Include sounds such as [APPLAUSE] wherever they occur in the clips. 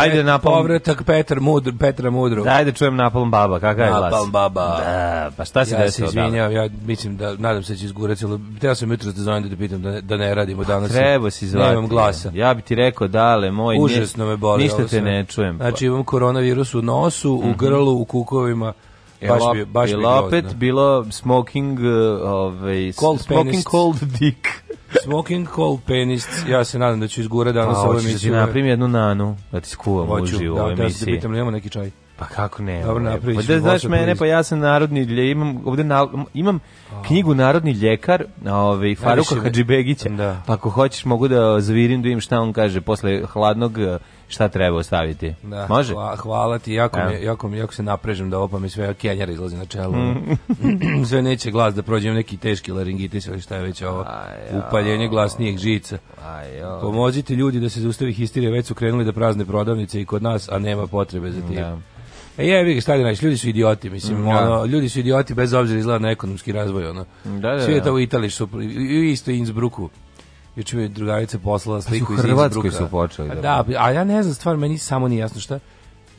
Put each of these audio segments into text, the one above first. Ajde napalm. Povratak Petar Mudr, Petra Mudru. Da, ajde čujem napalm baba, kakav je glas? Napalm baba. Da, pa šta se ja desilo? Ja se izvinjavam, ja mislim da nadam se da će izgurati, ali teo sam jutros da zovem da te pitam da ne, da ne radimo pa danas. Treba si zvati. Nemam glasa. Ja bih ti rekao dale, moj Užasno me boli. Ništa te ne čujem. Znači imam koronavirus u nosu, u mhm. grlu, u kukovima. E, baš bi, baš e, bilo opet bilo smoking uh, ovaj cold smoking penist. cold dick. [LAUGHS] smoking cold penis. Ja se nadam da ću izgura danas pa, ovo emisiju. na hoćeš da jednu nanu da ti skuvam da, u živo da, emisiji. Da, da, da pitam, nemamo neki čaj. Pa kako ne? Dobro, ovaj, napraviš. Pa da znaš mene, pa ja sam narodni ljekar, imam, ovde na, imam oh. knjigu Narodni ljekar, ovaj, Faruka Hadžibegića, da. pa ako hoćeš mogu da zavirim da vidim šta on kaže posle hladnog šta treba ostaviti. Da, Može? Hva, hvala ti, jako, mi, jako, jako se naprežem da opa mi sve kenjar izlazi na čelu. Mm. [CLEARS THROAT] sve neće glas da prođem neki teški laringitis ili šta je već ovo. Ajo. Upaljenje glasnijeg žica. Ajo. Pomozite ljudi da se zaustavi histerija, već su krenuli da prazne prodavnice i kod nas, a nema potrebe za tim. Da. E jebi ga, šta da ljudi su idioti, mislim, da. ono, ljudi su idioti bez obzira izgleda na ekonomski razvoj, ono. Da, da, da. Svi je da. to u Italiji, su, isto Innsbrucku juče mi je drugarica poslala sliku iz Hrvatskoj su počeli. Da, da, a ja ne znam stvar, meni samo nije jasno šta.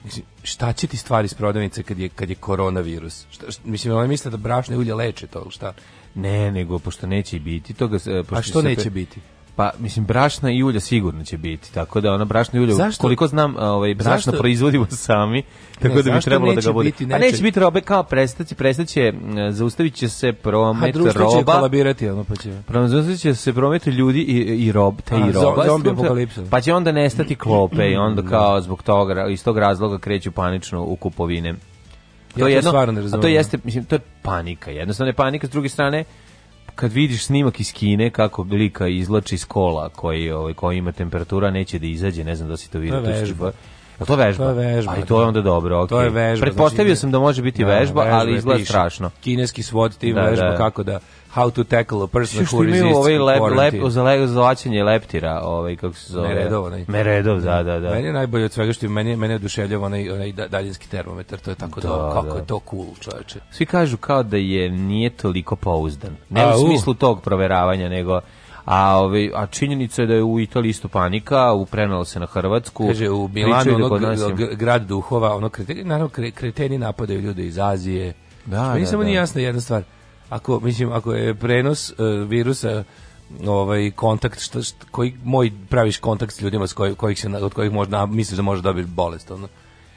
Mislim, šta će ti stvari iz prodavnice kad je, kad je koronavirus? Šta, šta, mislim, oni misle da brašne ulje leče to, šta? Ne, nego pošto neće biti toga... Pošto a što se, neće biti? Pa, mislim, brašna i ulja sigurno će biti, tako da ona brašna i ulja, zašto? koliko znam, ovaj, brašna zašto? proizvodimo [LAUGHS] sami, tako ne, da bi trebalo da ga bude. neće... A neće biti robe kao prestaće, prestaće, zaustaviće se promet roba. A društvo će kolabirati, ono pa će. Zaustavit će se promet ljudi i, i rob, te A, i roba. Zombi apokalipsa. Pa će onda nestati klope i onda kao zbog toga, iz tog razloga kreću panično u kupovine. To ja je jedno, A to jeste, mislim, to je panika. Jednostavno je panika, s druge strane, kad vidiš snimak iz Kine kako lika izlači iz kola koji ovaj koji ima temperatura neće da izađe, ne znam da si to vidio, to je je to vežba? To je vežba. Ali to je da. onda dobro, okej. Okay. To je vežba. Znači Pretpostavio znači, sam da može biti da, vežba, vežba ali izgleda strašno. Kineski svod tim da, vežba da. kako da how to tackle a person who resists ovaj lep, lep, za lep, zlačenje leptira, ovaj, kako se zove. Meredov, onaj. Meredov, da, da, da. da. Meni je najbolje od svega što je, meni, meni je oduševljava onaj, onaj da- daljinski termometar, to je tako da, dobro, kako da. je to cool, čoveče. Svi kažu kao da je nije toliko pouzdan. Ne a, u smislu tog proveravanja, nego a ovaj, a činjenica je da je u Italiji isto panika, uprenalo se na Hrvatsku. Kaže u Milanu da onog, grad duhova, ono kreteni, naravno kreteni napadaju ljude iz Azije. Da, da, da, da. Nisam ni jasna jedna stvar ako mislim ako je prenos uh, virusa ovaj kontakt što, što, koji moj praviš kontakt s ljudima s koj, kojih se od kojih možda misliš da možeš dobiti bolest ono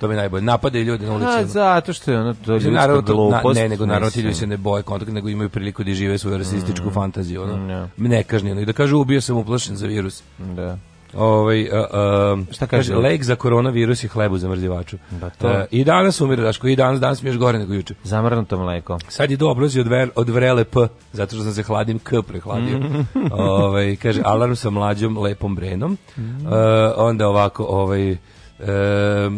to mi najbolje napade ljude na ulici. A, zato što je ono to je naravno, glupost. ne, nego naravno ljudi se ne boje kontakt, nego imaju priliku da žive svoju rasističku mm, fantaziju. Ono. Yeah. Mm, ne kažnjeno. I da kažu ubio sam uplašen za virus. Da ovaj, uh, a, šta kaže, lek za koronavirus i hlebu za mrzivaču. Da, to. A, e, I danas umire, Daško, i danas, danas mi još gore nego juče. Zamrnuto mleko. Sad je dobrozi od, ver, od vrele P, zato što sam se hladim K prehladio. Mm. [LAUGHS] ovaj, kaže, alarm sa mlađom lepom brenom. Mm. onda ovako, ovaj, E,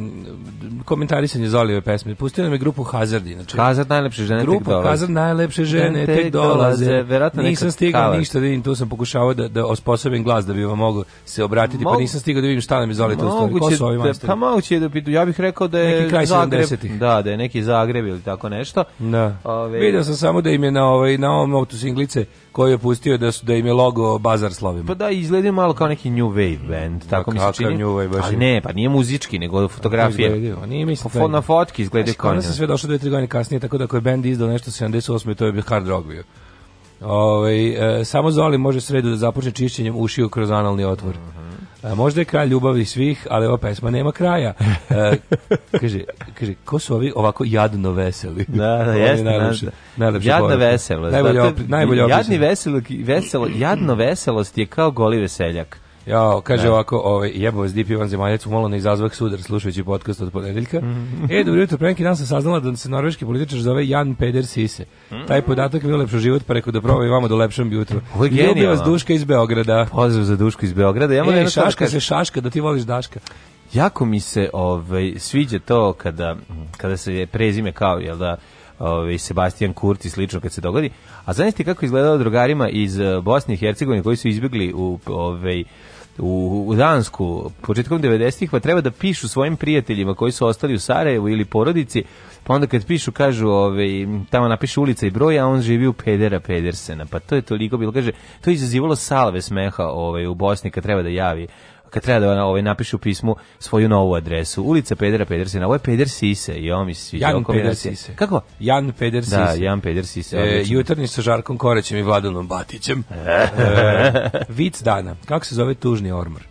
komentarisanje Zolijeve pesme. Pustio nam je grupu Hazard, znači. Hazard najlepše žene Grupa tek dolaze. Hazard najlepše žene tek, tek dolaze. Verovatno nisam stigao kalac. ništa da vidim, tu sam pokušavao da da osposobim glas da bi vam mogao se obratiti, Mogu... pa nisam stigao da vidim šta nam je Zolija tu stvari. Ko su ovi pa majstori? Pa moguće da bi ja bih rekao da je neki kraj Zagreb, 70 da, da je neki Zagreb ili tako nešto. Da. Ove... Video sam samo da im je na ovaj na ovom auto singlice koji je pustio da su da im je logo Bazar Slovima. Pa da, izgleda malo kao neki New Wave band, da, tako pa mi se čini. New Wave baš. Ali ne, pa nije muzički, nego fotografije. A nije mislim. Fo, na fotki izgleda kao. Ona se sve došlo do 3 godine kasnije, tako da ako je band izdao nešto 78, to je bio hard rock bio. Ove, ovaj, e, samo Zoli može sredu da započne čišćenjem ušiju kroz analni otvor. Uh mhm. -huh. A, možda je kralj ljubavi svih, ali ova pesma nema kraja. E, [LAUGHS] kaže, kaže, ko su ovi ovako jadno veseli? Da, da, [LAUGHS] jeste. Najlepše, najlepše da. jadno boja. veselo. Najbolje, opri, najbolje jadni veselo, veselo, jadno veselost je kao goli veseljak. Ja, kaže ne. ovako, ovaj jebo vas dipi van zemaljac umalo na izazvak sudar slušajući podcast od ponedeljka. Mm -hmm. E, dobro jutro, pre neki dan sam saznala da se norveški političar zove Jan Peder Sise. Mm -hmm. Taj podatak mi je ulepšao život, pa rekao da probam i vama da do lepšem jutru. Ljubi vas Duška iz Beograda. Pozdrav za Dušku iz Beograda. Ja e, da šaška se šaška, da ti voliš Daška. Jako mi se ovaj, sviđa to kada, kada se prezime kao, jel da, ovaj Sebastian Kurti slično kad se dogodi. A znaš ti kako izgledalo drugarima iz eh, Bosne i Hercegovine koji su izbjegli u ovaj u, u Dansku početkom 90-ih, pa treba da pišu svojim prijateljima koji su ostali u Sarajevu ili porodici, pa onda kad pišu kažu, ovaj, tamo napiše ulica i broj, a on živi u Pedera Pedersena. Pa to je toliko bilo, kaže, to je izazivalo salve smeha ovaj, u Bosni kad treba da javi kad treba da ovaj, u pismu svoju novu adresu. Ulica Pedera Pedersena, ovo je Peder Sise i ovo mi se sviđa. Jan Peder Sise. Kako? Jan Peder da, Sise. Da, Jan Peder Sise. E, jutarnji sa Žarkom Korećem i Vladanom Batićem. e, e vic dana. Kako se zove tužni ormor?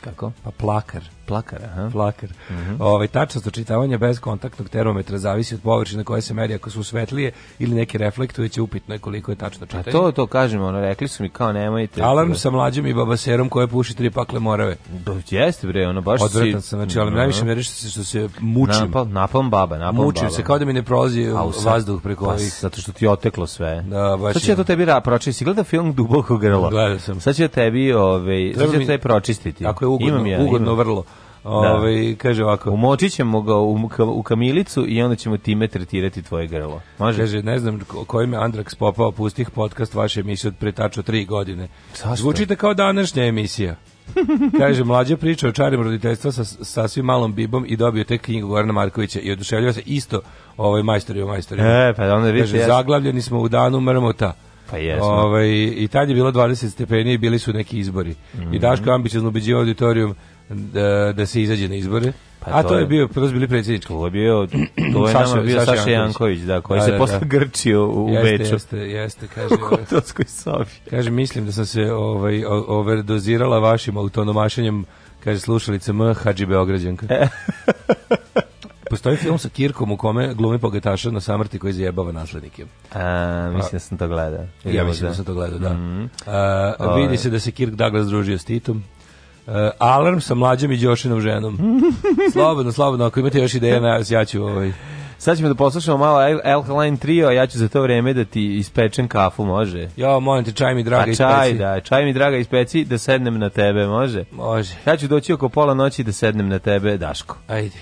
Kako? Pa plakar. Plakar, ha? Plakar. Mm -hmm. Ovaj tačnost očitavanja bez kontaktnog termometra zavisi od površine koje se meri, ako su svetlije ili neki reflektujući upitno je koliko je tačno čitanje. A to to kažemo, ono, rekli su mi kao nemojte. Alarm sa mlađim i babaserom koje puši tri pakle morave. Da jeste bre, ono baš Odvratan si... sam, znači, ali mhm. najviše meriš se što se mučim. Napal, napam baba, napam mučim baba. se kao da mi ne prolazi vazduh preko pa, ovih. Zato što ti je oteklo sve. Da, baš. Sad će ja to tebi pročistiti. Si gleda film Duboko grlo? Gledao sam. Sad će tebi, ovaj, sad će mi, tebi pročistiti. Ako je ugodno, ja, ugodno vrlo. Da. Ovaj kaže ovako, umočićemo ga u, u kamilicu i onda ćemo time tretirati tvoje grlo. Može? Kaže, ne znam koji me Andrax popao pustih podcast vaše emisije od pretaču tri godine. Zašto? Zvučite kao današnja emisija. [LAUGHS] Kaže, mlađa priča o čarima roditeljstva sa sa svim malom bibom i dobio te knjigu Gorana Markovića i oduševljava se isto ovoj majstori o majstori. E, pa onda vidite. Kaže, jes. zaglavljeni smo u danu mrmota. Pa jesmo. Ovaj, I tad je bilo 20 stepeni i bili su neki izbori. Mm -hmm. I mhm. Daško Ambić je ubeđivao auditorijum da, da se izađe na izbore. Pa a to, je, je bio prvo bili predsjednički. To je bio to je [CLEARS THROAT] Saša, nama bio Saša, Saša Janković, da, koji da, se da, posle da. grčio u jeste, Beču. Jeste, jeste, kaže. [LAUGHS] U kontorskoj sobi. Kaže mislim da sam se ovaj overdozirala vašim autonomašenjem, kaže slušalice M Hadži Beograđanka. E. [LAUGHS] Postoji film sa Kirkom u kome glumi pogetaša na samrti koji zajebava naslednike. A, mislim da sam to gledao. Ja mislim da sam to gledao, da. Mm -hmm. a, ovaj. vidi se da se Kirk Douglas družio s Titom. Eh, alarm sa mlađom i Đošinom ženom. [LAUGHS] slobodno, slobodno, ako imate još ideje, ja ću ovaj... Sad ćemo da poslušamo malo Alkaline Trio, a ja ću za to vreme da ti ispečem kafu, može? Jo, molim te, čaj mi draga ispeci. Pa čaj, ispeci. da, čaj mi draga ispeci, da sednem na tebe, može? Može. Ja ću doći oko pola noći da sednem na tebe, Daško. Ajde.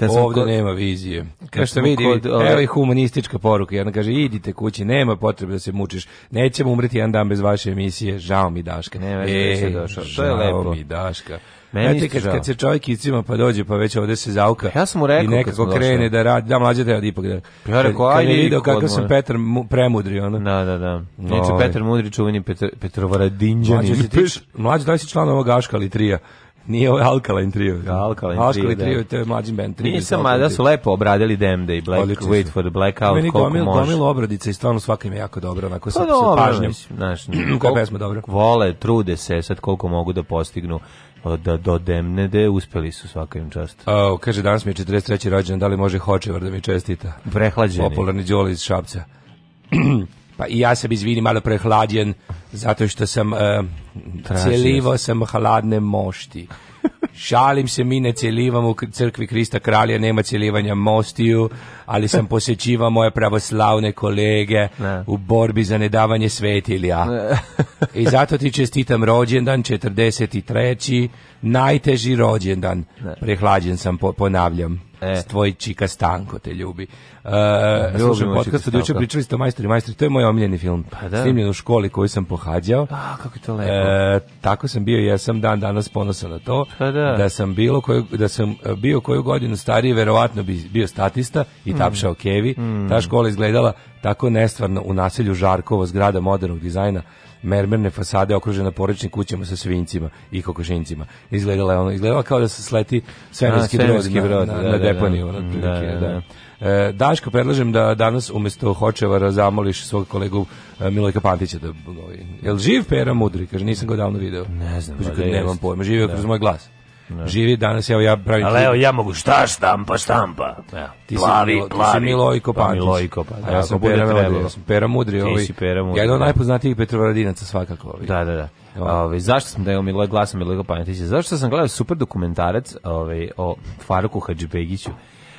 Kad Ovde kod... nema vizije. Kad što vidi, kod, ove... evo je humanistička poruka. Jedna kaže, idite kući, nema potrebe da se mučiš. Nećemo umreti jedan dan bez vaše emisije. Žao mi Daška. Nema, e, došao. To je lepo. mi Daška. Meni kad, kad se čovjek iscima pa dođe pa već ovde se zauka. Ja sam mu rekao i nekako krene da radi, da mlađe da ipak da. Pa ja rekao ajde video kako sam Petar premudri ona. Da, da, da. Neće ovaj. Petar Mudri čuveni Petrovaradinđanin. Mlađe, mlađe da si član ovog Aška ali Nije ovo Alkaline Trio. Alkaline da, Alkaline Trio, da. Trio, to je Mlađin Band. Trio, Nisam, a da su lepo obradili DMD i Black, Odlično Wait for the Blackout, Meni koliko gomil, može. Meni gomil obradica i stvarno svaka im je jako pa dobro, onako sa, pa dobro, sa pažnjom. Znaš, koja pesma dobra. Vole, trude se sad koliko mogu da postignu da do Demnede uspeli su svaka im čast. A, kaže, danas mi je 43. rođendan, da li može Hočevar da mi čestita? Prehlađeni. Popularni Đoli iz Šapca. [CLEARS THROAT] Pa i ja sam izvini malo prehlađen zato što sam uh, e, celivo sam hladne mošti. Šalim se, mi ne celivamo u crkvi Krista Kralja, nema celivanja mostiju, ali sam [LAUGHS] posjećiva moje pravoslavne kolege u borbi za nedavanje svetilja. Ne. I zato ti čestitam rođendan, 43. najteži rođendan. Prehlađen sam, ponavljam e. tvoj čika Stanko te ljubi. Uh, Slušaj, podcast od juče, pričali ste o Majstori Majstori, to je moj omiljeni film, pa, da. snimljen u školi koju sam pohađao. A, kako je to lepo. E, tako sam bio, ja sam dan danas ponosan na to, pa, da. da. sam bilo koju, da sam e, bio koju godinu stariji, verovatno bi bio statista i mm. tapšao mm. kevi. Mm. Ta škola izgledala tako nestvarno u naselju Žarkovo, zgrada modernog dizajna, mermerne fasade okružena porečnim kućama sa svincima i kokošincima. Izgledala je ono, izgledala kao da se sleti svemirski brod na, na, da, na, da, na da. deponiju. Mm, da, E, Daško, predlažem da danas umjesto Hočevara zamoliš svog kolegu e, Milojka Pantića da govi. Ovaj, jel živ Pera Mudri? Kaže, nisam ga davno video. Ne znam. Kaže, nemam pojma, živio da. kroz moj glas živi danas, evo ja pravim... Ali evo, ja mogu šta štampa, štampa. Ja, ti plavi, si, milo, plavi. Ti si Milojko pa, Pantić. Milojko Pantić. Da, ja, ja sam Pera Mudri. Ja sam Pera Mudri. Ovaj, ti si Pera Mudri. Jedan od najpoznatijih Petrovaradinaca svakako. Ovaj. Da, da, da. Ove, ovaj, zašto sam da je Milo glasom Milojko Pantić? Zašto sam gledao super dokumentarac ove, ovaj, o Faruku Hadžibegiću?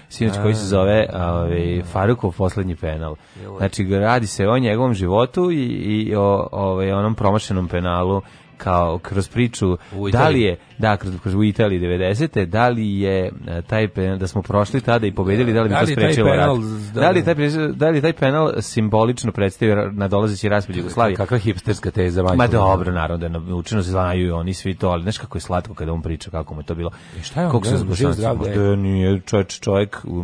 sinoć koji se zove ovaj Farukov poslednji penal. Znači radi se o njegovom životu i, i o ovaj onom promašenom penalu kao kroz priču da, da, da li je da kroz u Italiji 90 te da li je taj penal da smo prošli tada i pobedili da li bi to da sprečilo rat da li taj da li taj penal simbolično predstavlja nadolazeći raspad Jugoslavije kakva hipsterska teza ma dobro naravno da učino se znaju i oni svi to ali znaš kako je slatko kada on priča kako mu je to bilo I e, šta je on kako se zbog da e. nije čovjek čovjek u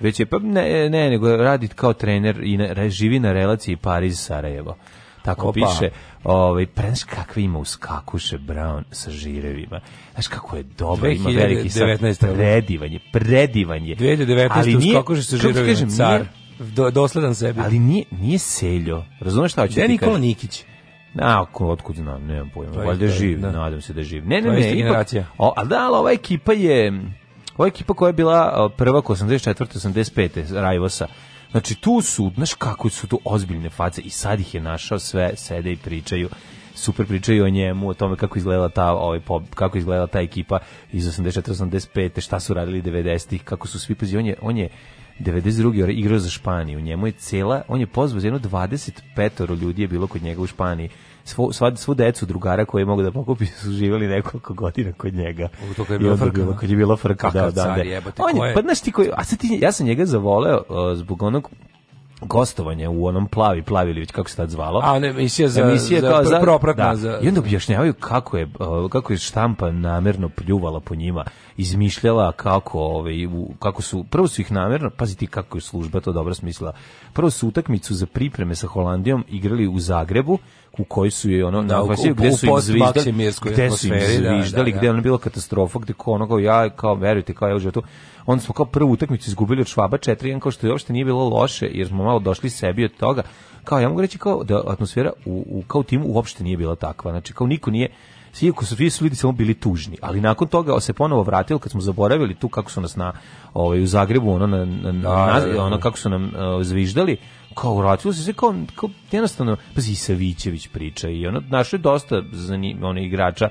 već je pa ne ne nego radi kao trener i živi na relaciji Pariz Sarajevo tako Opa. piše. Ovaj prens kakvi ima uskakuše Brown sa žirevima. Znaš kako je dobro, ima veliki sad predivanje, predivanje. 2019 uskakuše sa žirevima. Kažem, car. Do, dosledan sebi. Ali nije, nije seljo. Razumeš šta hoću da ti Nikola kažem? Nikić. Na, ako, otkud znam, nemam pojma. Pa Valjda živ, da. nadam se da živ. Ne, ne, ne, ne o, ali da, ali ova ekipa je... Ova ekipa koja je bila prvak 84. 85. Rajvosa, Znači tu su, znaš kako su tu ozbiljne face i sad ih je našao sve, sede i pričaju super pričaju o njemu, o tome kako izgledala ta ovaj kako izgledala ta ekipa iz 84 85 šta su radili 90-ih, kako su svi pozivanje, on je, on je 92. igrao za Španiju. Njemu je cela, on je pozvao za jedno 25 ljudi je bilo kod njega u Španiji svu, svu decu drugara koje mogu da pokupi su živjeli nekoliko godina kod njega. to kad je bila frka. Bilo, kad je da? bila frka, da, da, da. Jebate, on je, pa znaš ti koji, a sad ti, ja sam njega zavoleo uh, zbog onog gostovanje u onom plavi plavi ili kako se tad zvalo. A ne, emisija za emisija za, kao za, propratna, da. za I onda objašnjavaju kako je kako je štampa namerno pljuvala po njima, izmišljala kako ovaj kako su prvo su ih namerno, paziti kako je služba to dobro smislila. Prvo su utakmicu za pripreme sa Holandijom igrali u Zagrebu u kojoj su je ono da, na gde su im zviždali, gde su im zviždali, da, gde da. je ono bilo katastrofa, gde kao ono ja, kao verujte, kao ja u životu. Onda smo kao prvu utakmicu izgubili od Švaba 4 kao što je uopšte nije bilo loše, jer smo malo došli sebi od toga. Kao ja mogu reći kao da atmosfera u, u kao timu uopšte nije bila takva. Znači kao niko nije svi ko su svi su ljudi samo bili tužni, ali nakon toga se ponovo vratilo kad smo zaboravili tu kako su nas na ovaj u Zagrebu ono na, na, na, da, na da, ono kako su nam uh, zviždali kao uratilo se sve kao, kao jednostavno, pazi, Savićević priča i ono, našo je dosta zanim, one igrača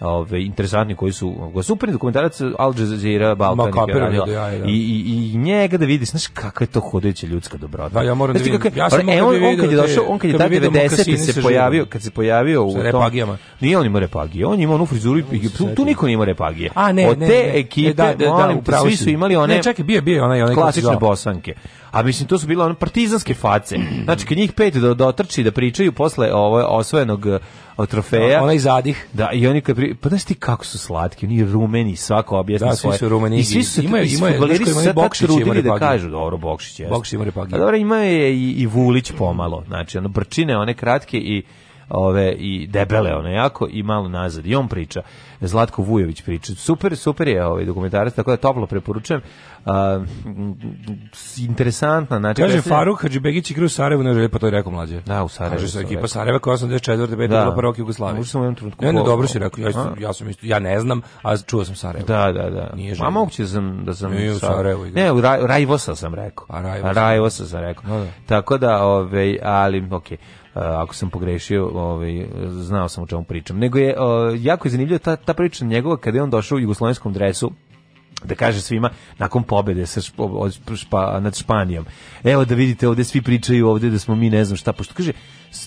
ove interesantni koji su go super dokumentarac Al Jazeera Balkan da ja, ja. Da. i, i, i njega da vidiš znaš kakva je to hodajuća ljudska dobrota da ja moram znaš, da vidim ja sam e, on, da on kad je došao on kad je tad 90 se pojavio kad se pojavio u repagijama nije on imao repagije on ima onu frizuru i tu, tu niko nema repagije a ne od te ekipe da, da, da, svi su imali one ne čekaj bio bio onaj onaj klasične bosanke A mislim, to su bile one partizanske face. Znači, kad njih pet do, dotrči da pričaju posle ovog osvojenog e, trofeja. Ona iz Da, i oni kad pri... pa znaš ti kako su slatki, oni rumeni, svako objasni da, svoje. Da, svi su rumeni. I svi su imaju imaju fudbaleri su sad trudili da kažu, dobro, Bokšić je. Bokšić ima repagi. A dobro, ima je i, i Vulić pomalo. Znači, ono brčine, one kratke i ove i debele one jako i malo nazad i on priča Zlatko Vujović priča. Super, super je ovaj dokumentarac, tako da toplo preporučujem. Uh, interesantna, znači Kaže predstavlja... Faruk Hadžibegić igra u Sarajevu, ne želi pa to je rekao mlađe. Da, u Sarajevu. Kaže se ekipa Sarajeva koja 84. 5. Da. bila prvak Jugoslavije. Možda sam u jednom trenutku. Ne, ne, dobro si rekao. Ja sam, ja sam isto, ja ne znam, a čuo sam Sarajevo. Da, da, da. Nije želio. A moguće da sam da sam Nije u Sarajevu. Igra. Ne, u Raj, Rajvosa sam rekao. A Rajvosa, Rajvosa sam rekao. Da, da. Tako da, ovaj, ali okej. Okay. Uh, ako sam pogrešio, ovaj znao sam o čemu pričam. Nego je uh, jako je zanimljivo ta ta priča njegova kada je on došao u jugoslovenskom dresu da kaže svima nakon pobede sa špa, nad Španijom. Evo da vidite, ovde svi pričaju ovde da smo mi ne znam šta, pošto kaže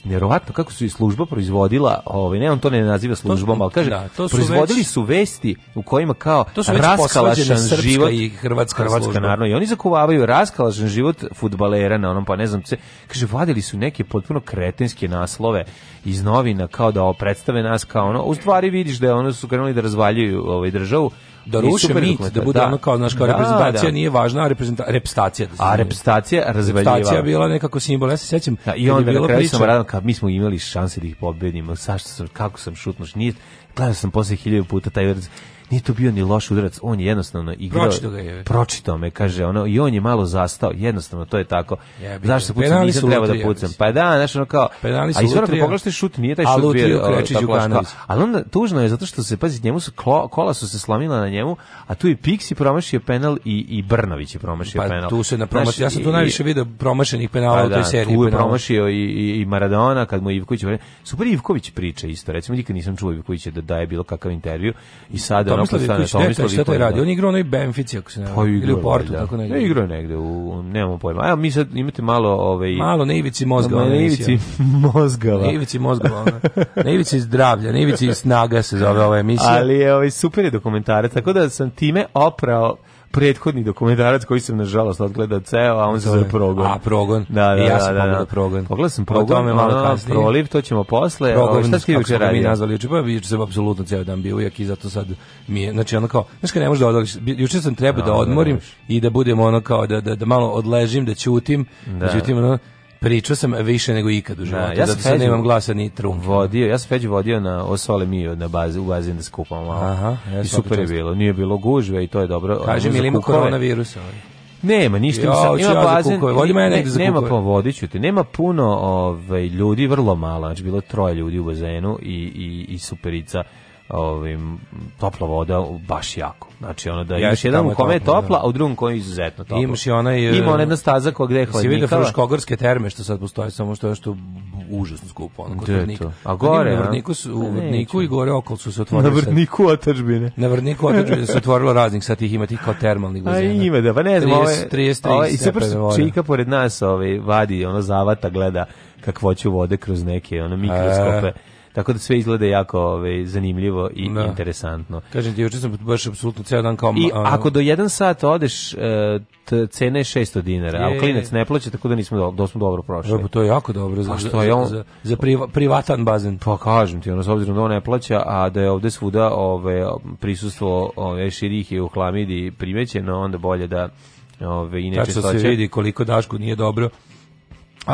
nerovatno kako su i služba proizvodila, ovaj ne on to ne naziva službom, al kaže da, to su proizvodili već, su vesti u kojima kao to su raskalašan život i hrvatska hrvatska služba. i oni zakuvavaju raskalašan život fudbalera na onom pa ne znam se kaže vadili su neke potpuno kretenske naslove iz novina kao da predstave nas kao ono u stvari vidiš da ono su krenuli da razvaljuju ovaj državu da ruše mit, da bude da. ono kao, znaš, kao da, reprezentacija da. nije važna, a reprezentacija repstacija. Da a repstacija razvaljivava. Repstacija bila nekako simbol, ja se sećam. Da, I onda na kraju sam radom, kao, mi smo imali šanse da ih pobedimo, sašta sam, kako sam šutnuš, nije, gledao sam posle hiljaju puta taj vrst, nije to bio ni loš udarac, on je jednostavno igrao. Pročito ga je. Pročito me, kaže, ono, i on je malo zastao, jednostavno, to je tako. Jebite. Zašto se pucam, nisam treba da pucam. Pa da, znaš, ono kao, a izvora kad pogledaš šut, nije taj šut bio tako Ali onda, tužno je, zato što se, pazi, njemu su, kola su se slamila na njemu, a tu je Pixi promašio penal i, i Brnović je promašio pa, penal. tu se na promaš, ja sam tu najviše video promašenih penala pa, u toj da, seriji. Tu je promašio i, i, Maradona, kad mu Ivković, super Ivković priča isto, recimo, nikad nisam čuo Ivkovića da daje bilo kakav intervju i sada Tomislav Ivković, ne, šta, šta to je radio? On je igrao onoj Benfici, ako se ne pa, ili u Portu, da. tako negdje. Ne, igrao negdje, u, nemamo pojma. Evo, mi sad imate malo... Ovaj, malo na ivici mozga. Na ivici [LAUGHS] mozgava. Na ivici mozgava, na ivici zdravlja, na ivici snaga se zove ova emisija. Ali je ovaj, super je dokumentarac, tako da sam time oprao prethodni dokumentarac koji sam nažalost odgledao ceo, a on se zove Progon. A Progon. Da, da, ja da, sam da, da, da. Progon. Pogledao sam Progon, tome malo ono, kasnije. Proliv, to ćemo posle. Progon, o, ovaj, šta ti juče radio? Mi nazvali juče, pa juče sam apsolutno ceo dan bio ujak i zato sad mi je, znači ono kao, znaš kad ne možeš da odlaziš, juče sam trebao no, da, da, da odmorim da i da budem ono kao da, da, da malo odležim, da ćutim, da, da ćutim ono, Pričao sam više nego ikad u da, životu. Da, ja sam sad nemam glasa ni trunke. Vodio, ja sam Feđu vodio na Osole Mio na bazi, u bazin da skupam malo. Aha, ja I super je bilo. Nije bilo gužve i to je dobro. Kaže mi ili ima koronavirus ovaj. Nema, ništa ja, sam, ima ja da bazen, Vodi me ne, da nema pa vodiću te, nema puno ovaj, ljudi, vrlo malo, znači bilo troje ljudi u bazenu i, i, i superica ovim ovaj, topla voda baš jako. Znači ono da ja jedan u kome je topla, da. a u drugom koji je izuzetno topla. imaš i onaj e, Ima ona jedna staza koja gde je hladnjikava. Si vidio Fruškogorske terme što sad postoje, samo što je što užasno skupo ono kod Vrnika. A pa gore, na Vrniku su u pa Vrniku i gore okolo su se otvorili. Na Vrniku otadžbine. Na Vrniku otadžbine se otvorilo raznih sad tih ima tih kao termalnih bazena. A ima da, pa ne znam, 30, ove, 30, ove, i super čika pored nas, ovaj vadi ono zavata gleda kakvoću vode kroz neke ono mikroskope. E Tako da sve izgleda jako ovaj, zanimljivo i da. interesantno. Kažem ti, juče sam baš apsolutno ceo dan kao... I ako do 1 sat odeš, e, t, cena je 600 dinara, je, a klinac ne plaća, tako da nismo do, do smo dobro prošli. Evo, to je jako dobro za, što je on, za, za priva, privatan bazen. Pa kažem ti, ono, s obzirom da on ne plaća, a da je ovde svuda ove, prisustvo ove, širih i u hlamidi primećeno, onda bolje da ove, i neče se vidi koliko Dašku nije dobro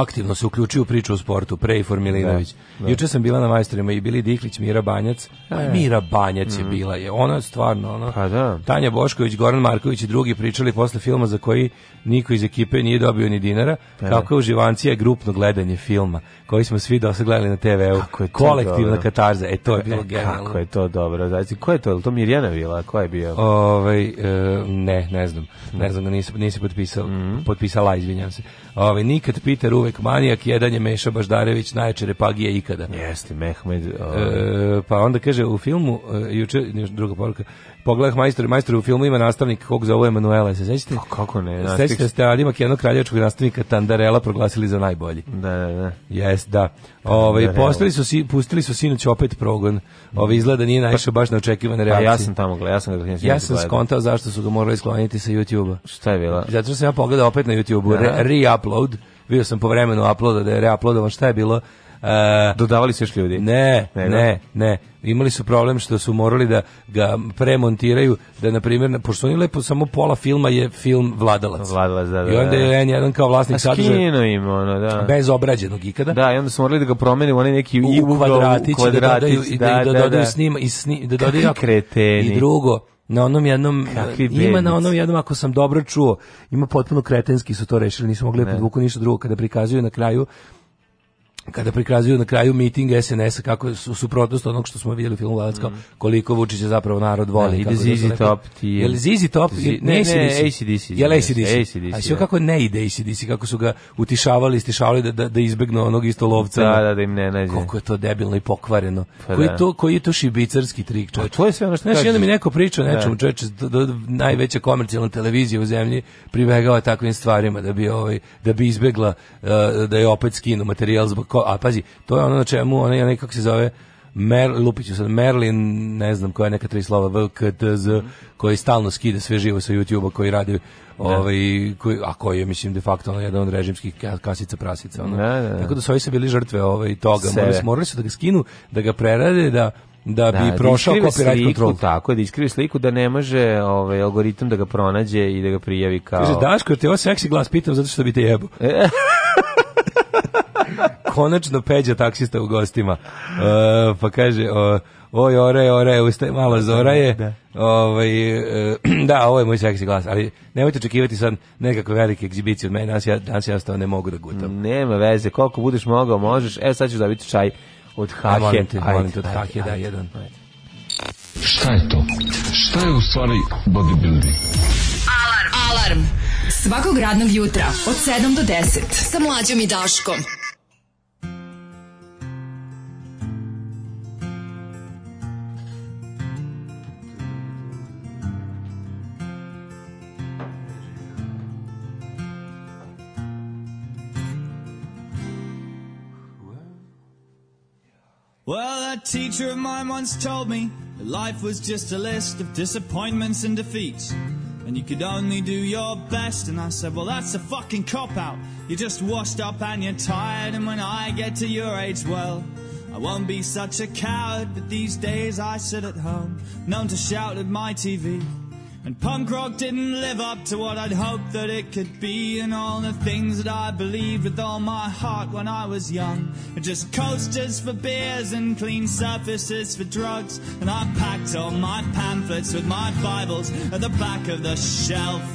aktivno se uključio u priču o sportu, pre i Formilinović. Da, da. Juče sam bila na majstorima i bili Diklić, Mira Banjac. Pa e. Mira Banjac mm. je bila, je ona stvarno, ona. Pa da. Tanja Bošković, Goran Marković i drugi pričali posle filma za koji niko iz ekipe nije dobio ni dinara, e. Pa da. kako uživancija je grupno gledanje filma, koji smo svi do sad gledali na TV-u. Kolektivna dobro. katarza, e to je e, bilo e, genialno. Kako je to dobro, znači, ko je to, to Mirjana bila, ko je bio? Ovaj, e, ne, ne znam, ne znam da nisi, nisi potpisao, mm. potpisala, izvinjam se. Ovaj, nikad Peter uvek manijak, jedan je Meša Baždarević, najčere pagija ikada. Jeste, Mehmed. Ovaj. E, pa onda kaže, u filmu, juče, druga poruka, pogledah majstor, majstor u filmu ima nastavnik kog zove Emanuela, se sećate? Pa kako ne, Jeste, ste Adi Makednog kraljevačkog nastavnika Tandarela proglasili za najbolji. Da, da, da. Jes, da. Ove, ovaj, postali su, si, pustili su sinoć opet progon. Ove, ovaj, izgleda nije pa- naišao baš na očekivane reakcije. Pa ja sam tamo gledao, ja sam ga Ja sam gledao. skontao zašto su ga morali skloniti sa YouTube-a. Šta je bila? Zato što sam ja pogledao opet na YouTube-u, da. re-upload. Re Bio sam po vremenu uploada da je re-uploadovan. šta je bilo E, Dodavali se još ljudi? Ne, ne, da. ne, Imali su problem što su morali da ga premontiraju, da, na primjer, pošto oni lepo samo pola filma je film Vladalac. Vladalac, da, da. I onda da, da. je jedan kao vlasnik sadržaja. im, ono, da. Bez obrađenog ikada. Da, i onda su morali da ga promene u onaj neki u, u kvadratić, da dodaju, i da, da, da, dodaju da. snima, i, sni, da dodaju... I drugo, na onom jednom Kakvi ima na onom jednom ako sam dobro čuo ima potpuno kretenski su to rešili nisu mogli podvuku ništa drugo kada prikazuju na kraju kada prikazuju na kraju miting SNS-a kako su suprotnost onog što smo vidjeli u filmu Lalac, mm. koliko Vučić je zapravo narod voli. Da, ide da da Zizi Top. Ti je li Zizi Top? Zi, ne, ne, ACDC. Je li ACDC? A da. sve kako ne ide ACDC, kako su ga utišavali, stišavali da, da, da izbegnu onog isto lovca. Da, da, da im ne nađe. Koliko je to debilno i pokvareno. Pa, koji, to, koji je to šibicarski trik, čovječ? Pa, to je sve ono što kaže. Znaš, jedan mi neko priča o nečemu, čovječ, najveća komercijalna televizija u zemlji pribegava takvim stvarima da bi, ovaj, da bi izbegla eh, da je opet skinu materijal zbog ko, a pazi, to je ono na čemu, onaj, onaj kako se zove, Mer, lupiću sad, Merlin, ne znam koja je neka tri slova, VKTZ, koji stalno skida sve živo sa YouTube-a, koji radi da. ovaj, koji, a koji je, mislim, de facto ono, jedan od režimskih kasica prasica. Ono. Da, da, da. Tako da su ovi se bili žrtve ovaj, toga. Sebe. Morali, morali su da ga skinu, da ga prerade, da da bi da, da prošao da copyright control. Tako je, da iskrivi sliku da ne može ovaj, algoritam da ga pronađe i da ga prijavi kao... Daško, te ovo seksi glas pitam zato što bi te jebao. [LAUGHS] Konačno peđa taksista u gostima. Uh, pa kaže, uh, oj, ore, ore, ustaje, malo zora je. Da. Ovaj, e, [CLEARS THROAT] da, ovo je moj seksi glas, ali nemojte očekivati sad nekako velike egzibicije od mene, danas ja, danas ja stvarno ne mogu da gutam. Nema veze, koliko budeš mogao, možeš. Evo sad ćeš dobiti čaj od Hahe. Molim te, molim te, od ajde, Hahe, ajde, da, jedan. Ajde. Šta je to? Šta je u stvari bodybuilding? Alarm! Alarm! Svakog radnog jutra od 7 do 10 sa mlađom i Daškom. Well, that teacher of mine once told me that life was just a list of disappointments and defeats. And you could only do your best. And I said, Well, that's a fucking cop out. You're just washed up and you're tired. And when I get to your age, well, I won't be such a coward. But these days I sit at home, known to shout at my TV. And punk rock didn't live up to what I'd hoped that it could be, and all the things that I believed with all my heart when I was young. Were just coasters for beers and clean surfaces for drugs. And I packed all my pamphlets with my Bibles at the back of the shelf.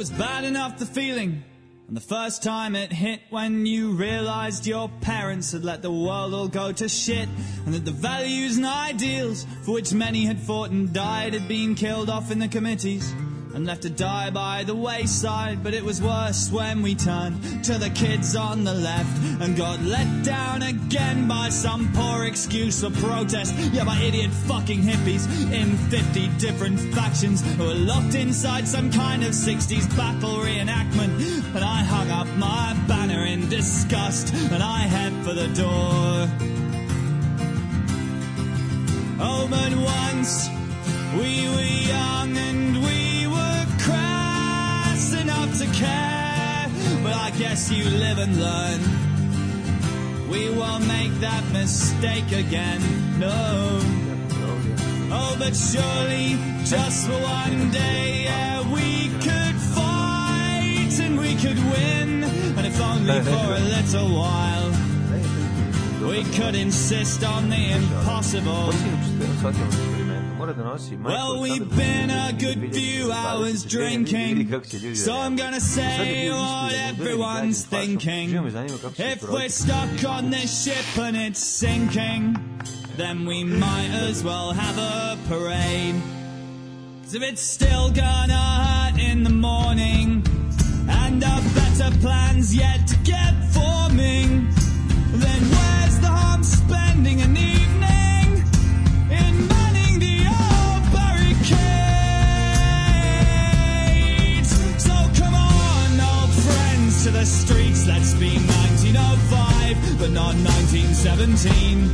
was bad enough the feeling. And the first time it hit when you realized your parents had let the world all go to shit, and that the values and ideals for which many had fought and died had been killed off in the committees and left to die by the wayside. But it was worse when we turned to the kids on the left and got let down again by some poor excuse for protest. Yeah, by idiot fucking hippies in 50 different factions who were locked inside some kind of 60s battle reenactment. And I hung up my banner in disgust and I head for the door. Omen once, we were young and not to care. but I guess you live and learn. We won't make that mistake again, no. Oh, but surely just for one day, yeah, we could fight and we could win. And if only for a little while, we could insist on the impossible mora da nosi Well, we've been a good few hours drinking, so I'm gonna say what everyone's thinking. If we're stuck on this ship and it's sinking, then we might as well have a parade. Cause if it's still gonna hurt in the morning, and our better plans yet to get forming, then where's the harm spending an evening? to the streets. Let's be 1905, but not 1917.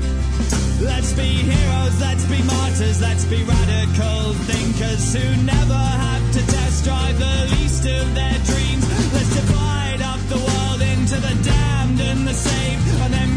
Let's be heroes, let's be martyrs, let's be radical thinkers who never have to test drive the least of their dreams. Let's divide up the world into the damned and the saved, and then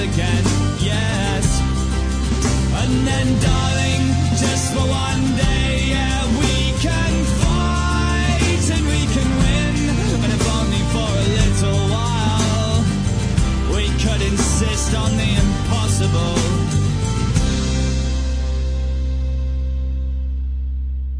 again, yes. And then, darling, just for one day, yeah, we can fight and we can win. And if only for a little while, we could insist on the impossible.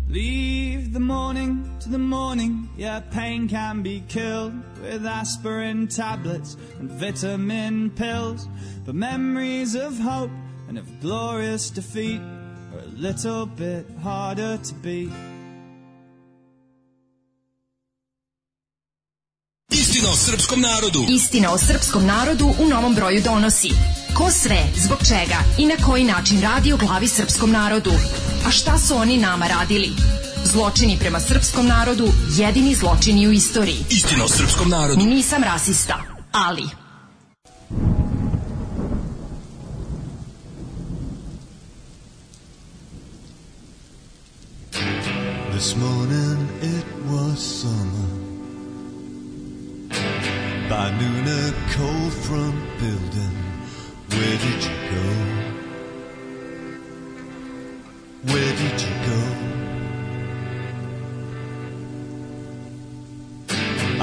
Leave the morning the morning, your pain can be killed with aspirin tablets and vitamin pills. But memories of hope and of glorious defeat are a little bit harder to beat. Istina o srpskom narodu. Istina o srpskom narodu u novom broju donosi. Ko sve, zbog čega i na koji način radi o glavi srpskom narodu. A šta su oni nama radili? Zločini prema srpskom narodu, jedini zločini u istoriji. Istina o srpskom narodu. Nisam rasista, ali... This morning it was summer. By noon, a cold front building. Where did you go? Where did you go?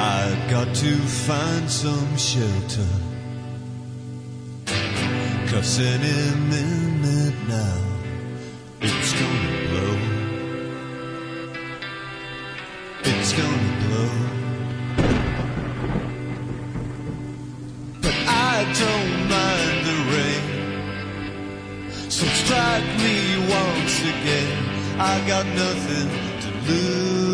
I've got to find some shelter. Cussing him in now. It's gonna blow. It's gonna blow. I got nothing to lose.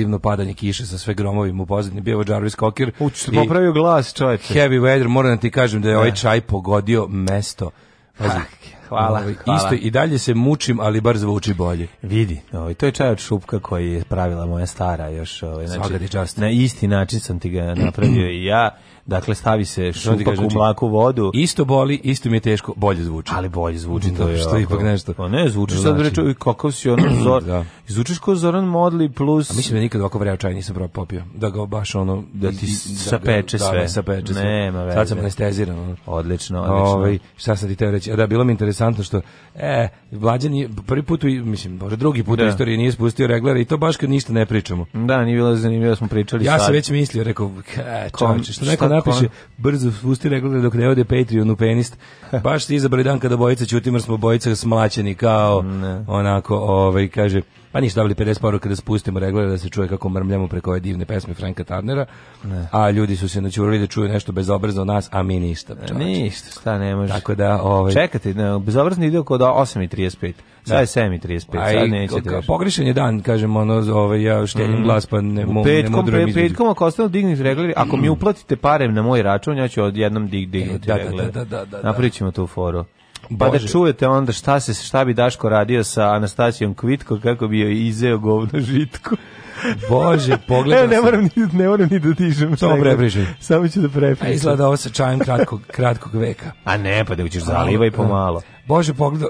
divno padanje kiše sa sve gromovim u pozadini, bio Jarvis Cocker. Uči, se popravio glas, čovječe. Heavy weather, moram da ti kažem da je ne. ovaj da. čaj pogodio mesto. Pazi, hvala, ovaj, hvala. Isto i dalje se mučim, ali bar zvuči bolje. Vidi, ovaj to je čaj od šupka koji je pravila moja stara još, ovaj znači na isti način sam ti ga napravio i ja Dakle, stavi se šupak u znači, mlaku vodu. Isto boli, isto mi je teško, bolje zvuči. Ali bolje zvuči, da, to je što ipak nešto. Pa ne, zvuči znači. sad reče, kakav si ono [CLEARS THROAT] zor. da. Izvučiš ko Zoran Modli plus... A mislim da nikad ovako vreo čaj nisam pravo popio. Da ga baš ono... Da ti da sapeče da, da, sve. Da, sapeče sve. Nema veze. Sad sam anesteziran. Odlično, ovaj, odlično. Ove, šta sam ti teo reći? A e, da, bilo mi interesantno što... E, Vlađan je prvi put, i mislim, bože, drugi put da. u istoriji nije spustio reglera i to baš kad ništa ne pričamo. Da, nije bilo zanimljivo, smo pričali Ja sad. sam već mislio, rekao, čovječe, što neko napiše, brzo spusti regler dok ne ode Patreon u penist. [LAUGHS] Baš ste izabrali dan kada bojica ćutim, jer smo bojica smlaćeni kao ne. onako, ovaj, kaže, pa ništa dobili 50 poruka kada spustimo regler da se čuje kako mrmljamo preko ove divne pesme Franka Tarnera, ne. a ljudi su se načurili da čuju nešto bezobrazno od nas, a mi ništa. E, Čovači. Ništa, šta ne može. Tako da, ovaj... Čekate, ne, bezobrazni ide oko 8.35. Sad je 7 i 35, Aj, sad nećete još. Pogrešen je dan, kažem, ono, ovaj, ja šteljim mm. glas, pa ne, mogu... Da petkom, ne mudrujem pe, Petkom, ako ostane digniti regler, ako mi mm. uplatite pare na moj račun, ja ću odjednom dig, e, dignuti da, regler. Da, da, da, da, da. Napravit ćemo tu foru. Pa da čujete onda šta, se, šta bi Daško radio sa Anastasijom Kvitko kako bi joj izeo govno žitko. Bože, pogledaj. Ne, ne moram ni da- ne moram ni da dižem. Samo prebriši. Samo ću da A Izgleda ovo sa čajem kratkog kratkog veka. A ne, pa da učiš zalivaj i da. pomalo. Bože, pogledao,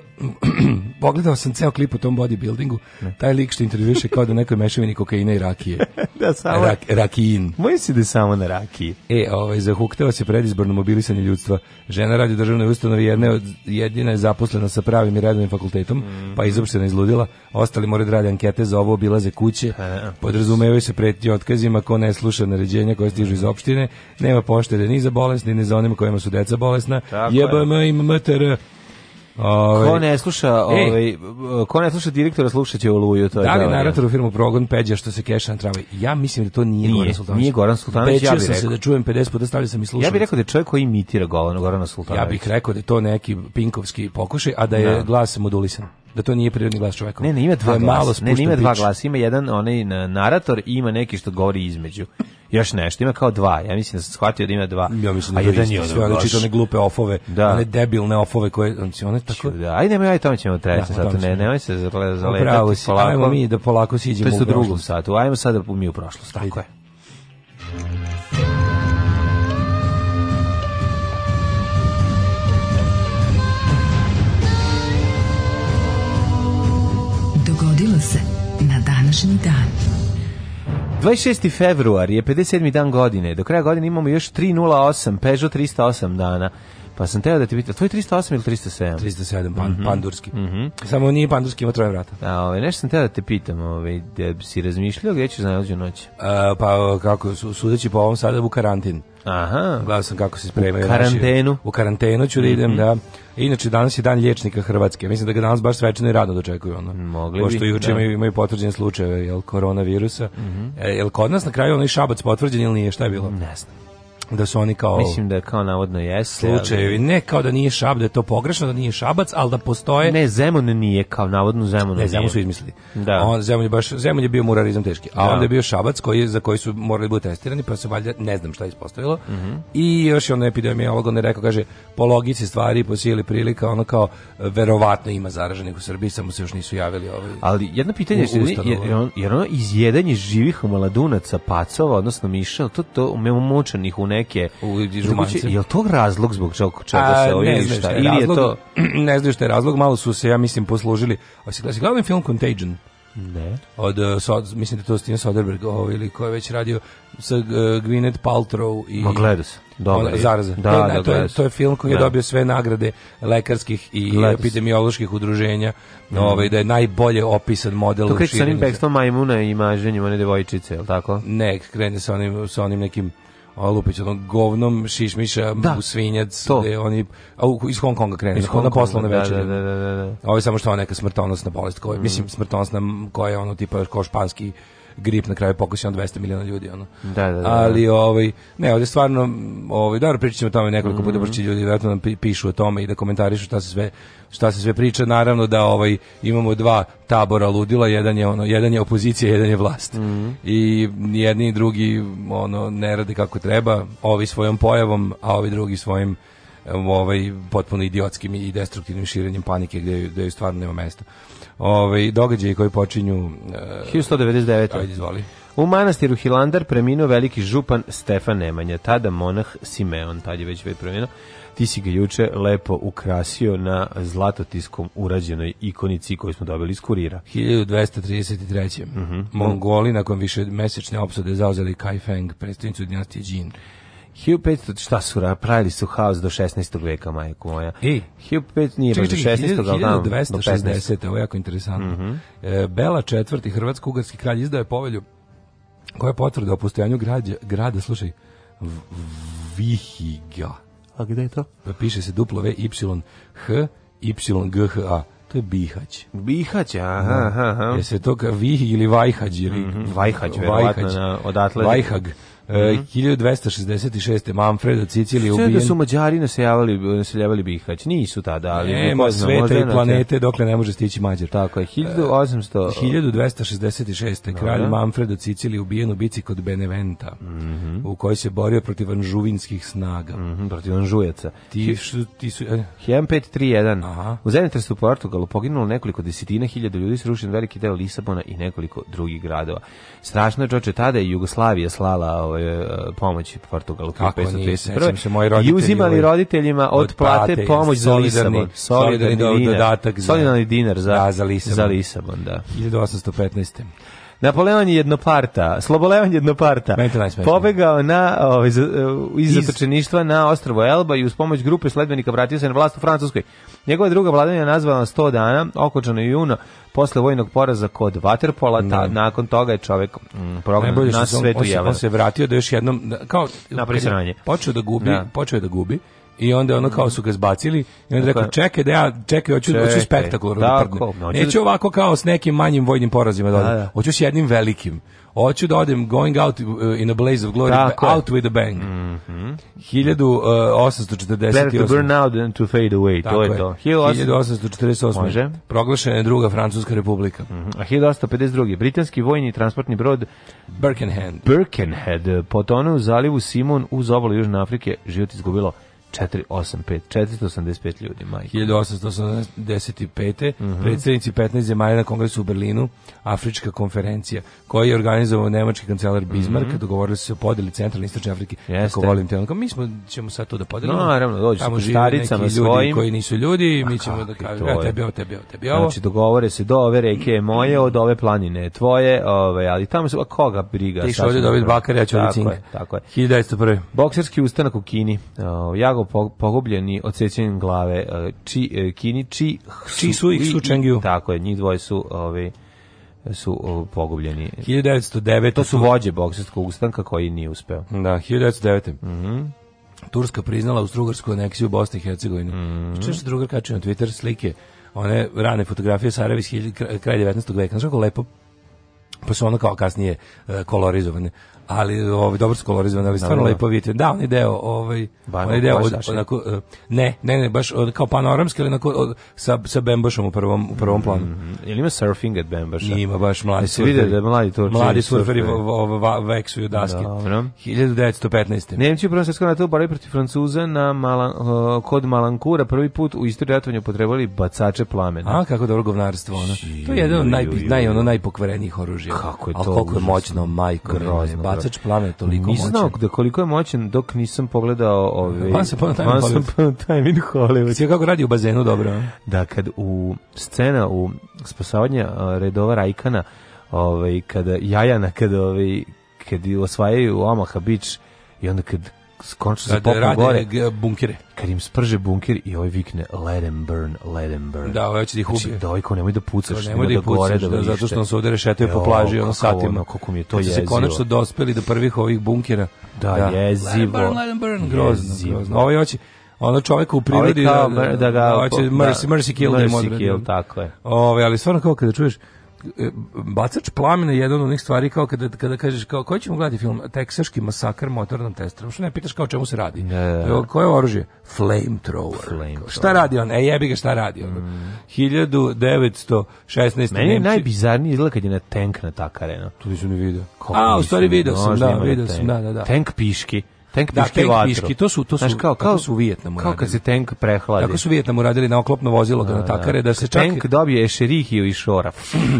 [CLEARS THROAT] pogledao sam ceo klip o tom bodybuildingu. Ne. Taj lik što intervjuše kao da nekoj mešavini kokaina i rakije. [LAUGHS] da, samo. Rak, rakijin. Moji si da samo na rakiji. E, ovaj, zahukteo se predizborno mobilisanje ljudstva. Žena radi u državnoj ustanovi, jedne od, jedina je zaposlena sa pravim i redovnim fakultetom, mm. pa izopštena izludila. Ostali moraju da rade ankete za ovo, obilaze kuće. Pa, da. Podrazumevaju se pretnje otkazima ko ne sluša naređenja koje stižu iz opštine, nema poštede ni za bolesni, ni za onima kojima su deca bolesna. JBM im MTR. Ove, ovaj, ko ne sluša, e. ovaj ko ne sluša direktora, slušaće Oluju, to je. Da li da, narator u filmu Progon Peđa što se keša na travi? Ja mislim da to nije, nije Goran Sultanović. Nije Goran Sultanović, ja bih rekao. se da čujem 50 puta stavlja sam i slušao. Ja bih rekao da je čovjek koji imitira Gorana Sultanovića. Ja bih rekao da je to neki Pinkovski pokušaj, a da je da. glas modulisan da to nije prirodni glas čoveka. Ne, ne, ima da dva glasa. Ne, ne, ima dva glasa. Ima jedan onaj narator i ima neki što govori između. Još nešto, ima kao dva. Ja mislim da sam shvatio da ima dva. Ja mislim da, a da jedan je sve one čitane glupe ofove, da. one debilne ofove koje one tako. Da, ajde, ajde, ajde, tamo ćemo treći da, sat. Ne, nemoj se zaletati polako. Ajmo mi da polako siđemo u drugom satu. Ajmo sada da- mi u prošlost, tako je. Dogodilo se na današnji dan. 26. februar je 57. dan godine. Do kraja godine imamo još 308, Peugeot 308 dana. Pa sam teo da ti pitam, tvoj 308 ili 307? 307, pan, mm -hmm. pandurski. Mm -hmm. Samo nije pandurski, ima troje vrata. A, ove, ovaj, nešto sam teo da te pitam, ove, ovaj, da si razmišljao gde ćeš najlađu noć? A, pa kako, sudeći po ovom sada u karantin. Aha. Gledao sam kako se spremaju. U karantenu. Naši, u karantenu ću da idem, mm -hmm. da. Inače, danas je dan lječnika Hrvatske. Mislim da ga danas baš svečano i radno dočekuju. Ono. Mogli Pošto bi. Pošto da. imaju, imaju potvrđene slučajeve jel, koronavirusa. Mm -hmm. e, jel kod nas na kraju onaj šabac potvrđen ili nije? Šta je bilo? Ne znam da su oni kao mislim da je kao navodno jeste slučajevi ali... ne kao da nije šab da je to pogrešno da nije šabac ali da postoje ne Zemun nije kao navodno Zemun ne Zemun su izmislili da on Zemun je baš Zemun je bio murarizam teški a da. onda je bio šabac koji za koji su morali da biti testirani pa se valjda ne znam šta je ispostavilo mm -hmm. i još je ona epidemija on je rekao kaže po logici stvari po sili prilika ono kao verovatno ima zaraženih u Srbiji samo se još nisu javili ovaj ali jedno pitanje u, je, jer, jer, ono, jer ono izjedanje živih omladunaca pacova odnosno Mišel to to mučenih u ne neke u žumance. je li to razlog zbog čega se ovo ili šta? Ili je to... [CLEARS THROAT] ne znaju što je razlog, malo su se, ja mislim, poslužili. A si gledali film Contagion? Ne. Od, e, so, mislim da je to Steven Soderbergh ovaj, ili ko je već radio sa uh, Gwyneth Paltrow i... Ma gleda se. Dobro. zaraza. Da, e, da, da, to, je, to je film koji je da. dobio sve nagrade lekarskih i Gledas. epidemioloških udruženja, No, mm. ovaj, da je najbolje opisan model. To kreće sa onim bekstom majmuna i maženjem one devojčice, je tako? Ne, krene sa onim, sa onim nekim Lupić, onog govnom šišmiša, da, svinjac, to. Gde oni, a, u, iz Hong Konga krenu, iz Hong na poslovne da, večere. Da, da, da, da. Ovo je samo što je neka smrtonosna bolest, koja, mm. mislim, smrtonosna koja je ono tipa kao španski grip na kraju pokusio 200 miliona ljudi ono. Da, da, da. da. Ali ovaj ne, ovde stvarno ovaj da pričamo o tome nekoliko mm -hmm. puta mhm. ljudi verovatno nam pišu o tome i da komentarišu šta se sve šta se sve priča. Naravno da ovaj imamo dva tabora ludila, jedan je ono, jedan je opozicija, jedan je vlast. Mm -hmm. I jedni i drugi ono ne rade kako treba, ovi svojom pojavom, a ovi drugi svojim ovaj, potpuno idiotskim i destruktivnim širenjem panike gde, gde ju stvarno nema mesta. Ovaj, događaji koji počinju... Uh, eh, 1199. Ajde, izvoli. U manastiru Hilandar preminuo veliki župan Stefan Nemanja, tada monah Simeon, tad je već već preminuo. Ti si ga juče lepo ukrasio na zlatotiskom urađenoj ikonici koju smo dobili iz kurira. 1233. Mm -hmm. Mongoli nakon više mesečne opsode zauzeli Kaifeng, predstavnicu dinastije Jin. 1500, šta su pravili su haos do 16. veka, majko moja. I? 1500 nije baš do 16. ali tamo do Ovo je jako interesantno. Mm -hmm. e, Bela četvrti, hrvatsko-ugarski kralj, izdaje povelju koja je potvrda o postojanju građa, grada, slušaj, Vihiga. A gde je to? Pa piše se duplo V, Y, H, Y, G, H, A. To je Bihać. Bihać, aha, da. aha. aha. Je se to Vih ili Vajhađ ili... Mm -hmm. Vajhađ, verovatno, Vajhađ. odatle. Vajhag. Uh 1266. Manfredo Cicilije ubijen. Sve da su Mađari naseljavali, naseljavali Bihać. Nisu tada, ali... Nema sveta i planete dokle ne može stići Mađar. Tako je, 1800... Uh, 1266. kralj Manfredo Cicilije ubijen u bici kod Beneventa, uh mhm. -huh. u kojoj se borio protiv anžuvinskih snaga. Uh mhm, -huh, protiv anžujaca. Ti, šu, ti su... Eh. 1531. Aha. U zemljotresu u Portugalu poginulo nekoliko desetina hiljada ljudi, srušen veliki deo Lisabona i nekoliko drugih gradova. Strašno je, Čoče, tada je Jugoslavija slala ovaj, je pomoć Portugalu 1531. se moji roditelji. I uzimali roditeljima od plate pomoć za Lisabon. Solidarni, solidarni dodatak. Solidarni dinar za, da, za, Lisabon. za Lisabon. Da. 1815. Napoleon je jednoparta, Sloboleon je jednoparta. Pobegao na ovaj iz, iz zatočeništva na ostrvo Elba i uz pomoć grupe sledbenika vratio se na vlast u Francuskoj. Njegova druga vladanja je 100 dana, okočano juna, posle vojnog poraza kod Waterpola, ta, da. nakon toga je čovek mm, prognan na svetu on, on, se vratio da još jednom, da- kao, počeo da gubi, da. počeo da gubi, i onda ono kao su ga zbacili i onda rekao čekaj da ja čekaj hoću čekaj, hoću spektakl tako, da, da Neću ovako kao s nekim manjim vojnim porazima da odem. Da, da. Hoću s jednim velikim. Hoću da odem going out uh, in a blaze of glory, tako. out with a bang. Mm 1848. Uh, Better to burn out than to fade away. Tako to je to. 1848. Može. Proglašena je druga Francuska republika. Mm A 1852. Britanski vojni transportni brod Birkenhead. Birkenhead potonuo u zalivu Simon uz obalu Južne Afrike. Život izgubilo 485, 485 ljudi, majko. 1885. Mm -hmm. Predstavnici 15 zemalja na kongresu u Berlinu, Afrička konferencija, koju je organizovao nemački kancelar Bismarck, mm -hmm. dogovorili su se o podeli centralne istočne Afrike. kako volim te. mi smo, ćemo sad to da podelimo. No, naravno, dođe Tamo žive neki ljudi svojim. koji nisu ljudi, A mi ćemo da kažemo, ja tebe ovo, tebi ovo, Znači, dogovore se do ove reke je moje, od ove planine je tvoje, ove, ovaj, ali tamo se, koga briga? Ti što ovde dobiti da- bakar, ja ću Tako je, tako je. 1901. Bokserski ustanak u Kini. Uh, ovaj, Jago blago pogubljeni odsećanjem glave či, e, e, Kini Či su ih su Čengiju. Tako je, njih dvoje su ovaj su pogubljeni. 1909. To su vođe bokserskog ustanka koji nije uspeo. Da, 1909. Mm Turska priznala ustrugarsku aneksiju Bosne i Hercegovine. Mm -hmm. Češ drugar kačio na Twitter slike one rane fotografije Sarajeva iz kraj 19. veka. Znaš kako lepo pa su ono kao kasnije e, kolorizovane ali ovaj dobro skolorizovana, ali stvarno lepo vidite. Da, onaj deo, ovaj onaj deo od, onako e, ne, ne, ne, baš od, kao panoramski, ali onako od, sa sa bembašom u prvom u prvom planu. Mm -hmm. Jel ima surfing at bembaša? Ima baš mladi. Se vidi da mladi to Mladi surferi veksuju daske. Da, 1915. Nemci u Prvom svetskom ratu borili protiv Francuza na Malan, uh, kod Malankura prvi put u istoriji ratovanja potrebali bacače plamena. A kako dobro govnarstvo ono. To je jedno od naj, naj ono najpokvarenijih oružja. Kako je to? A koliko je moćno, majko, Bacač plamena toliko moćan. Nisam znao da koliko je moćan dok nisam pogledao ove... Once upon a time, Once upon time in Hollywood. Sve kako radi u bazenu, dobro. Da, kad u scena u spasavanja redova Rajkana, ovaj, kada Jajana, kada, ovaj, kad osvajaju Omaha Beach, i onda kad skončno se da, da popnu gore. bunkire. Kad im sprže bunkir i ovaj vikne let them burn, let them burn. Da, ovaj će da ih znači, ubije. Znači, dojko, nemoj da pucaš, nemoj da, da gore da, da zato što nam se ovde rešetuje po plaži ono satima. Ono, kako mi je to jezivo. se konačno dospeli do prvih ovih bunkira. Da, da. jezivo. Let them burn, let them burn. Grozno, grozno. Ovo ovaj hoće Onda čoveka u prirodi da, da, da, da, da, da, da, da, da, da, da, da, da, da, da, da, da, E, bacač plamena je jedan od onih stvari kao kada, kada kažeš kao koji ćemo gledati film teksaški masakr motornom testerom što ne pitaš kao čemu se radi ne. Da, da, da. koje oružje flame thrower šta radi on e jebi ga šta radi on mm. 1916 meni je najbizarniji izgled kad je na tank na takareno tu nisam ni video a u stvari video sam da video sam da da da tank piški Tank da, piški, tank piški, to su to su Znaš, kao kao su Vijetnamu. Kao kad se tank prehladi. kako su Vijetnamu radili na oklopno vozilo da, na da. takare da se čak tank dobije šerihiju i šora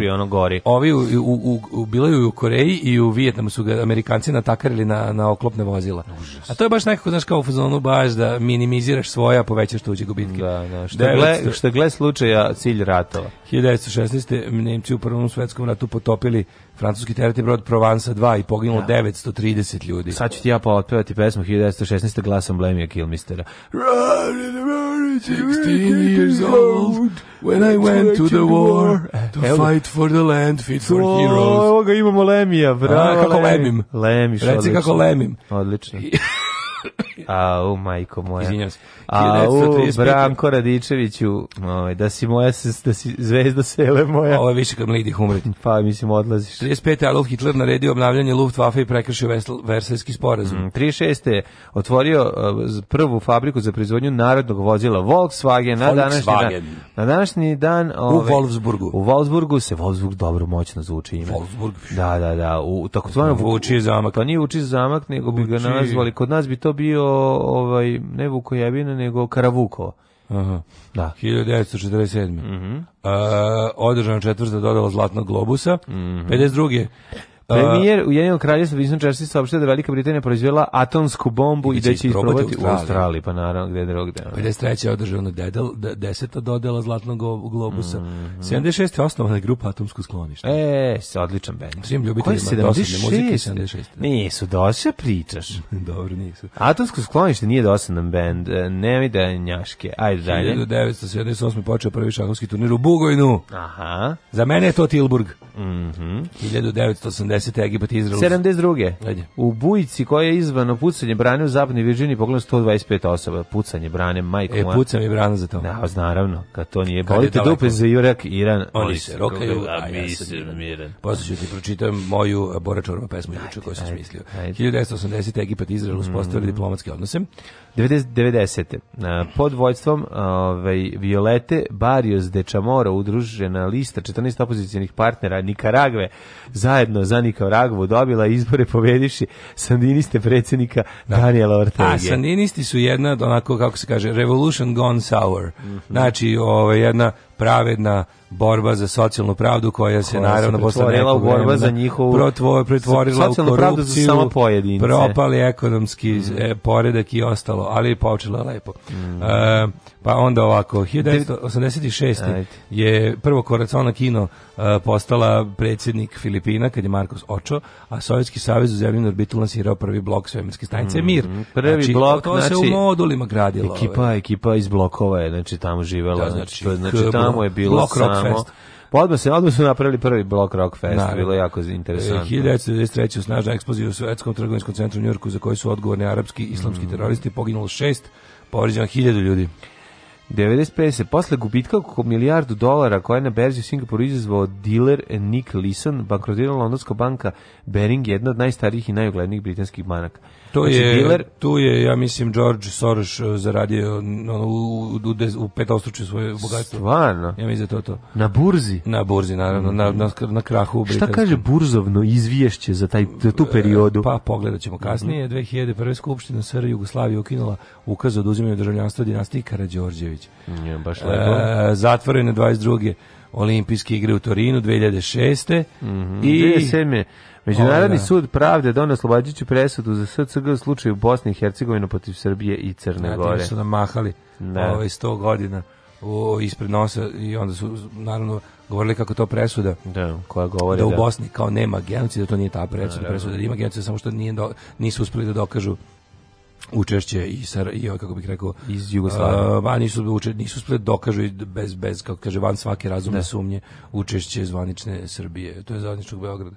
i ono gori. Ovi u, u, u, bilo je u Koreji i u Vijetnamu su ga Amerikanci na takarili na na oklopne vozila. Užas. A to je baš nekako znaš kao u fazonu baš da minimiziraš svoja, povećaš tuđe gubitke. Da, da, što gle što gle slučaja cilj ratova. 1916. Nemci u prvom svetskom ratu potopili francuski teretni brod Provansa 2 i poginulo ja. Da. 930 ljudi. Sad ću ti ja pa otpevati pesmu 1916. glasom Blemija Kilmistera. Run in America, 16 years old, when I went to the war, eh, to fight for the land fit for heroes. Evo ga imamo Lemija, bravo. A, kako Lemim. Lemiš, Reci odlično. kako Lemim. Odlično. [LAUGHS] [COUGHS] Au, majko moja. Izvinjam se. Au, Branko Radičeviću, ovaj, da si moja, da si zvezda sele moja. Ovo je više kad mladih umreti. [LAUGHS] Pa, mislim, odlaziš. 35. Adolf Hitler naredio obnavljanje Luftwaffe i prekršio Versajski sporazum. Mm, 36. otvorio e, prvu fabriku za proizvodnju narodnog vozila Volkswagen, na današnji dan. Na današnji dan ove, u ovaj, Wolfsburgu. U Wolfsburgu se Wolfsburg dobro moćno zvuči ime. Wolfsburg. Da, da, da. U takozvanom vuči zamak. Pa nije uči zamak, nego bi ga nazvali kod nas bi to to bio ovaj, ne Vukojevina, nego Karavuko. Aha. Da. 1947. Mm -hmm. uh, održana četvrta dodela Zlatnog globusa. Mm -hmm. 52. Premijer Ujedinjenog kraljevstva Winston Churchill saopštio da Velika Britanija proizvela atomsku bombu i da, da će isprobati u Australiji, pa naravno gde drugde. 53. je održano dedel, 10. dodela Zlatnog globusa. Mm -hmm. 76. osnovana grupa atomsku sklonište. E, odličan band. Svim ljubiteljima dosadne muzike 76. Da. Nisu dosadne pričaš. [LAUGHS] Dobro, nisu. Atomsko sklonište nije dosadan band. E, Nemoj da njaške. Ajde dalje. 1978. počeo prvi šahovski turnir u Bugojnu. Aha. Za mene je to Tilburg. Mm -hmm. 1980 70. Egipat Izrael. 72. Ajde. U Bujici koja je izvano pucanje brane u zapadnoj Virđini pogledano 125 osoba. Pucanje brane, majko E, pucam i brana za to. Da, naravno, kad to nije. Kad Bolite dupe za Jurak, Iran. Oni, se rokaju, a mi se miren. Posle ću ti pročitam moju Bora Čorba pesmu juče koju sam smislio. 1980. Egipat Izrael uspostavili mm. diplomatske odnose. 90. 90. Pod vojstvom ovaj, Violete Barrios de Chamorro udružena lista 14 opozicijenih partnera Nikaragve zajedno za Dominika Vragovu dobila izbore pobediši sandiniste predsjednika da. Daniela Ortega. A sandinisti su jedna, onako kako se kaže, revolution gone sour. Mm -hmm. Znači, ovo, ovaj, jedna pravedna borba za socijalnu pravdu koja se koja naravno se posle nekog borba za njihovu protvo, pretvorila u korupciju, za samo pojedince. propali ekonomski mm. e, poredak i ostalo, ali je počela lepo. Mm. E, pa onda ovako, 1986. Ajde. je prvo koracona kino e, postala predsjednik Filipina kad je Marcos Ocho a Sovjetski savez u zemlji orbitu lansirao prvi blok svemirske stanice mm. Mir. Prvi znači, blok, to, to znači, se u znači, modulima gradilo. Ekipa, ove. Ovaj. ekipa iz blokova je, znači tamo živela, da, znači, znači, znači tamo tamo je bilo Block samo... Rock Fest. Pa odmah, se, odmah su napravili prvi Block Rock Fest, Naravno. Da, bilo je da. jako interesantno. 1993. snažna eksplozija u Svetskom trgovinskom centru u Njurku za koju su odgovorni arapski islamski mm. teroristi, poginulo šest, povređeno hiljadu ljudi. 95. se posle gubitka oko milijardu dolara koje je na berzi u Singapuru izazvao dealer Nick Leeson, bankrotirala londonska banka Bering, jedna od najstarijih i najuglednijih britanskih banaka. To znači, je, dealer, tu je, ja mislim, George Soros eh, zaradio ono, u, u, u petostručju svoje bogatstvo. Stvarno? Ja mislim da to to. Na burzi? Na burzi, naravno, na, na, mm. na krahu. Šta kaže burzovno izvješće za, taj, za tu eh, periodu? Pa, pogledaćemo kasnije. 2001. Mhm. skupština SR Jugoslavije ukinula ukaz o oduzimanju državljanstva dinastiji Karađorđević. Ja, baš lepo. E, zatvorene 22. olimpijske igre u Torinu 2006. Mm I... 2007. Međunarodni da. sud pravde donio oslobađajuću presudu za SCG u slučaju Bosne i Hercegovine protiv Srbije i Crne Znate, Gore. su nam mahali da. ovaj, 100 godina o, ispred nosa i onda su naravno govorili kako to presuda da, koja govori da, u da. Bosni kao nema genocida, to nije ta presuda, da, presuda da ima genocida, samo što nije do, nisu uspeli da dokažu učešće i sar, i ovaj, kako bih rekao iz Jugoslavije. Uh, nisu uče, nisu splet da dokažu bez bez kako kaže van svake razumne da. sumnje učešće zvanične Srbije. To je zvaničnog Beograda.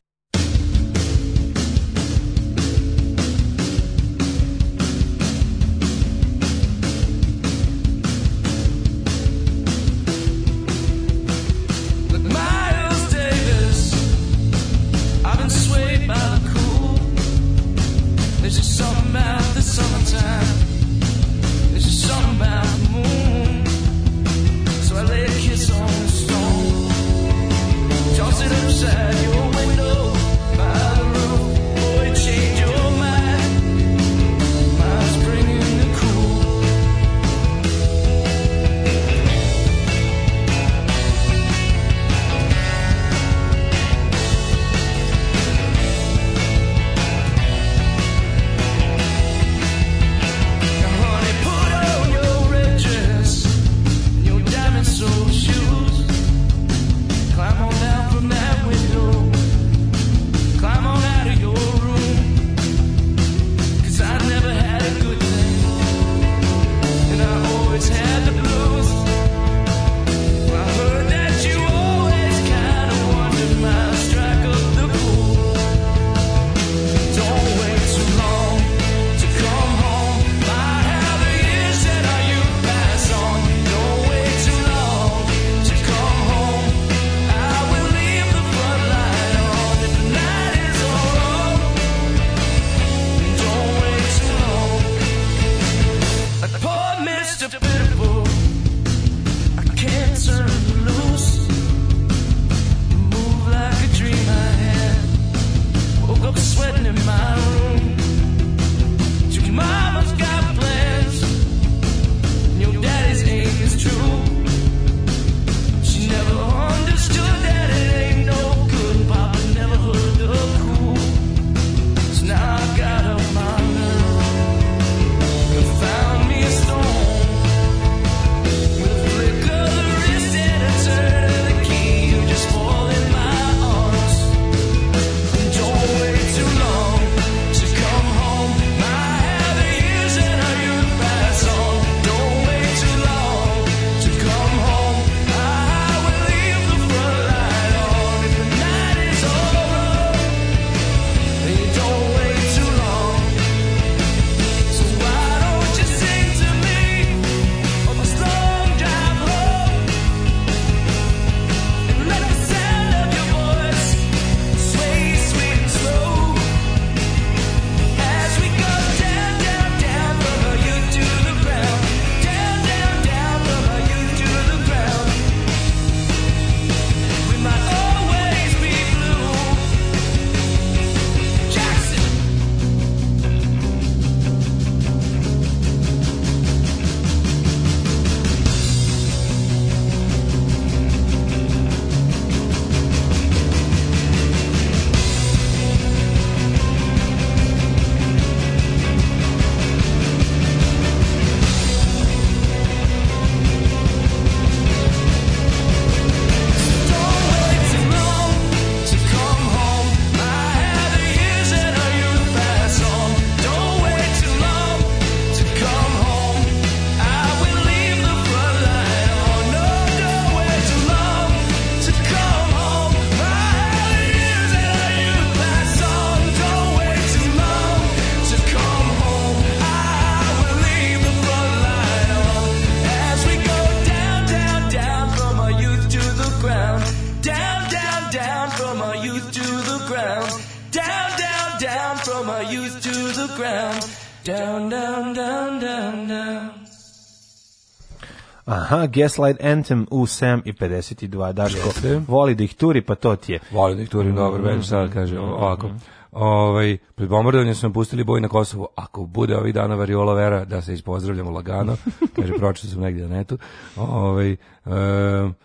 Aha, Gaslight Anthem u 7 i 52. Daško, Jeste. voli da ih turi, pa to ti je. Voli da ih turi, mm. dobro, već sad kaže ovako. Mm. Ovaj, pred bombardovanjem smo pustili boj na Kosovu. Ako bude ovih dana variola vera, da se ispozdravljamo lagano. [LAUGHS] kaže, pročito sam negde na netu. Ovaj, um,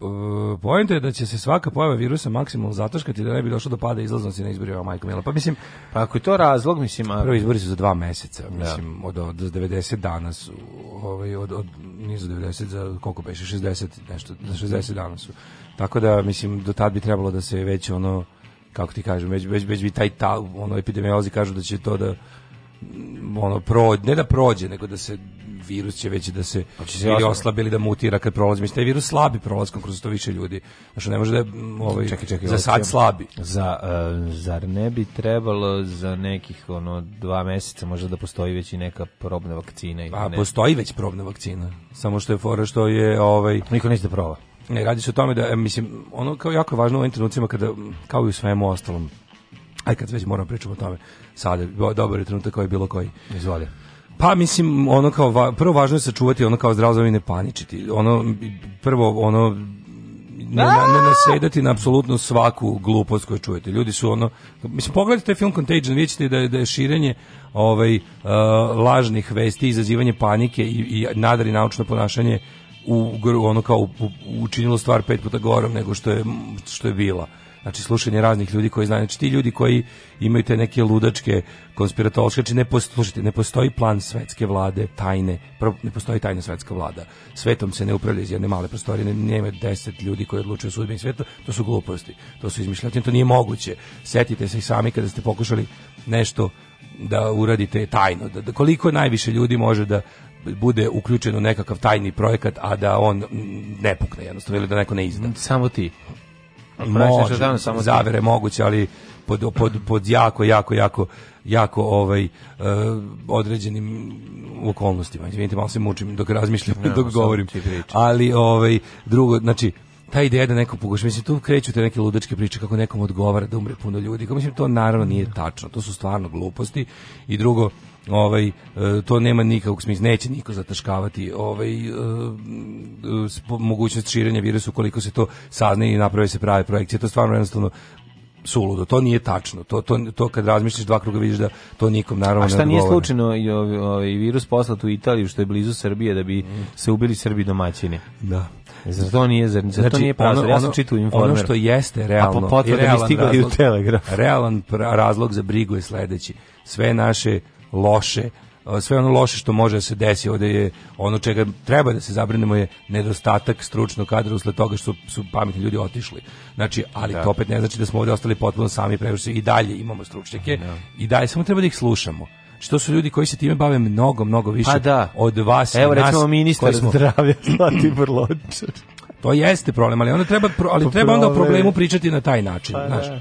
E, Poenta je da će se svaka pojava virusa maksimalno zataškati da ne bi došlo do pada izlaznosti na izborima Majko Mila. Pa mislim, pa ako je to razlog, mislim, a... prvi izbori su za dva meseca, da. mislim, da. od, od 90 dana su, ovaj od od nizu 90 za koliko peše, 60 nešto, za 60 dana su. Tako da mislim do tad bi trebalo da se već ono kako ti kažem, već već već bi taj ta, ono epidemiolozi kažu da će to da ono prođe, ne da prođe, nego da se virus će već da se znači ili oslabili da mutira kad prolazi mislim taj virus slabi prolaskom kroz to više ljudi znači ne može da mm, ovaj čekaj, čekaj, za sad slabi za uh, zar ne bi trebalo za nekih ono dva meseca možda da postoji već i neka probna vakcina ili a pa, ne? postoji već probna vakcina samo što je fora što je ovaj niko neće da proba ne radi se o tome da e, mislim ono kao jako važno u ovim trenucima kada kao i u svemu ostalom aj kad već moram pričati o tome sada dobar je trenutak koji je bilo koji izvoli Pa mislim ono kao prvo važno je sačuvati ono kao zdravlje i ne paničiti. Ono prvo ono ne, ne nasedati na apsolutno svaku glupost koju čujete. Ljudi su ono, mislim, pogledajte film Contagion, vidite da je, da je širenje ovaj, uh, lažnih vesti, izazivanje panike i, i nadari naučno ponašanje u, ono kao u, u, učinilo stvar pet puta gorom nego što je, što je bila znači slušanje raznih ljudi koji znaju, znači ti ljudi koji imaju te neke ludačke konspiratološke, znači ne, poslušajte, ne postoji plan svetske vlade, tajne, ne postoji tajna svetska vlada, svetom se ne upravlja iz jedne male prostorije, nema deset ljudi koji odlučuju sudbini sveta, to su gluposti, to su izmišljati, to nije moguće, setite se i sami kada ste pokušali nešto da uradite tajno, da, da koliko najviše ljudi može da bude uključen u nekakav tajni projekat, a da on ne pukne jednostavno ili da neko ne izda. Samo ti. Može, tamo samo zavere moguće, ali pod, pod, pod jako, jako, jako jako ovaj uh, određenim okolnostima. Izvinite, malo se mučim dok razmišljam, no, dok govorim. Ali ovaj drugo, znači ta ideja da neko pokuša, mislim tu kreću te neke ludačke priče kako nekom odgovara da umre puno ljudi. Kako mislim to naravno nije tačno. To su stvarno gluposti. I drugo, ovaj e, to nema nikakvog smisla neće niko zataškavati ovaj e, mogućnost širenja virusa koliko se to sazna i naprave se prave projekcije to stvarno jednostavno suludo. To nije tačno. To, to, to kad razmišljaš dva kruga vidiš da to nikom naravno ne A šta nije slučajno i ovaj virus poslat u Italiju što je blizu Srbije da bi mm. se ubili Srbi domaćini. Da. Zar to nije, zar, znači, to nije prazor? Ono, ja sam čitao informer. Ono što jeste realno, A po potvrde mi stigla i u telegraf. Realan razlog za brigu je sledeći. Sve naše loše sve ono loše što može da se desi ovde je ono čega treba da se zabrinemo je nedostatak stručnog kadra usled toga što su pametni ljudi otišli. Znači, ali da. to opet ne znači da smo ovde ostali potpuno sami, previše i dalje imamo stručnjake da. i dalje samo treba da ih slušamo što su ljudi koji se time bave mnogo, mnogo više pa da. od vas Evo, i nas. Evo, recimo, ministar smo... zdravlja [LAUGHS] Zlatibor Lončar. To jeste problem, ali onda treba, ali treba onda o problemu pričati na taj način, pa, znaš. Da.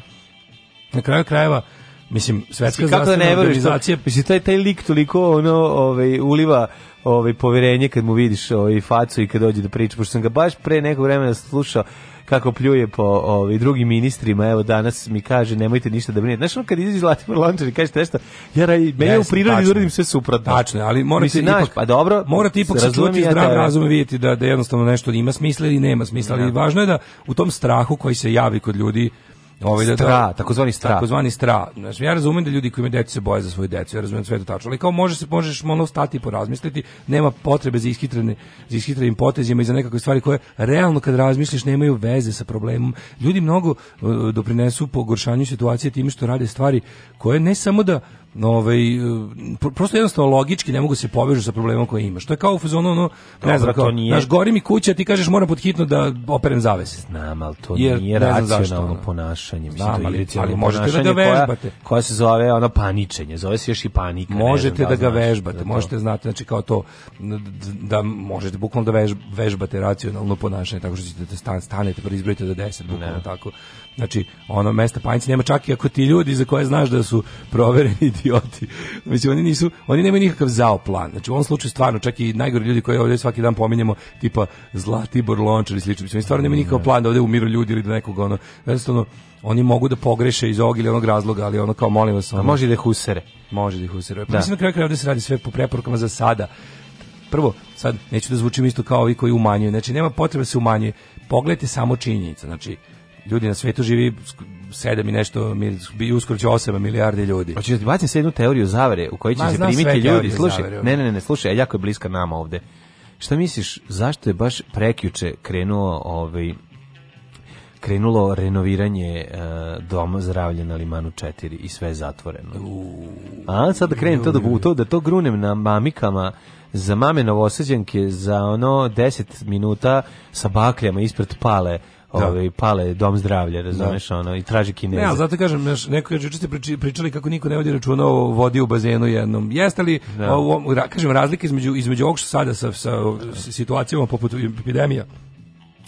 Na kraju krajeva, Mislim, svetska kako da ne veriš, mislim, taj, taj lik toliko ono, ovaj, uliva ovaj, poverenje kad mu vidiš ovaj, facu i kad dođe da priča, pošto sam ga baš pre nekog vremena slušao kako pljuje po ovaj, drugim ministrima, evo danas mi kaže nemojte ništa da brinete. znači on kad izađe Zlatimir Lončar i kaže nešto, ja raj, me je u prirodi da uradim sve suprotno. Tačno, ali morate Mislim, ipak, naš, pa dobro, morate ipak se ja zdrav razum i vidjeti da, da jednostavno nešto ima smisla ili nema smisla, ali ja. Da. važno je da u tom strahu koji se javi kod ljudi ovaj stra, da, takozvani stra. Takozvani stra. Znači, ja razumem da ljudi koji imaju decu se boje za svoju decu, ja razumem da sve to tačno, ali kao može se možeš malo stati i porazmisliti, nema potrebe za ishitrene za ishitrenim potezima i za nekakve stvari koje realno kad razmisliš nemaju veze sa problemom. Ljudi mnogo uh, doprinesu pogoršanju situacije time što rade stvari koje ne samo da ovaj, e, prosto jednostavno logički ne mogu se povežu sa problemom koji imaš. To je kao u fazonu, ono, ne znam, kao, nije... naš gori mi kuća, ti kažeš moram pod hitno da operem zavese. Znam, ali to Jer, nije racionalno ponašanje. Mislim, znam, ali, to ali možete da ga vežbate. Koja, koja se zove ono paničenje, zove se još i panika. Možete znam, da, da, ga vežbate, da možete znati, znači kao to, da možete bukvalno da vežbate racionalno ponašanje, tako što ćete da stanete, pa da izbrojite do 10, bukvalno tako. Znači, ono mesta panjice nema čak i ako ti ljudi za koje znaš da su provereni [LAUGHS] idioti. Znači, oni nisu, oni nemaju nikakav zao plan. Znači, u ovom slučaju stvarno, čak i najgori ljudi koje ovdje svaki dan pominjemo, tipa Zlatibor Lončar i slično, mislim, oni stvarno nemaju nikakav plan da ovdje umiru ljudi ili da nekog, ono, jednostavno, oni mogu da pogreše iz ovog ili onog razloga, ali ono kao, molim vas, ono, A može da husere. Može da husere. usere. Pa, da. Mislim, na kraju kraja ovdje se radi sve po preporukama za sada. Prvo, sad, neću da zvučim isto kao ovi koji umanjuju, znači, nema potrebe da se umanjuje. Pogledajte samo činjenice, znači, ljudi na svetu živi 7 i nešto, bi uskoro će 8 milijarde ljudi. Hoćeš da ti bacim sve jednu teoriju zavere u kojoj će Ma, se primiti ljudi. Slušaj, zavere, ne, ne, ne, slušaj, jako je bliska nama ovde. Šta misliš, zašto je baš prekjuče krenuo ovaj krenulo renoviranje uh, doma zdravlja na Limanu 4 i sve je zatvoreno. A sad da krenem to da, to, da to grunem na mamikama za mame novoseđanke za ono 10 minuta sa bakljama ispred pale ovaj pale dom zdravlja, razumeš da. ono i traži kineze. Ne, ali zato kažem, neko je juče pričali kako niko ne vodi računa o vodi u bazenu jednom. Jeste li da. ovo, kažem razlika između između ovog što sada sa, sa situacijama poput epidemija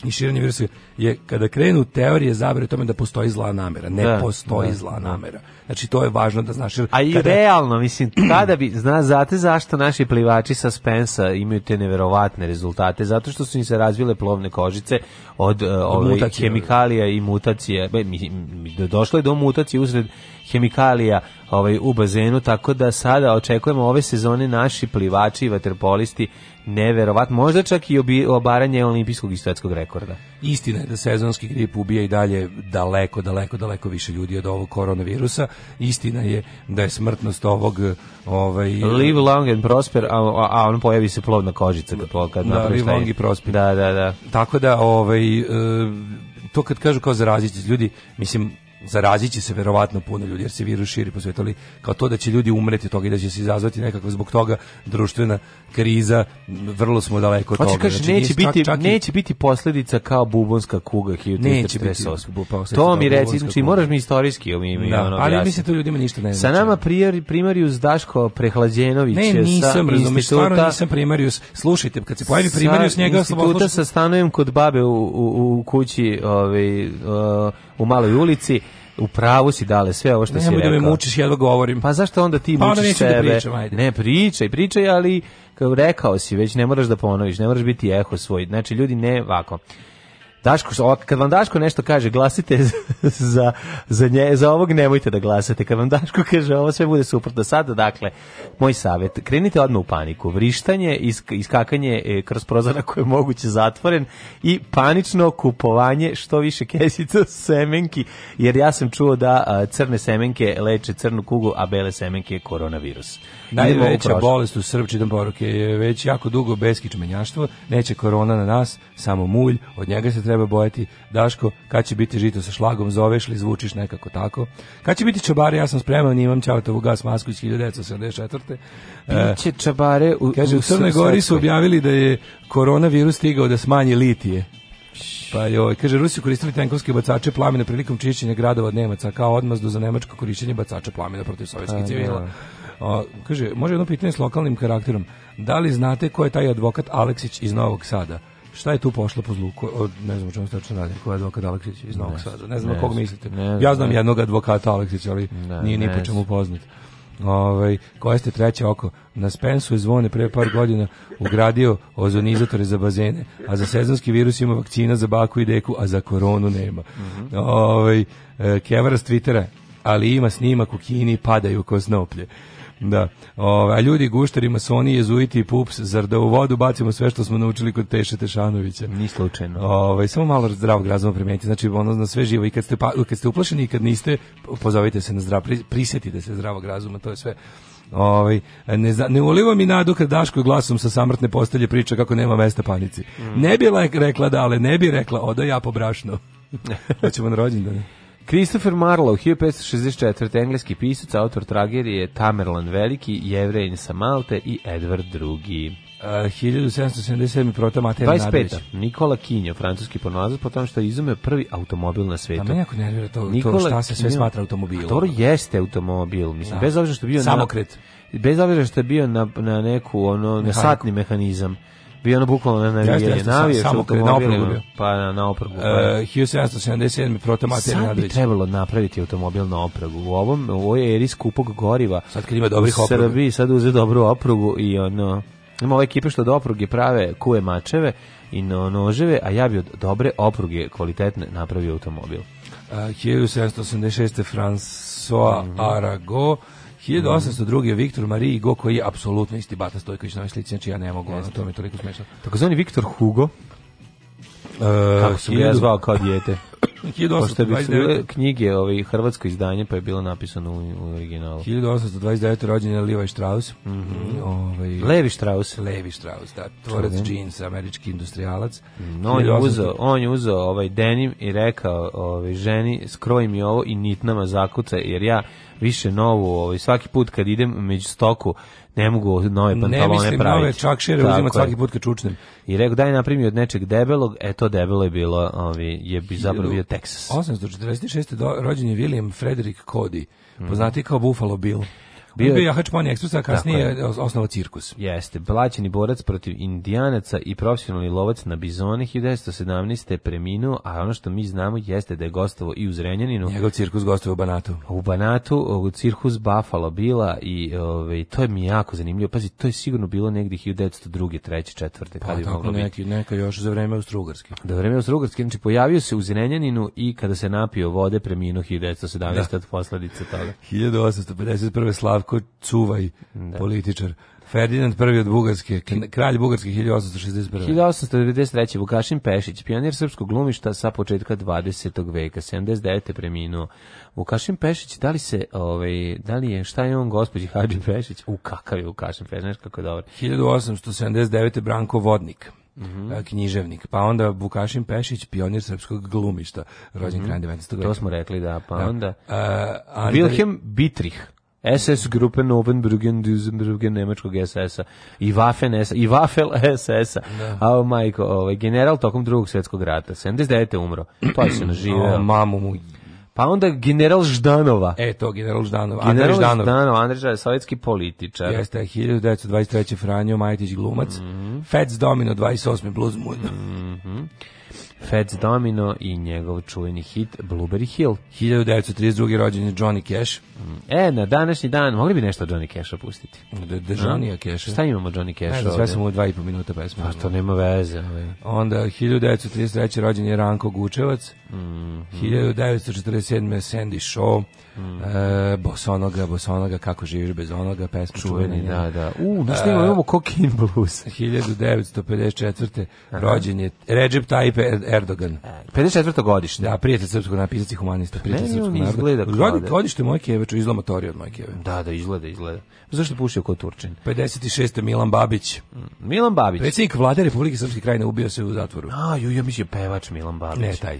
i širenje virusa je kada krenu teorije zavere tome da postoji zla namera. Ne da, postoji da, zla namera. Da. Znači to je važno da znaš. A i realno, mislim, kada bi, zna, zate zašto naši plivači sa Spensa imaju te neverovatne rezultate? Zato što su im se razvile plovne kožice od uh, e, ove hemikalija i mutacije. mi, Došlo je do mutacije usred hemikalija ovaj, u bazenu, tako da sada očekujemo ove sezone naši plivači i vaterpolisti neverovatno, možda čak i obaranje olimpijskog i svetskog rekorda. Istina je da sezonski grip ubija i dalje daleko, daleko, daleko više ljudi od ovog koronavirusa. Istina je da je smrtnost ovog... Ovaj, live long and prosper, a, a on pojavi se plovna kožica. Kad, kad da, live long i prosper. Da, da, da. Tako da, ovaj, e, to kad kažu kao zarazići ljudi, mislim, zarazit će se verovatno puno ljudi jer se virus širi po svetu, ali kao to da će ljudi umreti toga i da će se izazvati nekakva zbog toga društvena kriza, vrlo smo daleko od toga. Hoće kažeš, znači, neće, biti, čak, neće biti posledica kao bubonska kuga 1948. Neće biti, pa to mi reci, znači moraš mi istorijski o mi, ime. Da, ono ali mislim to ljudima ništa ne znači. Sa nama prior, primarius Daško Prehlađenović. Ne, nisam, razumiješ, stvarno nisam primarius. Slušajte, kad se pojavi primarius njega... Sa instituta sa stanujem kod babe u, u, u kući ovaj, uh, u maloj ulici, u pravu si dale sve ovo što ne, si rekao. Nemoj da me mučiš, jedva da govorim. Pa zašto onda ti pa mučiš onda sebe? Da pričam, ajde. Ne, pričaj, pričaj, ali kao rekao si, već ne moraš da ponoviš, ne moraš biti eho svoj. Znači, ljudi, ne ovako. Daško, kad vam Daško nešto kaže, glasite [LAUGHS] za, za, nje, za ovog, nemojte da glasate. Kad vam Daško kaže, ovo sve bude suprotno. Sada, dakle, moj savjet, krenite odmah u paniku. Vrištanje, isk, iskakanje e, kroz prozora na koje je moguće zatvoren i panično kupovanje što više kesica semenki, jer ja sam čuo da crne semenke leče crnu kugu, a bele semenke je koronavirus. Najveća bolest u srpčitom poruke je već jako dugo beskičmenjaštvo, neće korona na nas, samo mulj, od njega se treba bojati. Daško, kad će biti žito sa šlagom, zoveš li, zvučiš nekako tako. Kad će biti čabare, ja sam spreman, imam Čavatovu gas Maskuć 1974. E, Biće čabare u, kaže, u, Crnoj Gori su objavili da je koronavirus stigao da smanji litije. Pa joj, kaže, Rusi koristili tenkovske bacače plamena prilikom čišćenja gradova od Nemaca, kao odmazdu za nemačko korišćenje bacača plamena protiv sovjetskih civila. Da. O, kaže, može jedno pitanje s lokalnim karakterom. Da li znate ko je taj advokat Aleksić iz Novog Sada? Šta je tu pošlo po zlu? Ko, ne znam o čemu tačno radi, ko je advokat Aleksić iz Novog Sada. Ne znam ne, kog mislite. Ne, ja znam jednog advokata Aleksića, ali ne, nije ni po čemu poznat. Ovaj, koja ste treće oko? Na Spensu je zvone pre par godina ugradio ozonizatore za bazene, a za sezonski virus ima vakcina za baku i deku, a za koronu nema. Mm -hmm. Ovaj, e, Kevara s Twittera, ali ima snimak u Kini padaju ko snoplje. [LAUGHS] Da. Ove, a ljudi, guštari, masoni, jezuiti i pups, zar da u vodu bacimo sve što smo naučili kod Teše Tešanovića? Ni slučajno. Ove, samo malo zdravog razuma primeniti, znači ono na sve živo i kad ste, pa, kad ste uplašeni i kad niste, pozovite se na zdrav, prisetite se zdravog razuma, to je sve. Ovaj ne zna, ne uliva mi nadu kad Daško glasom sa samrtne postelje priča kako nema mesta panici. Mm. Ne bi rekla da, ali ne bi rekla oda ja po brašno. [LAUGHS] Hoćemo na rođendan. Christopher Marlowe, 1564. engleski pisac, autor tragedije Tamerlan Veliki, Jevrejn sa Malte i Edward II. Uh, 1777. prota Matera 25. Nikola Kinjo, francuski pronalazac, po tom što je izumeo prvi automobil na pa svetu. A me jako nervira to, Nikola to šta se sve Kinjo, smatra automobilom. A to jeste automobil, mislim, da. bez obzira što bio Samokret. na... Samokret. Bez obzira što je bio na, na neku, ono, na satni mehanizam Bio ono bukvalno na navijenje. Navije sa, automobil. Pa na, na opragu. Uh, 1777. Prota Materi Sad bi trebalo napraviti automobil na opragu. U ovom, u ovoj eri skupog goriva. Sad kad ima dobrih opruga. Srbiji sad uze dobru oprugu i ono... Ima ove ekipe što do opruge prave kuje mačeve i no, noževe, a ja bi od dobre opruge kvalitetne napravio automobil. E, uh, 1786. François mm -hmm. Arago 1802. je Viktor Marije Igo koji je apsolutno isti Bata Stojković na ovoj slici, znači ja ne mogu, ono, to mi je toliko smešno. Takozvani Viktor Hugo, Uh, Kako se je zvao kao dijete? Pošto bi su knjige, ovaj, hrvatsko izdanje, pa je bilo napisano u, u originalu. 1829. rođen je Levi Strauss. Mm -hmm. ovaj, Levi Strauss. Levi Strauss, da. Tvorac džinsa, američki industrialac. Mm, on, je uzeo, on je uzeo ovaj denim i rekao ovaj, ženi, skroj mi ovo i nitnama zakuca, jer ja više novu, ovaj, svaki put kad idem među stoku, ne mogu nove pantalone ne mislim, praviti. nove čakšere uzimati svaki put kad čučnem. I rekao daj naprimi od nečeg debelog, eto debelo je bilo, ovi, je bi zapravo bio Texas. 846. rođen je William Frederick Cody, poznati kao Buffalo Bill. Bio je jahač Pony Expressa, a kasnije je cirkus. Jeste, plaćeni borac protiv indijanaca i profesionalni lovac na bizone 1917. preminuo, a ono što mi znamo jeste da je gostovo i u Zrenjaninu. Njegov cirkus gostovo u Banatu. U Banatu, u cirkus Buffalo bila i ove, ovaj, to je mi jako zanimljivo. Pazi, to je sigurno bilo negdje 1902. 3. 4. Pa, kada je moglo neki, biti. Neka još za vreme Austrugarske. Da vreme Austrugarske, znači pojavio se u Zrenjaninu i kada se napio vode preminuo 1917. Da. od posledice toga. 1851. Slavko Marko Cuvaj, da. političar. Ferdinand I od Bugarske, kralj Bugarske 1861. 1893. Vukašin Pešić, pionir srpskog glumišta sa početka 20. veka, 79. preminuo. Vukašin Pešić, da li se, ovaj, da li je, šta je on gospođi Hadži Pešić? U kakav je Vukašin Pešić, znaš kako je dobro. 1879. Branko Vodnik. Mm -hmm. književnik. Pa onda Vukašin Pešić, pionir srpskog glumišta, rođen mm -hmm. krajem 19. veka. To smo rekli, da, pa da. onda. Uh, e, Andri... Wilhelm Bitrich. SS Gruppe Novenbrüggen, Düsenbrüggen, nemačkog SS-a, i Waffen SS, i Waffel SS-a. Da. A, majko, ovaj, general tokom drugog svetskog rata, 79. umro, pa se [CLEARS THROAT] naživeo. O, mamu mu pa onda general Ždanova. E to, general Ždanova. General Ždanov, Ždanov Andrej je sovjetski političar. Jeste, 1923. Franjo Majtić glumac. Mm -hmm. Fats Domino, 28. Blues Moon. Mm -hmm. Fats Domino i njegov čuveni hit Blueberry Hill. 1932. rođen je Johnny Cash. E, na današnji dan mogli bi nešto Johnny Cash pustiti. Da, da, da Johnny Cash. Šta imamo Johnny Cash? Ne, da, sve smo u dva i po minuta pesma. Pa to nema veze. Ovaj. Onda 1933. rođen je Ranko Gučevac. Mm -hmm. 1947. Sandy Shaw, mm. e, Bosonoga, Bosonoga, Kako živiš bez onoga, pesma čuveni. Da, da. U, mi što e, imamo Cocaine Blues. 1954. [LAUGHS] rođen je Recep Tayyip er-, Erdogan. 54. E, godište. Da, prijatelj srpskog napisaca i humanista. Pa prijatelj srpskog izgleda Godi, da- Godište moje keve, ču izloma tori od moje keve. Da, da, izgleda, izgleda. Zašto pušio kod Turčin? 56. Milan Babić. Mm, Milan Babić. Predsjednik vlade Republike Srpske krajine ubio se u zatvoru. A, ju, ja mislim pevač Milan Babić. Ne, taj.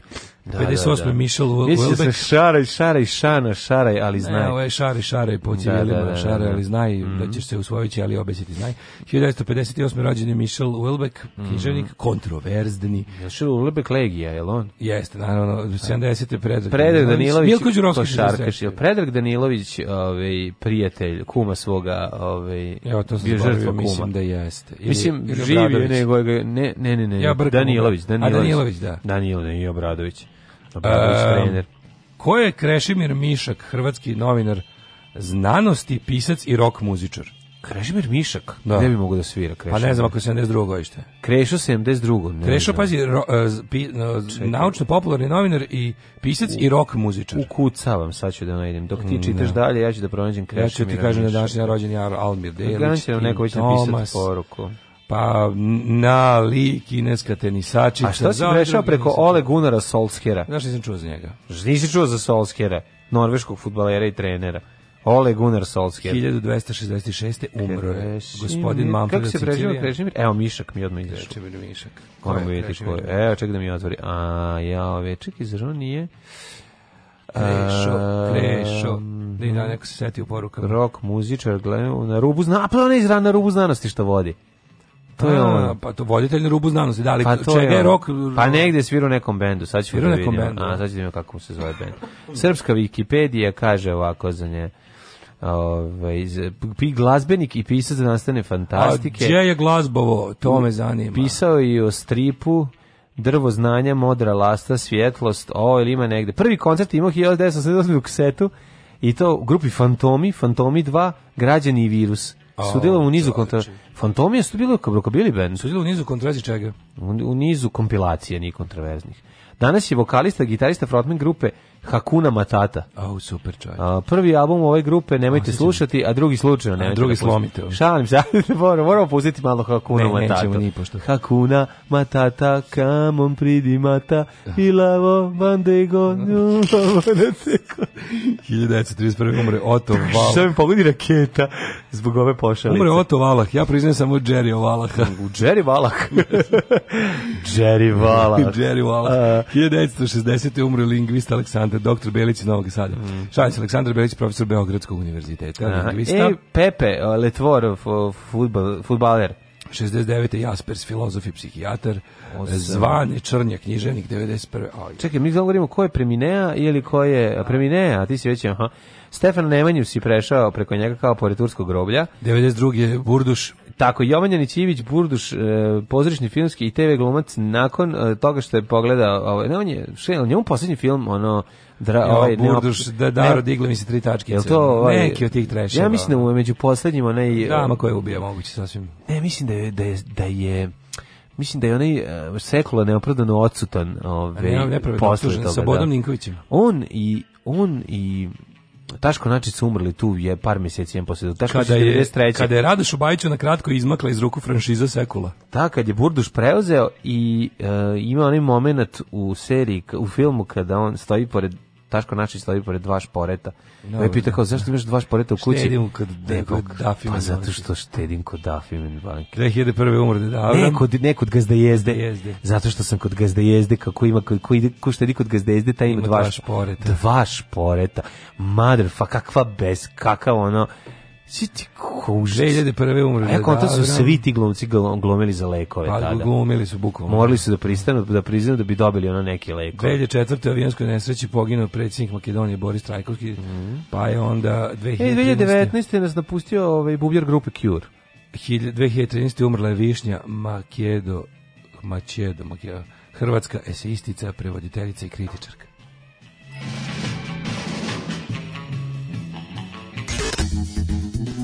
Da, 58. Da, da. Michel da. Welbeck. se šaraj, šaraj, šana, šaraj, ali znaj. Ne, ovo je šaraj, šaraj po civilima, da, da, da, šaraj, da, ali da. znaj, mm -hmm. da mhm. ćeš se usvojići, ali obećati znaj. 1958. rođen je Mišel Welbeck, mhm. književnik, mm -hmm. kontroverzdni. Michel Welbeck legija, je on? Jeste, naravno, 70. predrag. Predrag Danilović, Milko Đurovski. Šarkaš, je predrag Danilović, ovaj, prijatelj, kuma svoga, ovaj, Evo, to sam bio žrtva kuma. Mislim da jeste. Ili, mislim, ili živio nego, ne, ne, ne, ne, ja Danilović, Danilović. A Danilović, da. Danilović i Obradović. Obradović um, Ko je Krešimir Mišak, hrvatski novinar, znanosti, pisac i rock muzičar? Krešimir Mišak, da. ne bi mogu da svira Krešimir. Pa ne znam ako je 72. godište. Krešo 72. Ne Krešo, znam. pazi, ro, e, pi, e, naučno-popularni novinar i pisac u, i rock muzičar. Ukucavam, sad ću da idem. Dok ti da. čitaš mm, dalje, ja ću da pronađem Krešimira Mišaka. Ja ću ti kažem na da današnji rođen Almir Delić. Garantiram da neko već napisati poruku. Pa na Nali, kineska tenisačica. A što si prešao preko Ole Gunara Solskjera? Znaš nisam čuo za njega. Nisi čuo za Solskjera, norveškog futbalera i trenera. Ole Gunnar Solskjaer. 1266. umro je. Gospodin Manfred Kako se preživa Krešimir? Evo Mišak mi odmah izašao. Krešimir Mišak. Moramo vidjeti ko Evo ček da mi otvori. A ja ove ček izražao nije. Krešo, Krešo. Da i da neko se seti u porukama. Rock muzičar, gledam, na rubu, zna, pa na rubu znanosti što vodi to je ono. Pa to voditelj na rubu znanosti, da li pa čega je rok? Pa negde svirao nekom bendu, sad ćemo da nekom Bendu. A, da. sad ćemo da vidimo kako se zove bend. Srpska Wikipedija kaže ovako za nje. Ovaj glazbenik i pisac nastane fantastike. A gdje je glazbovo? To me zanima. Pisao i o stripu drvo znanja, modra lasta, svjetlost, o, ili ima negde. Prvi koncert imao 1978. u ksetu i to u grupi Fantomi, Fantomi 2, Građani i virus. Sudjelo u nizu kontra... Fantomi je bilo kao rokabili band. Sudjelo u nizu kontrazi čega? U, u nizu kompilacija nije kontraverznih. Danas je vokalista, gitarista frontman grupe Hakuna Matata. Oh, super čovjek. A, prvi album ove grupe nemojte Osjećam. slušati, a drugi slučajno nemojte. A drugi da slomite. Šalim se, [LAUGHS] moramo, moramo pustiti malo Hakuna ne, Matata. Nećemo ni pošto. Hakuna Matata, kamon pridi mata, i ilavo bandego, ljubavo na ceko. 1931. umre Otto [LAUGHS] Valah. Šta mi pogodi raketa zbog ove pošalice? Umre Otto Valah, ja priznajem samo Jerry U Jerry Valah. [LAUGHS] Jerry Valah. Jerry Valah. 1960. umre lingvist Aleksandar doktor Belić iz Novog Sada. Mm. Šalje se Aleksandar Belić, profesor Beogradskog univerziteta. Lingvista. E, Pepe e, Letvorov, futbal, futbaler. 69. Jaspers, filozof i psihijatar, zvani Črnja, književnik, 91. Aj. Čekaj, mi govorimo ko je Preminea ili ko je Preminea, a ti si već, aha. Stefan Nemanju si prešao preko njega kao pored turskog groblja. 92. Burduš, Tako, Jovanjanić Janić Ivić Burduš, e, pozorišni filmski i TV glumac, nakon e, toga što je pogledao, ovaj, ne, on je, še, njemu poslednji film, ono, Dra, ja, ovaj, Burduš, da, Daro, digle mi se tri tačke. Jel to, ovaj, neki od tih treševa. Ja mislim da mu je među poslednjim onaj... Drama ovaj, koja ubija, moguće sasvim. Ne, mislim da je, da je, da je mislim da je onaj uh, Sekula neopravdano odsutan, ovaj, ne, ne, ne, posle toga. Sa da. Bodom Ninkovićem. On i on i Taško Načić su umrli tu je par mjeseci jedan poslije. Taško kada je, 93. kada je Radoš Bajiću na kratko izmakla iz ruku franšiza Sekula. Da, kad je Burduš preuzeo i uh, e, ima onaj moment u seriji, u filmu kada on stoji pored Taško Načić slavi pored dva šporeta. No, me ovaj pita kao, zašto imaš dva šporeta u kući? Štedim kod Dafimen. Pa zato što štedim kod Dafimen banke. 2001. umrde Davram. Ne, kod, ne, kod gazdajezde. Jezde. Zato što sam kod gazdajezde, kako ima, ko, ko, ide, ko štedi kod gazdajezde, taj ima, ima dva, dva šporeta. Dva šporeta. Mother, fa, kakva bez, kakav ono Siti ko u 2001. umrli. Eko da, da su da, svi ti glumci glumili za lekove tada. pa, tada. glumili su bukvalno. Morali su da pristanu da priznaju da bi dobili ono neke lekove. 2004. u avijanskoj nesreći poginuo predsjednik Makedonije Boris Trajkovski. Mm. Pa je onda 2013. E, 2019. nas napustio ovaj bubljar grupe Cure. 2013. umrla je Višnja Makedo Makedo Makedo hrvatska eseistica, prevoditeljica i kritičarka.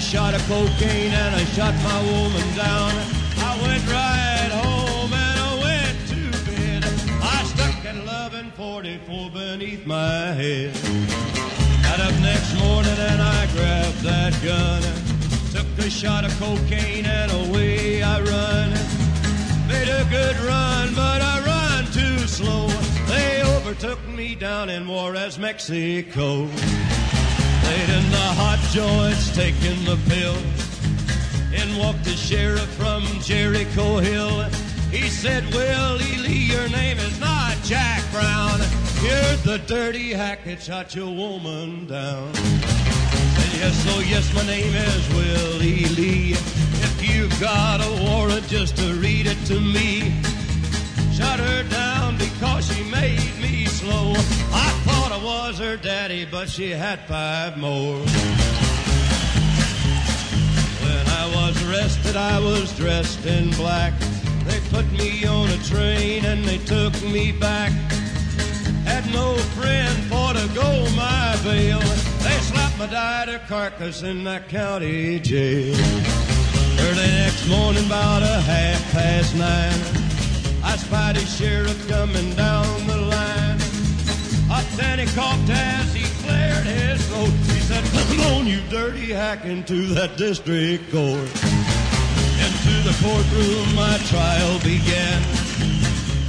I shot of cocaine and I shot my woman down. I went right home and I went to bed. I stuck at 1144 beneath my head. Got up next morning and I grabbed that gun. Took a shot of cocaine and away I run. Made a good run, but I run too slow. They overtook me down in Juarez, Mexico laid in the hot joints taking the pills. In walked the sheriff from Jericho Hill. He said, Willie Lee, your name is not Jack Brown. You're the dirty hack that shot your woman down. Said, yes, oh yes, my name is Willie Lee. If you've got a warrant, just to read it to me. Shut her down because she made me slow. I thought I was her daddy, but she had five more. When I was arrested, I was dressed in black. They put me on a train and they took me back. Had no friend for to go my bail. They slapped my died carcass in that county jail. Early next morning, about a half past nine, I spied a sheriff coming down then he coughed as he cleared his throat. He said, Come on, you dirty hack, into that district court. Into the courtroom my trial began,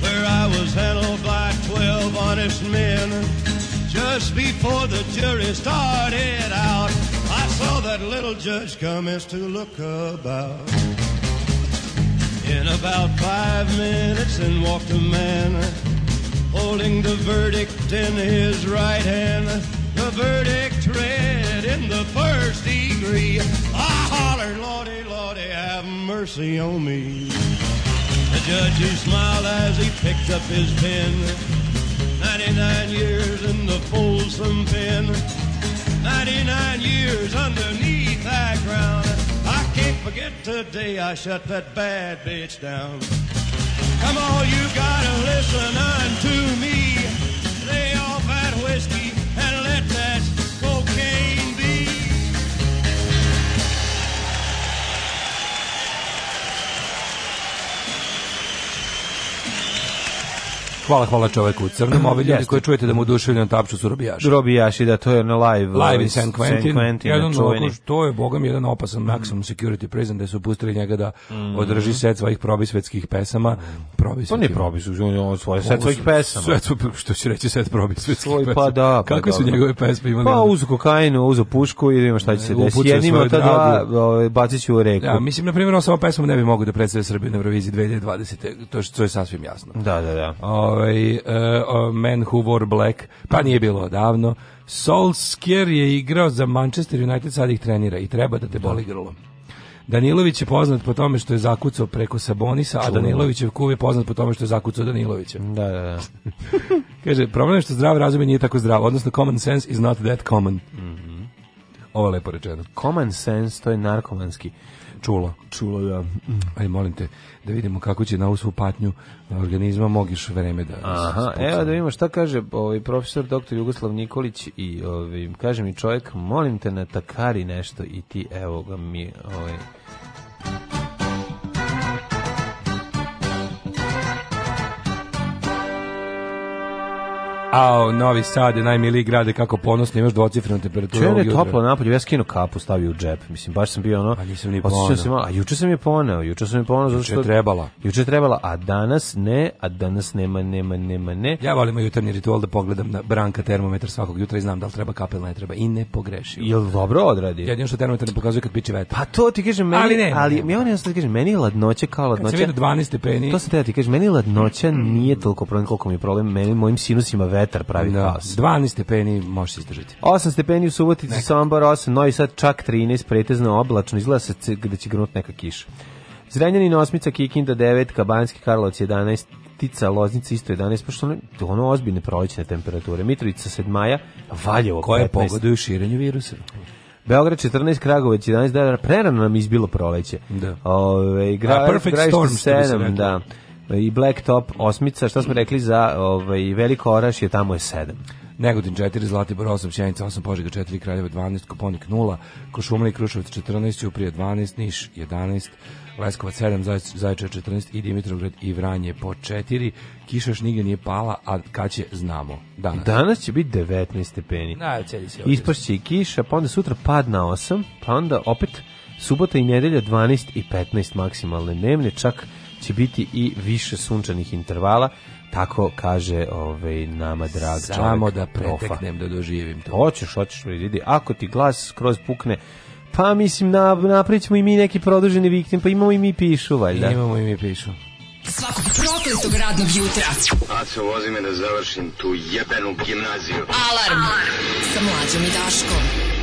where I was handled by twelve honest men. Just before the jury started out, I saw that little judge come in to look about. In about five minutes, and walked a man holding the verdict in his right hand. The verdict read in the first degree. I hollered, Lordy, Lordy, have mercy on me. The judge he smiled as he picked up his pen. 99 years in the Folsom pen. 99 years underneath that ground. I can't forget the day I shut that bad bitch down. Come on, you gotta listen unto me. Lay off that whiskey. hvala, hvala čoveku u crnom, ove ljudi koje čujete da mu oduševljeno tapču su robijaši. Robijaši, da, to je na live. Live iz ovaj, San Quentin. San Quentin jedan, da, ovako, to je, bogam, jedan opasan maximum security prison, da su pustili njega da mhm. održi set svojih probisvetskih pesama. Mhm. Probisvetskih. To nije probisvetski, on je svoje set svojih pesama. Set, što će reći, set probisvetskih pa pesama. Pa da, pa Kakve su njegove pesme imali? Pa uzu kokainu, uzu pušku i da vidimo šta će se desiti. Jednima ta dva ovaj, bacit ću u reku. Ja, da, mislim, na primjer, on samo pesmu ne bi mogu da predstavlja Srbiju na Euroviziji 2020. To, što, to je sasvim jasno. Da, da, da. O, ovaj, uh, Man Who Wore Black, pa nije bilo davno. Solskjaer je igrao za Manchester United, sad ih trenira i treba da te da. boli grlo. Danilović je poznat po tome što je zakucao preko Sabonisa, a Danilović je kuv je poznat po tome što je zakucao Danilovića. Da, da, da. [LAUGHS] Kaže, problem je što zdrav razum nije tako zdrav, odnosno common sense is not that common. Mm -hmm. Ovo je lepo rečeno. Common sense, to je narkomanski čulo. Čulo, da. Ajde, molim te, da vidimo kako će na ovu svu patnju organizma mogiš vreme da... Aha, evo da vidimo šta kaže ovaj profesor dr. Jugoslav Nikolić i ovaj, kaže mi čovjek, molim te na takari nešto i ti, evo ga mi... Ovaj, Ao, Novi Sad je najmiliji grade kako ponosno imaš dvocifrenu temperaturu. Čujem je toplo napolju, ja skinu kapu stavio u džep. Mislim, baš sam bio ono... A pa nisam ni ponao. Se malo, a juče sam je ponao, juče sam je ponao. Juče je trebala. Juče trebala, a danas ne, a danas nema, nema, nema, ne. Ja volim jutarnji ritual da pogledam na Branka termometar svakog jutra i znam da li treba kapa ili ne treba. I ne pogreši. Jel dobro odradi? Jedino što termometar ne pokazuje kad piče vetar. Pa to ti kažem meni, ali, ne, ali ne, ja ne, da kažem, meni ladnoće kao ladnoće. Kad se 12 stepeni. To se te da ti kažem, meni ladnoća nije toliko problem koliko mi je problem meni mojim sinusima vetra vetar pravi no. Da. haos. 12 stepeni može se izdržati. 8 stepeni u Subotici, Sombor 8, Novi Sad čak 13, pretezno oblačno, izgleda se da će grunut neka kiša. Zrenjanin osmica, Kikinda 9, Kabanski Karlovac 11, Tica, Loznica isto 11, pošto ono, ono ozbiljne prolećne temperature. Mitrovica 7 maja, Valjevo 15. Koje pogoduju širenju virusa? Beograd 14, Kragovic 11, da, prerano nam izbilo proleće. Da. Ove, gra, A, perfect storm, 7, da i Black Top osmica, šta smo rekli za ovaj, Veliko Oraš je tamo je sedam. Negotin 4, Zlatibor 8, Sjenica 8, Požega 4, Kraljevo 12, Koponik 0, Košumlja i Kruševac 14, Uprije 12, Niš 11, Leskovac 7, Zaječar 14 i Dimitrovgrad i Vranje po 4. Kiša nigde nije pala, a kad će znamo. Danas. Danas će biti 19 stepeni. Na, da, celi se. Ispašće i kiša, pa onda sutra pad na 8, pa onda opet subota i nedelja 12 i 15 maksimalne dnevne, čak će biti i više sunčanih intervala, tako kaže ovaj, nama drag Samo čovjek, da preteknem, da doživim to. Hoćeš, hoćeš, vidi, ako ti glas kroz pukne, pa mislim, na, napričemo i mi neki produženi vikend, pa imamo i mi pišu, valjda. Imamo i mi pišu. Svakog prokletog radnog jutra. Aco, vozi me da završim tu jebenu gimnaziju. Alarm, Alarm. sa mlađom i Daškom.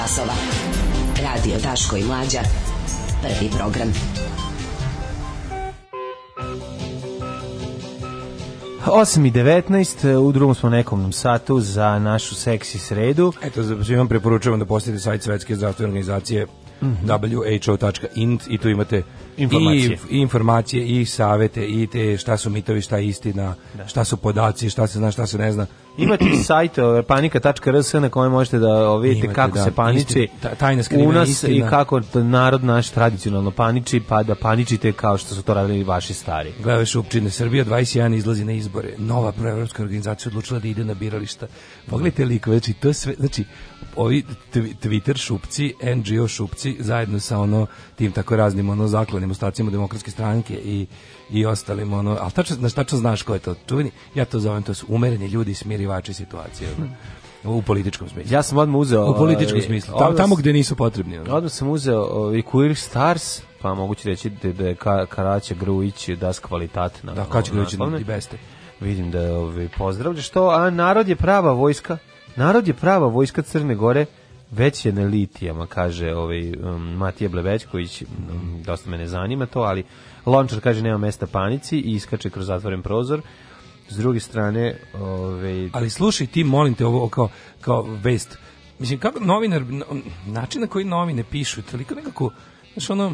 časova. Radio Daško i Mlađa. Prvi program. Osam i devetnaest, u drugom smo nekomnom satu za našu seksi sredu. Eto, svima preporučujem da posjetite sajt Svetske zdravstvene organizacije Mm who.int i tu imate informacije. I, i, informacije i savete i te šta su mitovi, šta je istina, da. šta su podaci, šta se zna, šta se ne zna. Imate [CLEARS THROAT] sajt panika.rs na kojem možete da vidite kako da, se paniči isti, tajna u nas istina. i kako narod naš tradicionalno paniči, pa da paničite kao što su to radili vaši stari. Gledaj Šupčine, Srbija 21 izlazi na izbore. Nova proevropska organizacija odlučila da ide na birališta. Pogledajte likove, znači to sve, znači ovi Twitter šupci, NGO šupci zajedno sa ono tim tako raznim ono zakladnim ostacima demokratske stranke i i ostalim ono, al tačno, tačno znaš ko je to čuveni, ja to zovem, to su umereni ljudi smirivači situacije. Ono. U političkom smislu. Ja sam odmah uzeo... U političkom ovaj, smislu, tamo, tamo gde nisu potrebni. Ono. Odmah sam uzeo i ovaj, Queer Stars, pa moguće reći da, da je Karaća Grujić das kvalitatna. Da, Karaća Grujić je beste. Vidim da ovaj, pozdravljaš što, a narod je prava vojska, narod je prava vojska Crne Gore, već je na litijama, kaže ovaj, um, Matija Blebećković, um, dosta mene zanima to, ali Lončar kaže nema mesta panici i iskače kroz zatvoren prozor. S druge strane, ove... Ovaj, Ali slušaj ti, molim te, ovo kao, kao vest. Mislim, kako novinar, način na koji novine pišu, toliko nekako, znaš, ono,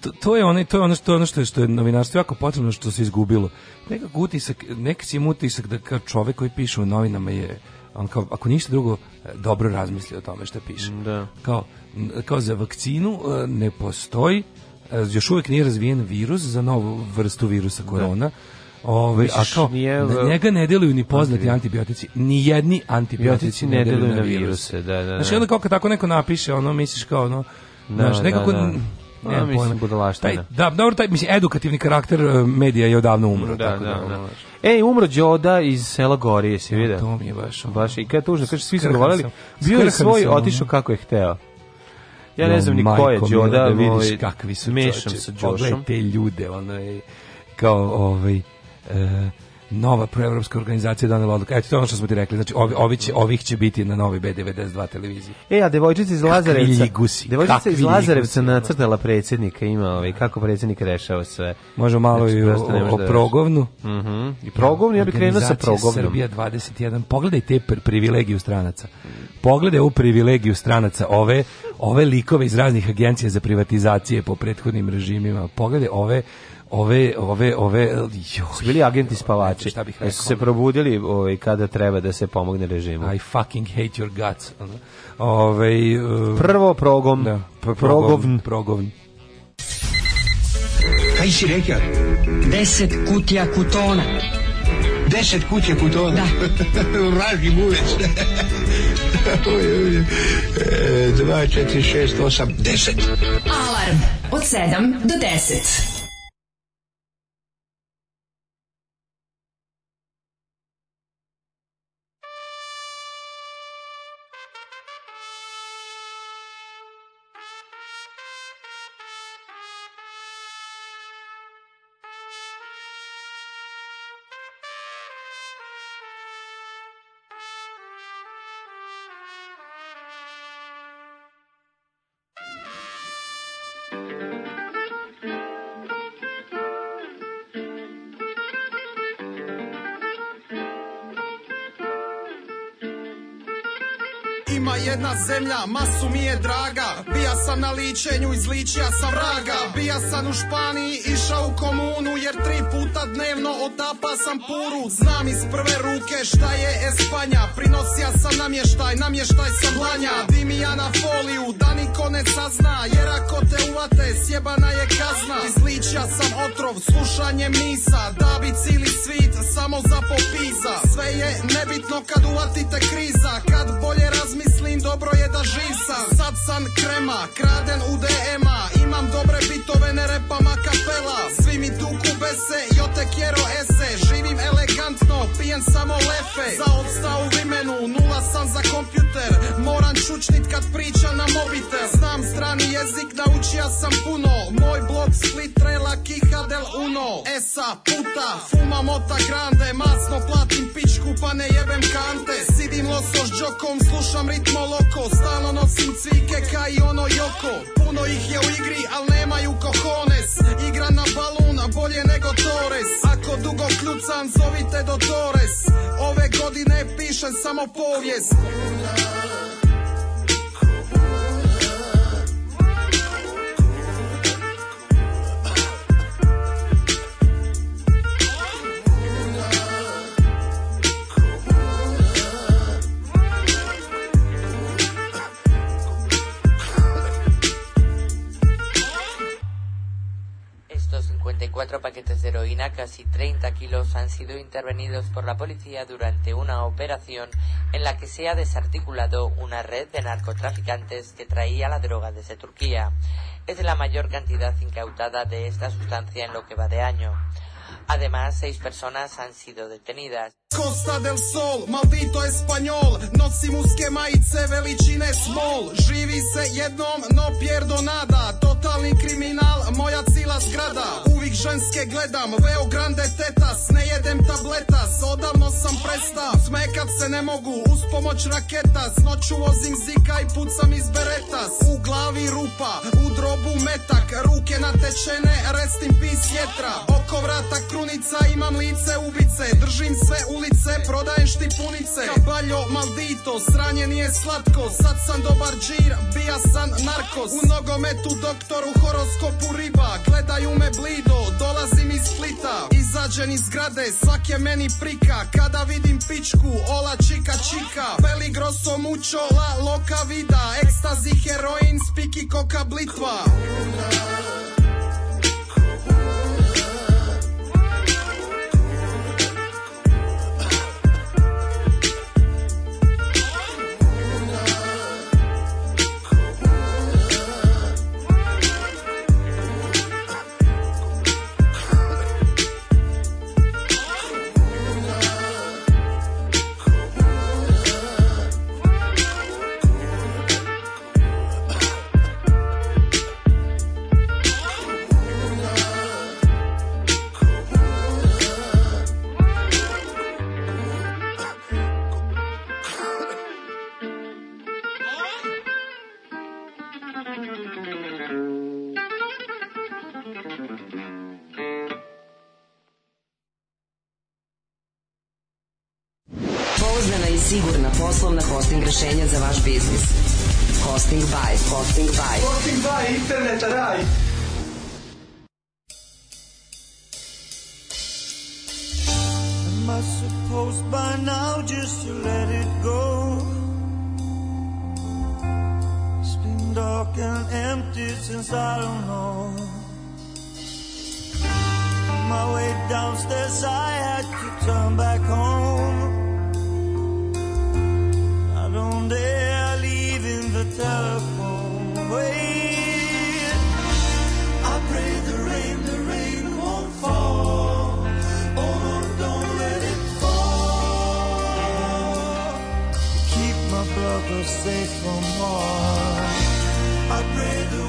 to, to je ono to je ono što ono što je što je novinarstvo jako potrebno što se izgubilo. Nekako utisak, neki si utisak da kao čovjek koji piše u novinama je on kao ako ništa drugo e, dobro razmisli o tome što piše. Da. Kao kao za vakcinu e, ne postoji Eh, još uvijek nije razvijen virus za novu vrstu virusa da. korona. Ove, ovaj, a kao, nije, na njega ne deluju ni poznati antibiotici, ni jedni antibiotici ne, deluju na viruse. Da, da, da. Znači, onda kao kad tako neko napiše, ono, misliš kao, ono, da, znaš, nekako... Da, da. Ne, no, mislim, taj, pa da, dobro, taj, mislim, edukativni karakter eh, medija je odavno umro. Da, tako da, da, da. Ej, umro Đoda iz sela Gorije, si pa vidio? To mi je baš... Baš, i kada tužno, kaže, svi su govorili, bio je svoj, otišao kako je hteo. Ja ne znam ni ko je Đoda, da, da vidiš kakvi su mešam sa Đošom. Pogledaj te ljude, ono je kao ovaj... E, nova proevropska organizacija donela odluku. Eto, to ono što smo ti rekli. Znači, ovi, ovi će, ovih će biti na novi B92 televiziji. E, a devojčice iz Lazarevca... Gusi, devojčica iz Lazarevca nacrtala predsednika ima ovaj, kako predsednik rešava sve. Može malo znači, i o, o, o da progovnu. Uh mhm. -huh. I progovnu, ja bih krenuo sa progovnom. Srbija 21. Pogledajte te privilegiju stranaca. Pogledaj u privilegiju stranaca ove, ove likove iz raznih agencija za privatizacije po prethodnim režimima. Pogledaj ove ove ove ove jo, su bili agenti spavači šta bih rekao se probudili ovaj kada treba da se pomogne režimu I fucking hate your guts ovaj uh, prvo progom da, pr progovn progovn Kaj si rekao? 10 kutija kutona. 10 kutija kutona? Da. Vraži [LAUGHS] buvec. [LAUGHS] E, dva, četiri, šest, 8, 10 Alarm od 7 do 10 zemlja, masu mi je draga Bija sam na ličenju, izličija sa vraga Bija sam u Španiji, išao u komunu Jer tri puta dnevno otapa sam puru Znam iz prve ruke šta je Espanja Prinosija sam namještaj, namještaj sam lanja Dimija na foliju, da niko ne sazna Jer ako te uvate, sjebana je kazna Izličija sam otrov, slušanje misa Da bi cili svit, samo za popiza Sve je nebitno kad uvatite kriza Kad bolje razmislim, dobro dobro je da živ sam Sad sam krema, kraden u DM-a Imam dobre bitove, ne repam a kapela Svi mi tuku bese, jo te kjero ese Živim elegantno, pijem samo lefe Za odsta u imenu, nula sam za kompjuter Moram čučnit kad priča na mobitel Znam strani jezik, naučija sam puno Moj blog split, rela, kihadel, uno Esa, puta, fuma mota grande Masno platim pičku, pa ne jebem kante Sidim losoš džokom, slušam ritmo loko oko Stalno nosim cvike ka i ono joko Puno ih je u igri, al nemaju kokones Igra na baluna, bolje nego Torres Ako dugo kljucam, zovite do Torres Ove godine pišem samo povijest cuatro paquetes de heroína, casi 30 kilos, han sido intervenidos por la policía durante una operación en la que se ha desarticulado una red de narcotraficantes que traía la droga desde Turquía. Es la mayor cantidad incautada de esta sustancia en lo que va de año. Además, seis personas han sido detenidas. Costa del Sol, maldito español, se veličine smol, živi se jednom, no pierdo nada, totalni kriminal, moja cila zgrada. ovih ženske gledam Leo Grande tetas, ne jedem tabletas Odavno sam presta, smekat se ne mogu Uz pomoć raketa, s noću vozim zika i pucam iz beretas U glavi rupa, u drobu metak Ruke natečene, rest in peace jetra Oko vrata krunica, imam lice ubice Držim sve ulice, prodajem štipunice Kabaljo, maldito, sranje nije slatko Sad sam dobar džir, bija sam narkos U nogometu doktoru horoskopu riba Gledaju me blido to, dolazim iz Splita Izađen iz zgrade, svak je meni prika Kada vidim pičku, ola čika čika Peligroso mučo, la loka vida Ekstazi, heroin, spiki, koka, blitva rešenja za vaš biznis. Hosting by, Hosting by. Hosting by, internet, raj. Am I supposed by now just to let it go? It's been dark and empty since I don't know. my way downstairs, I had to turn back home don't dare leave in the telephone way. I pray the rain, the rain won't fall. Oh no, don't let it fall. Keep my brother safe from harm. I pray the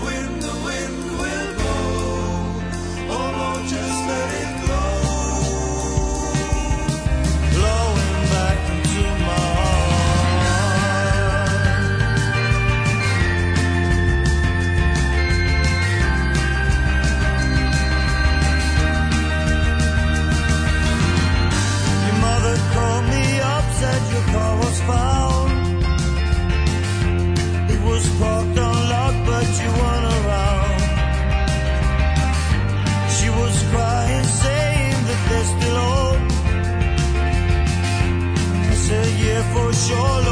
your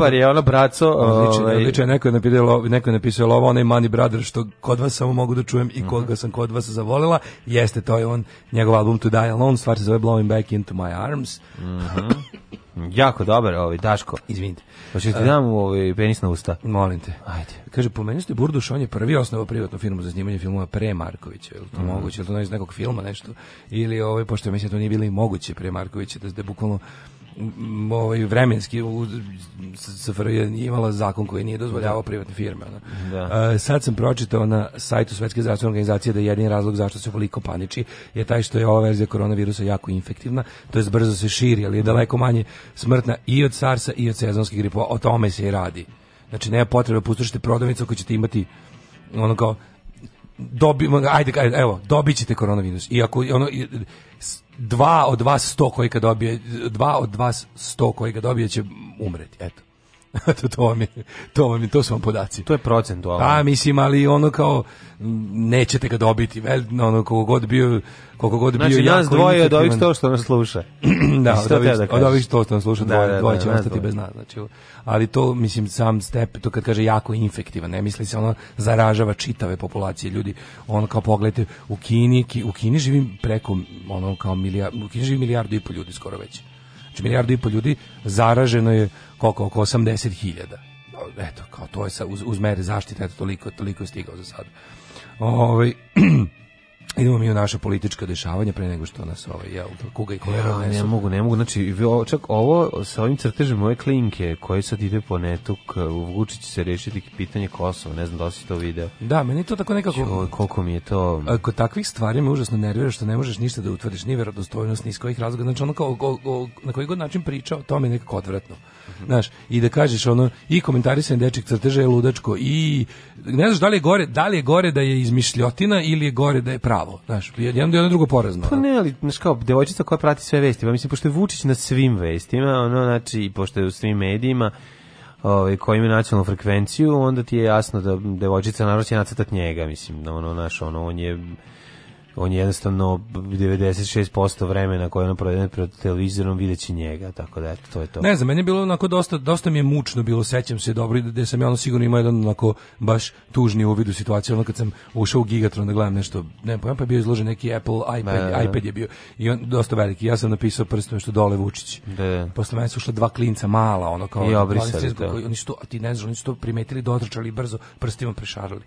Hlebar je ono braco, odlično, ovaj, neko je napisao, neko je napisao ovo onaj Mani Brother što kod vas samo mogu da čujem i koga mhm. sam kod vas zavolela Jeste to je on njegov album To Die Alone, stvar se zove Blowing Back into My Arms. Mhm. Jako dobar, ovaj Daško. Izvinite. Hoćeš pa ti dam ovaj penis na usta? Molim te. Ajde. Kaže pomenuli ste Burduš, on je prvi osnovao privatnu firmu za snimanje filmova pre Markovića, je li to mm. moguće, je li to iz nekog filma nešto ili ovaj pošto mislim da to nije bilo i moguće pre Markovića da je bukvalno ovaj vremenski u SFRJ imala zakon koji nije dozvoljavao da. privatne firme. Da. E, sad sam pročitao na sajtu Svetske zdravstvene organizacije da je jedini razlog zašto se toliko paniči je taj što je ova verzija koronavirusa jako infektivna, to je brzo se širi, ali je daleko manje smrtna i od SARS-a i od sezonskih gripova. O tome se i radi. Znači, nema potrebe, pustošite prodavnicu ako ćete imati ono kao dobimo, ajde, ajde, evo, dobit ćete koronavirus. I ako, ono, dva od vas 100 koji ga dobije, dva od vas 100 koji ga dobije će umreti, eto. [LAUGHS] to, to, vam je, to, vam je, to su vam podaci. To je procentualno. Pa, mislim, ali ono kao, nećete ga dobiti, vel, ono, koliko god bio, koliko god znači, bio znači, nas dvoje od ovih to što nas sluša. [CLEARS THROAT] Da, da, od ovih, da od ovih sto što nas sluša, da, dvoje, da, dvoje da, će ostati dvoje. bez nas. Znači, ali to, mislim, sam step, to kad kaže jako infektivan, ne misli se, ono zaražava čitave populacije ljudi. Ono kao, pogledajte, u Kini, ki, u Kini živim preko, ono kao, milijardu, u Kini živi milijardu i po ljudi skoro već znači milijardu i pol ljudi zaraženo je koliko oko 80.000. Eto, kao to je sa, uz, uz mere zaštite, eto toliko, toliko je stigao za sad. Ovaj [CLEARS THROAT] Idemo mi u naše politička dešavanja pre nego što nas ovaj jel kuga i kolera ja, ne mogu ne mogu znači čak ovo sa ovim crtežem moje klinke koji sad ide po netu Vučić se rešiti pitanje Kosova ne znam da li si to video da meni to tako nekako Joj, koliko mi je to kod takvih stvari me užasno nervira što ne možeš ništa da utvrdiš ni verodostojnost ni iz kojih razloga znači ono kao go, go, na koji god način priča o tome je nekako odvratno mhm. znaš i da kažeš ono i komentarisanje dečjeg crteža je ludačko i ne znaš da li je gore da li je gore da je izmišljotina ili je gore da je pravo pravo, znaš, jedno je drugo porezno. Pa ne, ali znaš kao devojčica koja prati sve vesti, pa mislim pošto je Vučić na svim vestima, ono znači i pošto je u svim medijima, ovaj koji ima nacionalnu frekvenciju, onda ti je jasno da devojčica naravno će nacrtati njega, mislim, da ono naš ono on je on je jednostavno 96% vremena koje ono provedene pred televizorom videći njega, tako da eto, to je to. Ne znam, meni je bilo onako dosta, dosta mi je mučno bilo, sećam se dobro, i da sam ja ono sigurno imao jedan onako baš tužni uvid u situaciju, ono kad sam ušao u Gigatron da gledam nešto, ne pojem, pa je bio izložen neki Apple, iPad, da, da, da, iPad je bio, i on dosta veliki, ja sam napisao prstom što dole Vučić. Da, da. Posle mene su ušla dva klinca mala, ono kao, I obrisali, da. koji, oni su to, a ti ne znaš, oni su to primetili, dotrčali brzo, prstima prešarali.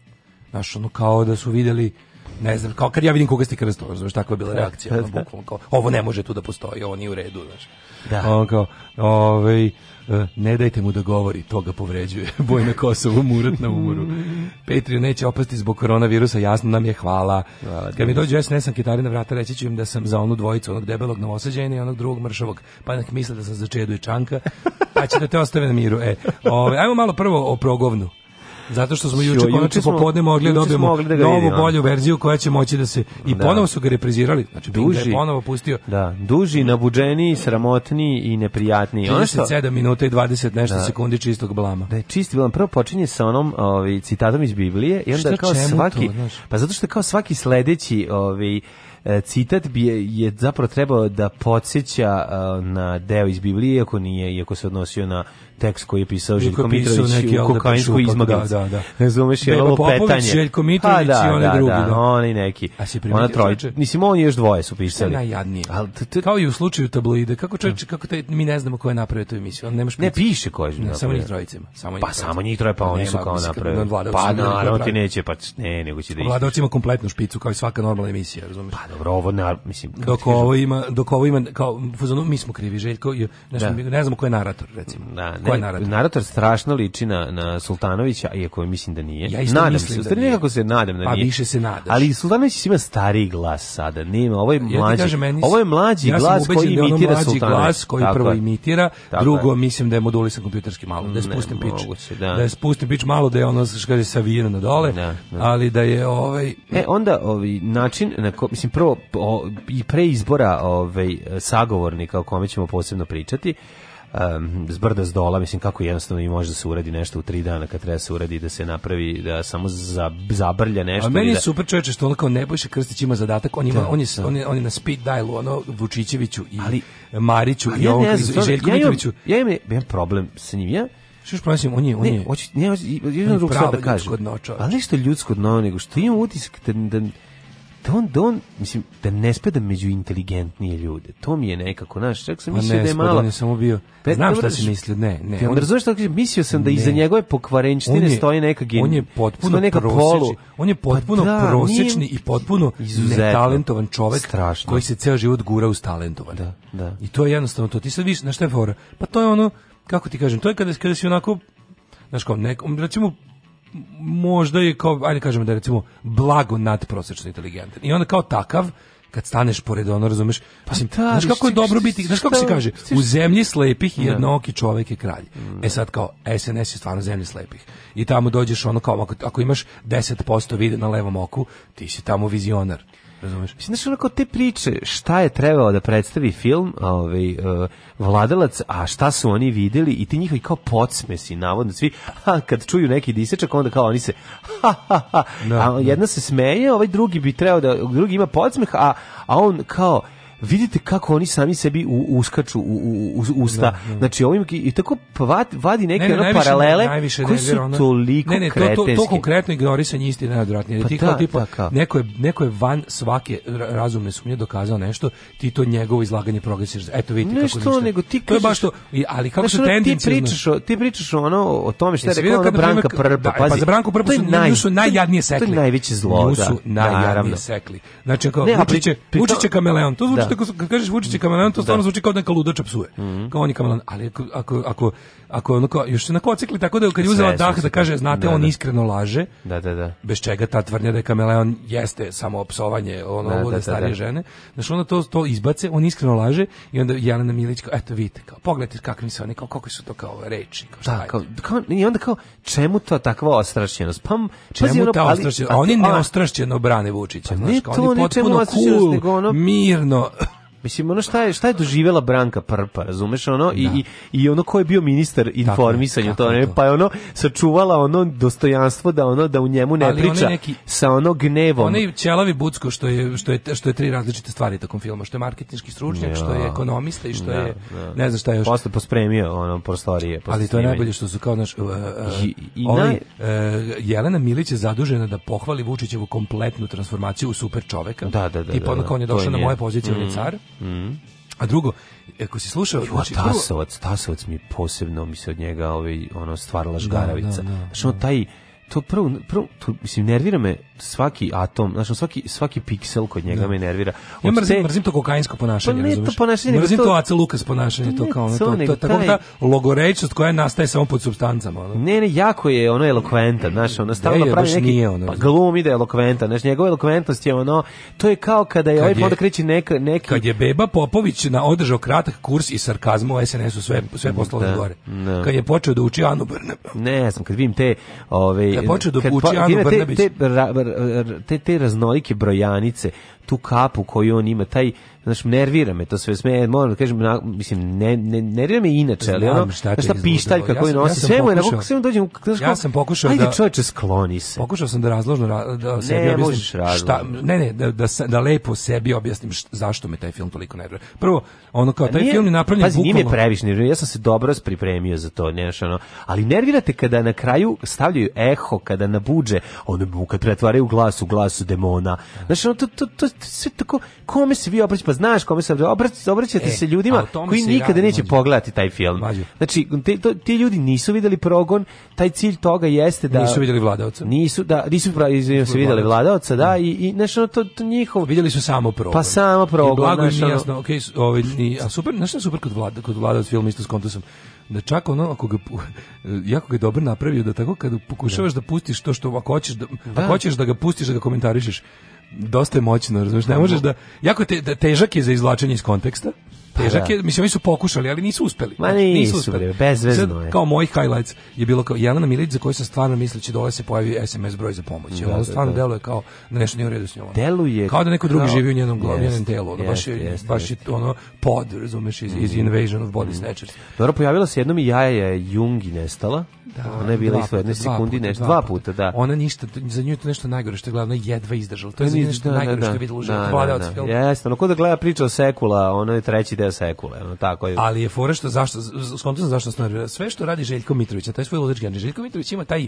Znaš, ono kao da su videli ne znam, kao kad ja vidim koga ste krstili, razumiješ, takva je bila da, reakcija, da, ono, da. bukvalno, kao, ovo ne može tu da postoji, ovo nije u redu, znaš. Da. Ono kao, ovaj, e, ne dajte mu da govori, to ga povređuje. [LAUGHS] Boj na Kosovu, murat na umoru. Patreon neće opasti zbog koronavirusa, jasno nam je hvala. hvala Kad mi dođu SNS kitari na vrata, reći ću im da sam za onu dvojicu, onog debelog novosađajna i onog drugog mršavog, pa nek misle da sam za Čedu i Čanka, pa će da te ostave na miru. E, ove, ovaj, ajmo malo prvo o progovnu. Zato što smo juče juče popodne mogli da dobijemo mogli da dobijemo novu bolju verziju koja će moći da se i da. ponovo su ga reprizirali. Znači duži, Pink je ponovo pustio. Da, duži, nabuđeni, sramotni i neprijatni. 37 minuta i 20 nešto da. sekundi čistog blama. Da čisti blam. Prvo počinje sa onom ovaj, citatom iz Biblije i onda Šta, kao svaki... To, pa zato što kao svaki sledeći ovaj, e, citat bi je, je zapravo trebao da podsjeća uh, na deo iz Biblije, iako nije, iako se odnosio na tekst koji je pisao Željko Mitrović neki, u da, pa kokainskoj izmagavici. Da, da, da. Ne je ovo petanje. Željko pa Mitrović da, i da, drugi. Da, da, oni neki. A si primetio? Ona troj, mislim, on još dvoje su pisali. Što je najjadnije? Al, Kao i u slučaju tabloide. Kako da. čovječe, kako taj, mi ne znamo ko je napravio tu emisiju. On nemaš ne piše ko je. Ne, samo njih trojicima. Samo pa samo njih troje, pa oni su kao napravili. Pa naravno ti neće, pa ne, nego će da Vladavac ima kompletnu špicu, kao i svaka normalna emisija, razumiješ? Pa dobro, ovo, ne, mislim... Dok ovo ima, dok ovo ima, kao, mi smo krivi, Željko, ne, ne znamo ko je narator, recimo. Da, ne, taj narator? narator strašno liči na, na Sultanovića, iako mislim da nije. Ja isto nadam mislim se, da nije. nekako se nadam da pa nije. Pa više se nadaš. Ali Sultanović ima stariji glas sada, nema, ovo je mlađi, ja kažem, meni, ovo je mlađi ja glas koji da imitira Sultanović. Ja sam mlađi glas koji tako prvo je. imitira, tako drugo je. mislim da je modulisan kompjuterski malo, da je spustim pič. Da. da je spustim pič malo, da je ono, što kaže, savijeno na dole, da, da. ali da je ovaj... E, onda ovaj, način, na ko, mislim, prvo, o, i pre izbora ovaj, sagovornika o kome ćemo posebno pričati, um, s brda dola, mislim kako jednostavno i može da se uradi nešto u tri dana kad treba da se uradi da se napravi, da samo za, zabrlja nešto. A meni je da... super čoveče što ono kao Nebojša Krstić ima zadatak, on, ima, da, on, je, da. on, je, on je na speed dialu, ono Vučićeviću i ali, Mariću ali i ja ovom ja, Željko ja imam, ja imam, ja imam problem sa njim, ja što je problem, on je... On ne, je, ne, hoću, jedno drugo sad da kažem. Ali nešto ljudsko dno, nego što imam utisak da, da don da on, da on, mislim, da ne spada među inteligentnije ljude. To mi je nekako, naš čak sam pa mislio da je malo... Ne, samo bio... Pet, Znam šta si mislio, ne, ne. on, on, razumiješ kaže mislio sam da ne. iza njegove pokvarenčtine stoji neka gen... On je potpuno neka polu. On je pa potpuno pa prosječni i potpuno izuzetno. talentovan čovek Strašno. koji se ceo život gura uz talentovan. Da, da. I to je jednostavno to. Ti sad vidiš, na šta je fora? Pa to je ono, kako ti kažem, to je kada, kada si onako, znaš kao, nekom, recimo, možda je kao, ajde kažemo da je recimo blago nadprosečno inteligentan. I onda kao takav, kad staneš pored ono, razumeš, pa mislim, pa, znaš kako je dobro biti, znaš kako se kaže, u zemlji slepih da. i čovek je kralj. E sad kao, SNS je stvarno zemlja slepih. I tamo dođeš ono kao, ako, ako imaš 10% vide na levom oku, ti si tamo vizionar. Razumeš? Mislim, znaš, onako te priče, šta je trebalo da predstavi film, ovaj, uh, vladalac, a šta su oni videli i ti njihovi kao podsmesi, navodno svi, ha, kad čuju neki disečak, onda kao oni se, ha, ha, ha, no, da, a da. jedna no. se smeje, ovaj drugi bi trebao da, drugi ima podsmeh, a, a on kao, vidite kako oni sami sebi u, uskaču u, u, u usta. Da, da, znači ovim i tako vadi neke ne, ne, ono najviše, paralele najviše, koji su ono, toliko ne, ne, to, to, to konkretno ignorisanje istine najodvratnije. Pa ti kao da, tipa, da, neko, je, neko je van svake razumne sumnje dokazao nešto, ti to njegovo izlaganje progresiš. Eto vidite nešto, kako ništa. nego ti kažeš, to je baš to, ali kako znači, su tendencije. Ti pričaš, o, ti pričaš ono o tome što je rekao Branka Prpa. Da, e, pa za Branku Prpu su, naj, najjadnije sekli. To je najveće zlo. Nju da. su najjadnije sekli. Znači, kao, učiće kameleon. To zvuči kako kad kažeš Vučić kamenan, to da. stvarno zvuči kao da neka ludača psuje. Mm -hmm. Kao on je kamenan, ali ako ako ako ako ono kao još se nakocikli tako da kad je uzela dah da kaže znate da, on da. iskreno laže. Da, da, da. Bez čega ta tvrdnja da je kameleon jeste samo opsovanje ono da, lude da, da starije da. žene. Znači onda to to izbace, on iskreno laže i onda Jelena Milić kao eto vidite kao pogledajte kakvi su oni kao kako su to kao reči kao šta. Da, kao, kao, i onda kao čemu to takva ostrašćenost? Pa čemu ono, ta ostrašćenost? A oni neostrašćeno brane Vučića, znači oni potpuno cool, mirno Mislim, ono šta je, šta je doživjela Branka Prpa, razumeš, ono, da. i, i ono ko je bio ministar informisanja, to, ne, pa je ono sačuvala ono dostojanstvo da ono, da u njemu ne Ali priča neki, sa ono gnevom. Onaj ćelavi Bucko što je, što, je, što je tri različite stvari tokom filma, što je marketinški stručnjak, ja. što je ekonomista i što ja, da, je, ja. Da. ne znam šta je još. Posle pospremio ono prostorije. Posle Ali to je najbolje što su kao, naš, uh, uh, I, i ovaj, uh, Jelena Milić je zadužena da pohvali Vučićevu kompletnu transformaciju u super čoveka. Da, da, da. I da, da, on je došlo na moje pozicije, mm. on je mhm. car Mm. A drugo, ako si slušao, znači Tasovac, Tasovac mi posebno mi se od njega ovaj ono stvarala da, žgaravica. Da, da, da, znači on taj to prvo, prvo to, mislim, nervira me svaki atom, znači svaki, svaki piksel kod njega da. me nervira. Od ja mrzim, te... mrzim to kokainsko ponašanje, pa ne razumiješ? To ponašanje, mrzim to, to Aca Lukas ponašanje, ne, to kao ono, to, to, to, tako taj... ta da, logorečnost koja nastaje samo pod substancama. Ono. Ne, ne, jako je ono elokventan, znaš, ono, stalno pravi neki, nije, ono, pa glumi da je elokventan, znaš, njegova elokventnost je ono, to je kao kada je kad ovaj podak reći neka, neki... Kad je Beba Popović na održao kratak kurs i sarkazmu u SNS-u sve, sve poslalo da, gore. Da. Kad je počeo da uči Anu Brne. Ne znam, kad vidim te... Ove, je počeo da uči po, Anu Brnabić. Te, te, te, te raznolike brojanice, tu kapu koju on ima, taj znaš, nervira me to sve, sme, moram da kažem, na, mislim, ne, ne, nervira me inače, ali ono, znaš, ta pištaljka ja koju nosi, sve mu je, kako sve mu dođem, znaš, ja sam pokušao da... Ajde čoveče, skloni se. Pokušao sam da razložno, ra, da sebi objasnim šta, ne, ne, da, da, da lepo sebi objasnim šta, zašto me taj film toliko nervira. Prvo, ono kao, pa taj nije, film je napravljen bukvalno... Pazi, nije previše nervira, ja sam se dobro pripremio za to, ne, ono, ali nervira te kada na kraju stavljaju eho, kada nabuđe, ono, kad pretvaraju glas u glasu demona, znaš, ono, to, to, to, sve tako, kome se vi obraćate, pa Pa znaš kome sam obraćate e, se ljudima koji se nikada radi, neće mađu. pogledati taj film. Mađu. Znači te, to, ti ljudi nisu videli progon, taj cilj toga jeste da nisu videli vladaoca. Nisu da nisu pravi se videli vladaoca, da i i nešto to, to njihovo... videli su samo progon. Pa samo progon. I blago i jasno, okej, okay, ni, a super, nešto super kod vlada kod vladaoc film isto s kontusom da čak ono ako ga [LAUGHS] jako ga je dobro napravio da tako kada pokušavaš da, da pustiš to što ako hoćeš da, da. ako hoćeš da ga pustiš da ga komentarišeš dosta je moćno, razumiješ, ne možeš da, jako te, da težak je za izvlačenje iz konteksta, Pa Težak da. je, mislim, oni su pokušali, ali nisu uspeli. Ma znači, nisu, nisu uspeli. bezvezno je. Kao mojih highlights je bilo kao Jelena Milić za koju sam stvarno mislio da će dole da ovaj se pojavi SMS broj za pomoć. Da, ono stvarno da, deluje kao da nešto nije u redu s njom. Deluje kao da neko drugi živi u njenom glavi, njenom telu. Ono, baš je, baš je ono pod, razumeš, iz, iz mhm. Invasion of Body mhm. Snatchers. Dobro, pojavila se jednom i jaja je Jungi nestala. Da, ona je bila isto jedne sekundi nešto, dva puta, da. Ona ništa, za nju je to nešto najgore što je glavno jedva izdržala. To je nešto najgore što je videla u životu. Jeste, ono ko da gleda priča o Sekula, ono je treći deo sekule, ono tako je. Ali je fora što zašto skonto zašto sam Sve što radi Željko Mitrović, taj svoj ludački Željko Mitrović ima taj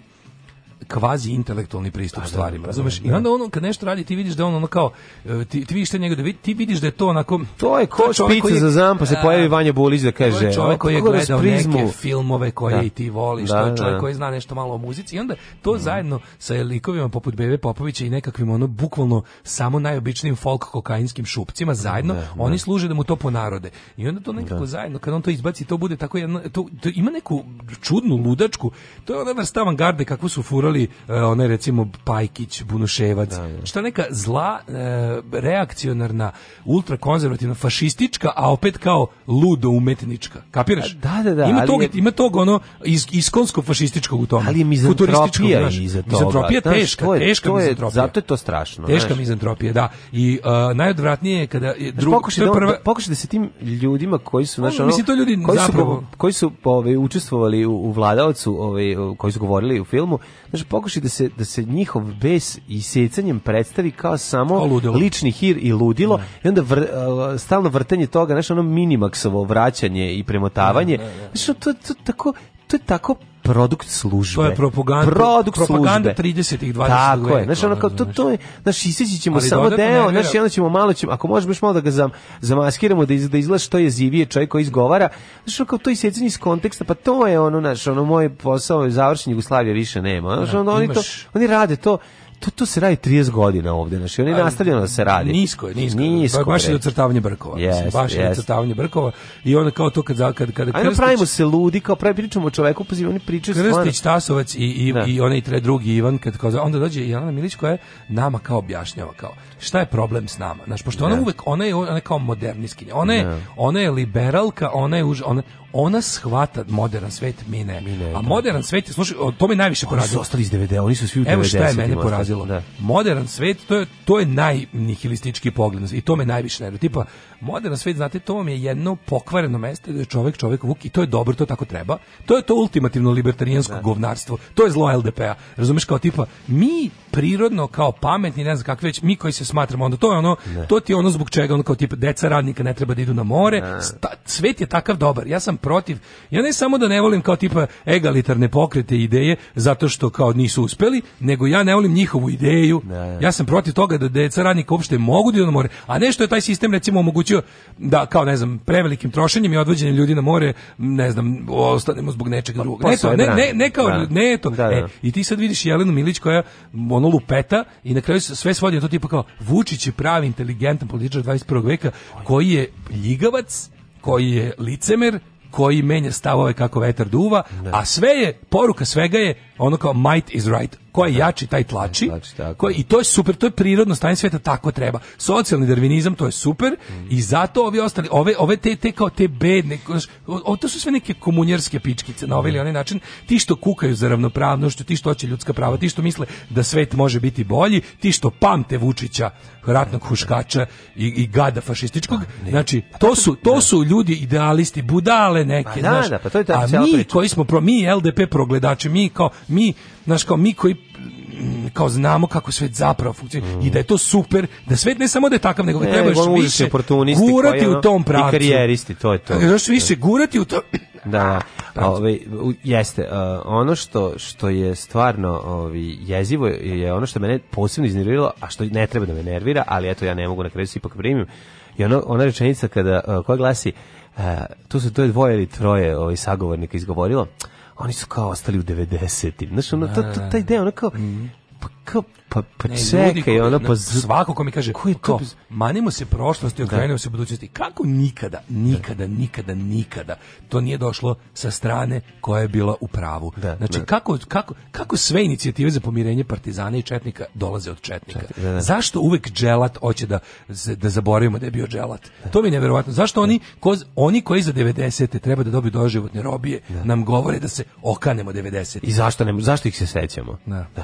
kvazi intelektualni pristup pa da, stvarima, pa da, razumeš? Da, I onda ono kad nešto radi ti vidiš da ono kao e, ti, ti vidiš da njega da vidi, ti vidiš da je to onako to je ko špica za zampa pa se da. pojavi Vanja Bulić da kaže čovjek ovaj, koji je da gledao neke filmove koje da. i ti voliš, da, to je čovjek da. koji zna nešto malo o muzici i onda to mhm. zajedno sa likovima poput Bebe Popovića i nekakvim ono bukvalno samo najobičnijim folk kokainskim šupcima zajedno, oni služe da mu to ponarode. I onda to nekako zajedno kad on to izbaci to bude tako jedno to, to ima neku čudnu ludačku, to je ona vrsta avangarde kakvu su furali pevali uh, e, onaj recimo Pajkić, Bunuševac, da, da. šta neka zla uh, reakcionarna, ultrakonzervativna, fašistička, a opet kao ludo umetnička. Kapiraš? Da, da, da. Ima tog, je, ima tog ono iz, iskonsko fašističkog u tome. Ali je mizantropija znaš, iza toga. Mizantropija teška, to je, teška to je, mizantropija. Zato je to strašno. Teška znaš. mizantropija, da. I uh, najodvratnije je kada je drugo pokušaj da, prva... Da, pokušaj da se tim ljudima koji su znači ono, mislim to ljudi koji zapravo su, koji su ovaj učestvovali u, u vladaocu, ovaj koji su govorili u filmu, Znači, pokušaj da se, da se njihov bes i secanjem predstavi kao samo Oludilo. lični hir i ludilo ne. i onda vr, e, stalno vrtenje toga, znaš, ono minimaksovo vraćanje i premotavanje. Ne, ne, ne. Znači, to, to, to, tako, to je tako produkt službe. To je propaganda, produkt propaganda 30-ih, 20-ih. Tako je, znači ono kao, to, to je, znači iseći ćemo ali samo deo, znači onda ćemo malo, ćemo, ako možeš malo da ga zam, zamaskiramo, da, iz, da izgleda što je zivije čovjek koji izgovara, znači ono kao to isecanje iz konteksta, pa to je ono, naš ono, moj posao, je završen Jugoslavija više nema, znači onda oni to, oni rade to, to, to se radi 30 godina ovde znači oni nastavljaju da se radi. Nisko je, nisko. nisko baš reći. je docrtavanje brkova. Yes, baš yes. je brkova i onda kao to kad kad kad Ajde Krstić, pravimo se ludi, kao pravi pričamo o čoveku, pa oni pričaju stvarno. Tasovac i i ne. Da. i onaj tre drugi Ivan kad kao onda dođe i Jelena Milić koja je nama kao objašnjava kao šta je problem s nama. Znaš, pošto ne. ona da. uvek ona je ona je kao moderniskinja. Ona je ne. Da. ona je liberalka, ona je už ona ona shvata modern svet, mi ne. Mi ne A da, modern da. svet, slušaj, to mi najviše porazilo. Oni su ostali iz 90, oni su svi u Evo šta je mene porazilo. Da. Modern svet, to je, to je najnihilistički pogled. I to me najviše nervira. Tipa, modern svet, znate, to vam je jedno pokvareno mesto gde je čovek, čovek, vuk i to je dobro, to tako treba. To je to ultimativno libertarijansko da. govnarstvo. To je zlo LDP-a. Razumeš kao tipa, mi prirodno kao pametni, ne znam kakve već, mi koji se smatramo, onda to je ono, ne. to ti je ono zbog čega, ono kao tipa deca radnika ne treba da idu na more, sta, svet je takav dobar, ja sam protiv, ja ne samo da ne volim kao tipa egalitarne pokrete i ideje, zato što kao nisu uspeli, nego ja ne volim njihovu ideju, ne. ja sam protiv toga da deca radnika uopšte mogu da idu na more, a nešto je taj sistem recimo omogućio da kao ne znam, prevelikim trošenjem i odvođenjem ljudi na more, ne znam, ostanemo zbog nečega pa, drugog. Pa ne, to, ne, ne, ne, kao, da. ne, to. Da, da. E, I ti sad vidiš Jelenu Milić koja ono ono lupeta i na kraju sve svodi na to tipa kao Vučić je pravi inteligentan političar 21. veka koji je ljigavac, koji je licemer, koji menja stavove kako vetar duva, ne. Da. a sve je, poruka svega je ono kao might is right, ko je da. jači taj tlači, tlači ko i to je super, to je prirodno stanje sveta, tako treba. Socijalni darvinizam, to je super mm. i zato ovi ostali, ove, ove te, te kao te bedne, o, to su sve neke komunjerske pičkice na ovaj ili da. onaj način, ti što kukaju za ravnopravnošću, ti što hoće ljudska prava, ti što misle da svet može biti bolji, ti što pamte Vučića, ratnog da. huškača i, i gada fašističkog, pa, znači, to su, to su ljudi idealisti, budale neke, pa, da, znaš, da, pa to je a mi koji smo, pro, mi LDP progledači, mi kao, mi, znaš, kao mi koji mm, kao znamo kako svet zapravo funkcioniše mm. i da je to super, da svet ne samo da je takav, nego ga ne, treba još više gurati koja, u tom pravcu. I karijeristi, to je to. Još više da. gurati u to... [CLEARS THROAT] Da, da. [CLEARS THROAT] ovaj jeste uh, ono što što je stvarno ovi ovaj, jezivo je ono što mene posebno iznerviralo, a što ne treba da me nervira, ali eto ja ne mogu na kraju da se ipak primim. I ono, ona rečenica kada uh, koja glasi uh, tu se to je dvoje ili troje ovaj sagovornika izgovorilo oni su kao ostali u 90-im. Znaš, ono, to, to, da, taj ideja, ono kao, da. mm pa, pa, pa ne, čekaj, koji, ono, pa... Svako ko mi kaže, ko je to? Manimo se prošlosti, da. okrenemo se budućnosti. Kako nikada, da. nikada, nikada, nikada to nije došlo sa strane koja je bila u pravu. Da, znači, da. Kako, kako, kako sve inicijative za pomirenje partizana i četnika dolaze od četnika? Četnik, da, da, Zašto uvek dželat hoće da, da zaboravimo da je bio dželat? To mi je neverovatno Zašto oni, ko, oni koji za 90. treba da dobiju doživotne robije, nam govore da se okanemo 90. I zašto, ne, zašto ih se sećamo? Da. da.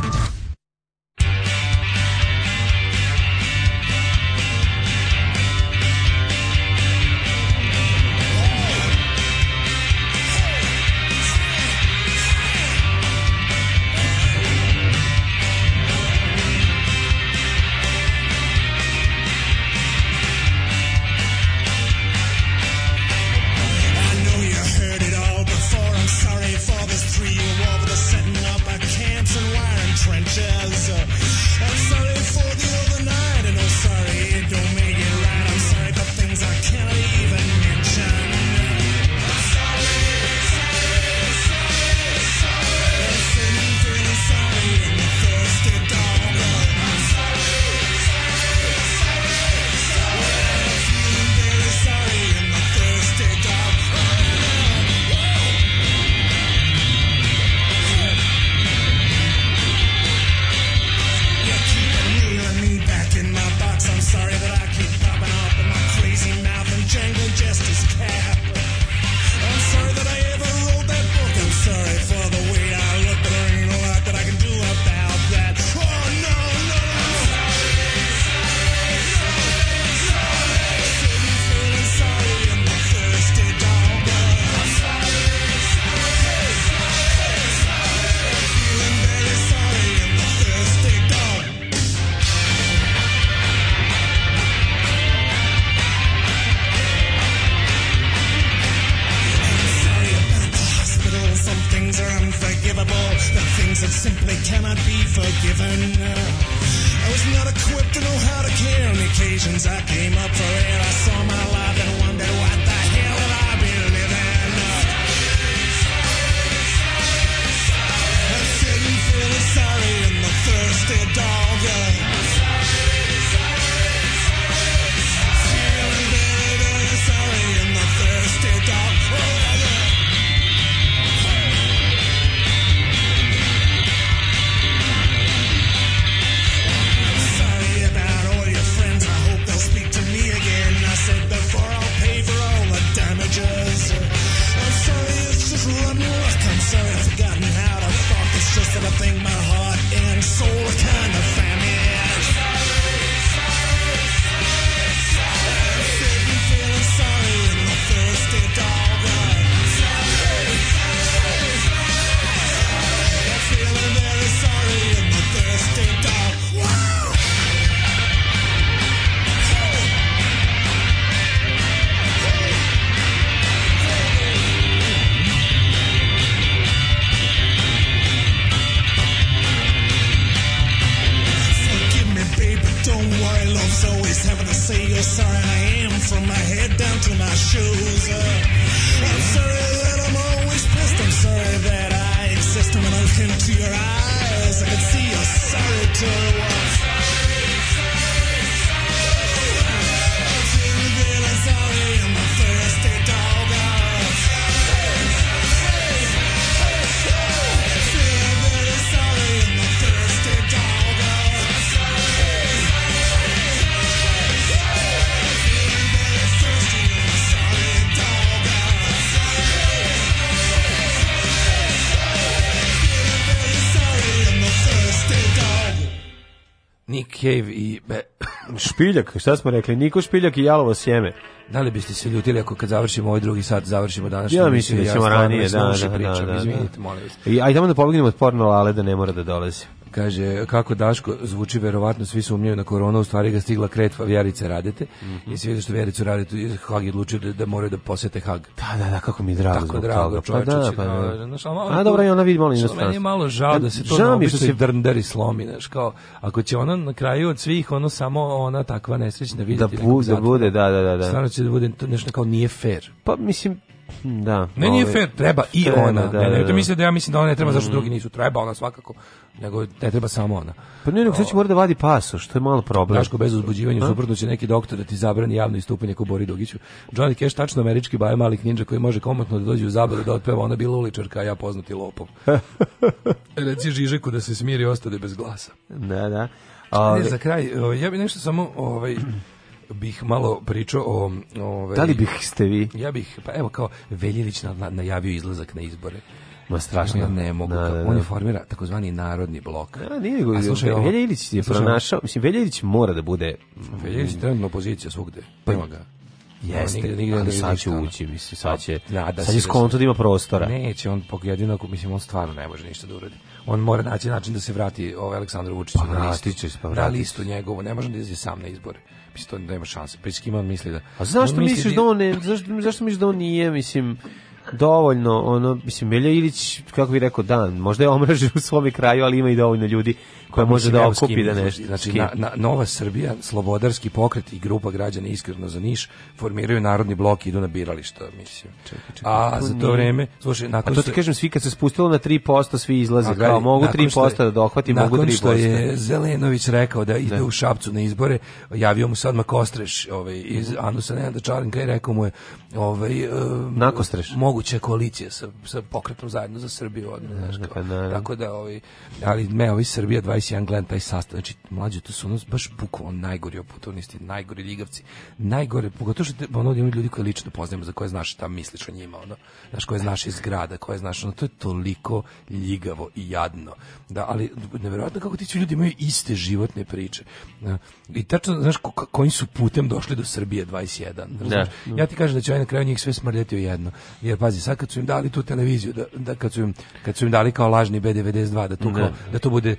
Špiljak, šta smo rekli? Niko Špiljak i Jalovo sjeme. Da li biste se ljutili ako kad završimo ovaj drugi sat, završimo danas? Ja mislim da ćemo ranije, da, da, da, da, da, da. Izvinite, molim vas. I, ajde da pobegnemo od porno, ale da ne mora da dolazi. Kaže, kako Daško zvuči, verovatno svi sumnjaju na koronu, u stvari ga stigla kretva Vjerice Radete. Mm -hmm. I svi vidio što Vjericu Radete, Hag je odlučio da, da moraju da posete Hag. Da, da, da, kako mi drago. Tako drago, pa čovječe. Da, pa, da, pa, da. Znaš, ali malo, A, dobro, i ona vidi malo inostranstvo. Meni je pa- malo žao da se to žao naobično se... drndari slomi, znaš, kao, ako će ona na kraju od svih, ono samo ona takva nesrećna da vidjeti. Da, bude da bude, da, da, da. da. Stvarno će da bude nešto kao nije fair. Pa, mislim, Da. Ne, nije ovaj, fair, treba i treba, ona. Da, ne, ne, da, da. Mislim da ja mislim da ona ne treba, mm. zašto drugi nisu. Treba ona svakako, nego ne treba samo ona. Pa ne, nego sad će mora da vadi paso, što je malo problem. Daško, bez uzbuđivanja, suprotno će neki doktor da ti zabrani javno istupanje ko Bori Dogiću. Johnny Cash, tačno američki baje malih ninja koji može komotno da dođe u zabavu da otpeva, ona bila uličarka, a ja poznati lopov. [LAUGHS] Reci Žižeku da se smiri i ostade bez glasa. Da, da. Ali... ne, za kraj, ovaj, ja bi nešto samo, ovaj, bih malo pričao o... Ove, da li bih ste vi? Ja bih, pa evo kao, Veljilić najavio izlazak na izbore. Ma strašno. Ja da ne mogu. Da, da, da. On da. formira takozvani narodni blok. Da, da nije go. A slušaj, Veljilić je pronašao, mislim Veljilić mora da bude Veljilić trenutno opozicija svugde. Pa ima ga. Jeste, no, nigde, nigde, ali sad će ući, mislim, sad će, pa, nada sad će skonto da ima prostora. Neće, on jedino, mislim, on stvarno ne može ništa da uradi. On mora naći način da se vrati ovaj Aleksandru Vučiću pa, na listu. Će, pa, na listu njegovu, ne može da izlazi sam na izbore mislim to nema šanse. Pa kim on misli da A zašto misli misliš da-, da on ne, zašto zašto misliš da on nije, mislim dovoljno ono mislim Milja Ilić kako bi rekao dan možda je omražen u svom kraju ali ima i dovoljno ljudi koja može da okupi da nešto. Znači, na, na, Nova Srbija, Slobodarski pokret i grupa građana iskreno za Niš formiraju narodni blok i idu na birališta, mislim. Čekaj, čekaj, a za to vreme, slušaj, nakon A pa to ti kažem, svi kad se spustilo na 3%, svi izlaze, kao mogu 3% da dohvati, mogu 3%. Nakon što je da Zelenović rekao da ide da. u Šapcu na izbore, javio mu sad Kostreš ovaj, iz mhm. Anusa Nenada Čarenka i rekao mu je ovaj, e, Nakostreš. Moguće koalicije sa, sa pokretom zajedno za Srbiju. Odmah, pa Tako da, ovaj, ali me, ovi Srbija 20 Sean Glenn, taj pa sastav, znači mlađe, to su ono baš bukvalno najgori oportunisti, najgori ljigavci, najgore, pogotovo što ono imaju ljudi koje lično poznajemo, za koje znaš šta misliš o njima, ono, znaš koje znaš iz grada, koje znaš, ono, to je toliko ljigavo i jadno. Da, ali nevjerojatno kako ti ljudi imaju iste životne priče. Da, I tačno, znaš, ko, kojim su putem došli do Srbije 21. Da, znaš, da. Ja ti kažem da će ovaj na kraju njih sve smrljati u jedno. Jer pazi, sad kad su im dali tu televiziju, da, da kad, su im, kad su im dali kao lažni B92, da tu, da. kao, da to bude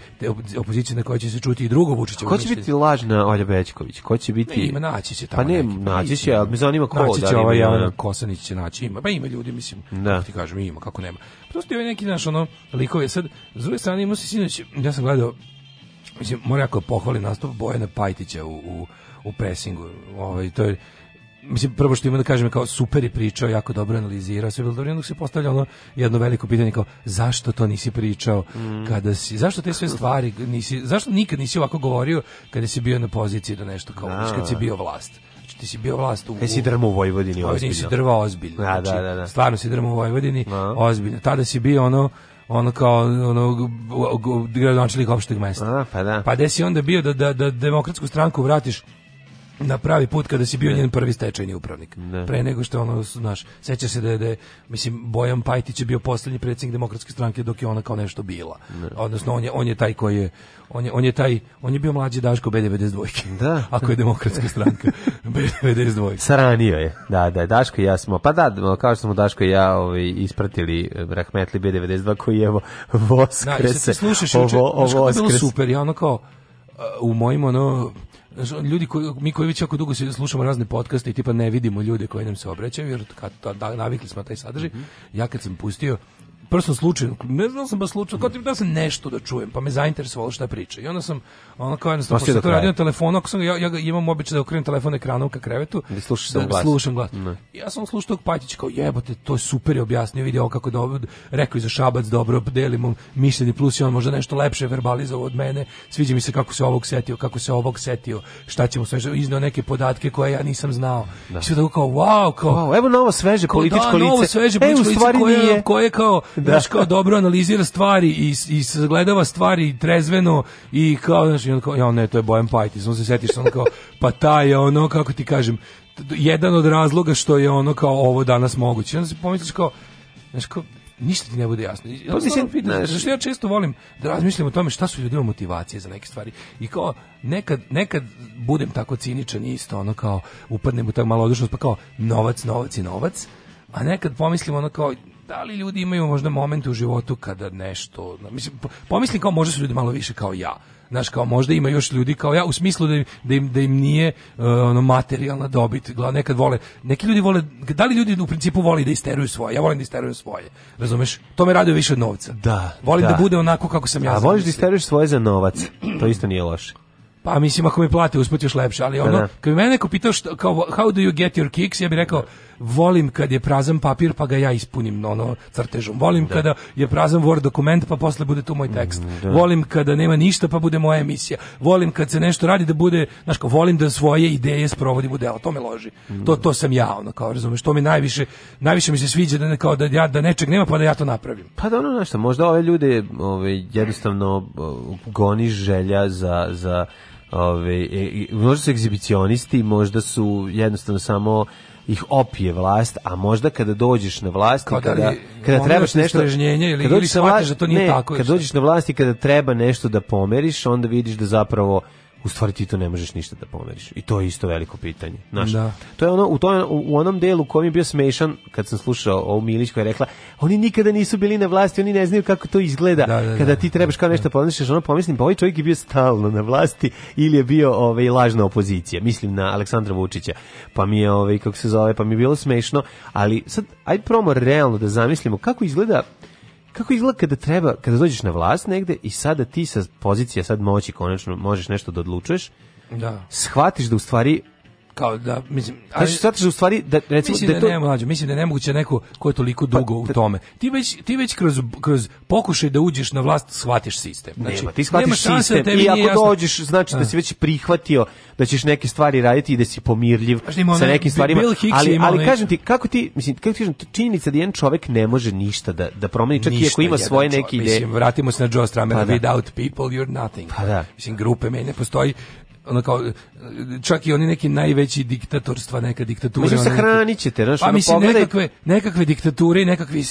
opozicija na kojoj će se čuti i drugo Vučićevo. Ko će biti lažna Olja Bećković? Ko će biti Ne, ima naći će tamo. Pa ne, neki, pa naći će, al mi zanima ko naći će da. Ovaj, ima, Kosanić će naći, ima, pa ima ljudi, mislim. Da. Ti kažem, ima, kako nema. Prosto je neki naš ono likove sad s druge strane ima se sinoć, ja sam gledao mislim, mora jako pohvali nastup Bojana Pajtića u, u, u presingu. Ovaj to je mislim prvo što imam da kažem kao super je pričao, jako dobro analizirao sve bilo dobro, onda se postavlja ono jedno veliko pitanje kao zašto to nisi pričao mm. kada si, zašto te sve stvari nisi, zašto nikad nisi ovako govorio kada si bio na poziciji da nešto kao, no. kad si da. bio vlast Znači ti si bio vlast u... E si drmo u Vojvodini ozbiljno. Vojvodini drva ozbiljno. Da, znači, da, da, da. Stvarno si drmo u Vojvodini no. Da. ozbiljno. Tada si bio ono ono kao ono gradonačelnik opšteg mesta. A, pa da. Pa gde si onda bio da, da, da demokratsku stranku vratiš na pravi put kada si bio njen prvi stečajni upravnik. Ne. Da. Pre nego što ono, znaš, seća se da je, da je, mislim, Bojan Pajtić je bio poslednji predsjednik demokratske stranke dok je ona kao nešto bila. Ne. Odnosno, on je, on je taj koji je, on je, on je taj, on je bio mlađi Daško B92. Da. [LAUGHS] Ako je demokratska stranka [LAUGHS] B92. Saranio je, da, da, Daško i ja smo, pa da, da kao što smo Daško i ja ovaj, ispratili eh, Rahmetli B92 koji evo voskrese. Da, i sad ti slušaš, ovo, ovo, ovo, ovo, super, ja ono kao, eh, u mojim ono ljudi koji mi koji već jako dugo se slušamo razne podkaste i tipa ne vidimo ljude koji nam se obraćaju jer kad da, navikli smo taj sadržaj. Mm -hmm. Ja kad sam pustio prstom slučajno, ne znam da sam baš slučajno, kao da sam nešto da čujem, pa me zainteresovalo šta priča. I onda sam, ona kao jednostavno, sam to radio na telefonu, ako sam, ja, ja imam običaj da okrenem telefon ekranom ka krevetu, da, slušaš da glas. slušam glas. Ne. Ja sam slušao tog Pajtić kao jebote, to je super je objasnio, vidio kako dobro, rekao je za Šabac dobro, delimo mišljenje, plus i on možda nešto lepše verbalizovao od mene, sviđa mi se kako se ovog setio, kako se ovog setio, šta ćemo sve, izneo neke podatke koje ja nisam znao. Da. sve tako kao, wow, kao, wow, evo novo sveže da, političko da, lice. Novo sveže e, političko e, lice koje, koje kao da. Znaš, kao dobro analizira stvari i, i sagledava stvari trezveno i kao, znaš, i on kao, ja ne, to je Bojan Pajtis, on se setiš, on kao, pa taj je ono, kako ti kažem, jedan od razloga što je ono kao ovo danas moguće. Onda se pomisliš kao, znaš, kao, ništa ti ne bude jasno. Ja pa mislim, što ja često volim da razmišljam o tome šta su ljudima motivacije za neke stvari. I kao nekad, nekad budem tako ciničan isto, ono kao upadnem u tako malo odušnost, pa kao novac, novac i novac. A nekad pomislim ono kao, da li ljudi imaju možda momente u životu kada nešto, mislim, pomislim kao možda su ljudi malo više kao ja. Znaš, kao možda ima još ljudi kao ja, u smislu da im, da im, da im nije uh, ono, materijalna dobit. Gla, nekad vole, neki ljudi vole, da li ljudi u principu voli da isteruju svoje? Ja volim da isterujem svoje. Razumeš? To me radi više od novca. Da. Volim da. da bude onako kako sam ja. A voliš da isteruješ svoje za novac? To isto nije loše. Pa mislim ako me plate usput još lepše, ali ono, da, da. kad bi mene neko pitao što, kao, how do you get your kicks, ja bih rekao, da volim kad je prazan papir pa ga ja ispunim ono crtežom. Volim da. kada je prazan Word dokument pa posle bude tu moj mm, tekst. Da. Volim kada nema ništa pa bude moja emisija. Volim kad se nešto radi da bude, znaš, kao, volim da svoje ideje sprovodim u delo. To me loži. Mm. To to sam ja, ono kao razumeš, to mi najviše najviše mi se sviđa da ne, kao da ja da nečeg nema pa da ja to napravim. Pa da ono nešto, možda ove ljude ove, jednostavno goni želja za, za ove, e, e, možda su egzibicionisti, možda su jednostavno samo ih opije vlast, a možda kada dođeš na vlast, pa da, kada, kada, kada trebaš nešto... Ili, kada ili shvataš da to nije ne, tako. Kada dođeš na vlast i kada treba nešto da pomeriš, onda vidiš da zapravo u stvari ti to ne možeš ništa da pomeriš. I to je isto veliko pitanje. Znaš, da. To je ono, u, to, u onom delu kojem je bio smešan, kad sam slušao ovu Milić koja je rekla, oni nikada nisu bili na vlasti, oni ne znaju kako to izgleda. Da, da, da. kada ti trebaš kao nešto da. pomeriš, ono pomislim, pa ovaj čovjek je bio stalno na vlasti ili je bio ovaj, lažna opozicija. Mislim na Aleksandra Vučića. Pa mi je, ovaj, kako se zove, pa mi je bilo smešno. Ali sad, aj promo realno da zamislimo kako izgleda kako izgleda kada treba, kada dođeš na vlast negde i sada ti sa pozicije sad moći konačno možeš nešto da odlučuješ, da. shvatiš da u stvari kao da mislim ali znači sad u stvari da recimo mislim da, da to... da mlađe mislim da je nemoguće neko ko je toliko dugo pa, u da. tome ti već ti već kroz kroz pokušaj da uđeš na vlast shvatiš sistem znači nema, ti shvatiš da sistem da i ako jasno... dođeš znači da si već prihvatio da ćeš neke stvari raditi i da si pomirljiv znači, sa nekim stvarima ali ali kažem ti kako ti mislim kako ti kažem činjenica da jedan čovjek ne može ništa da da promeni čak i ako ima svoje neke ideje mislim vratimo se na Joe Stramera pa without people you're nothing pa da. mislim grupe menje postoji ono kao čak i oni neki najveći diktatorstva neka diktature Možda sahranit ćete znaš, pa mislim pogledaj... nekakve, nekakve diktature i nekakvi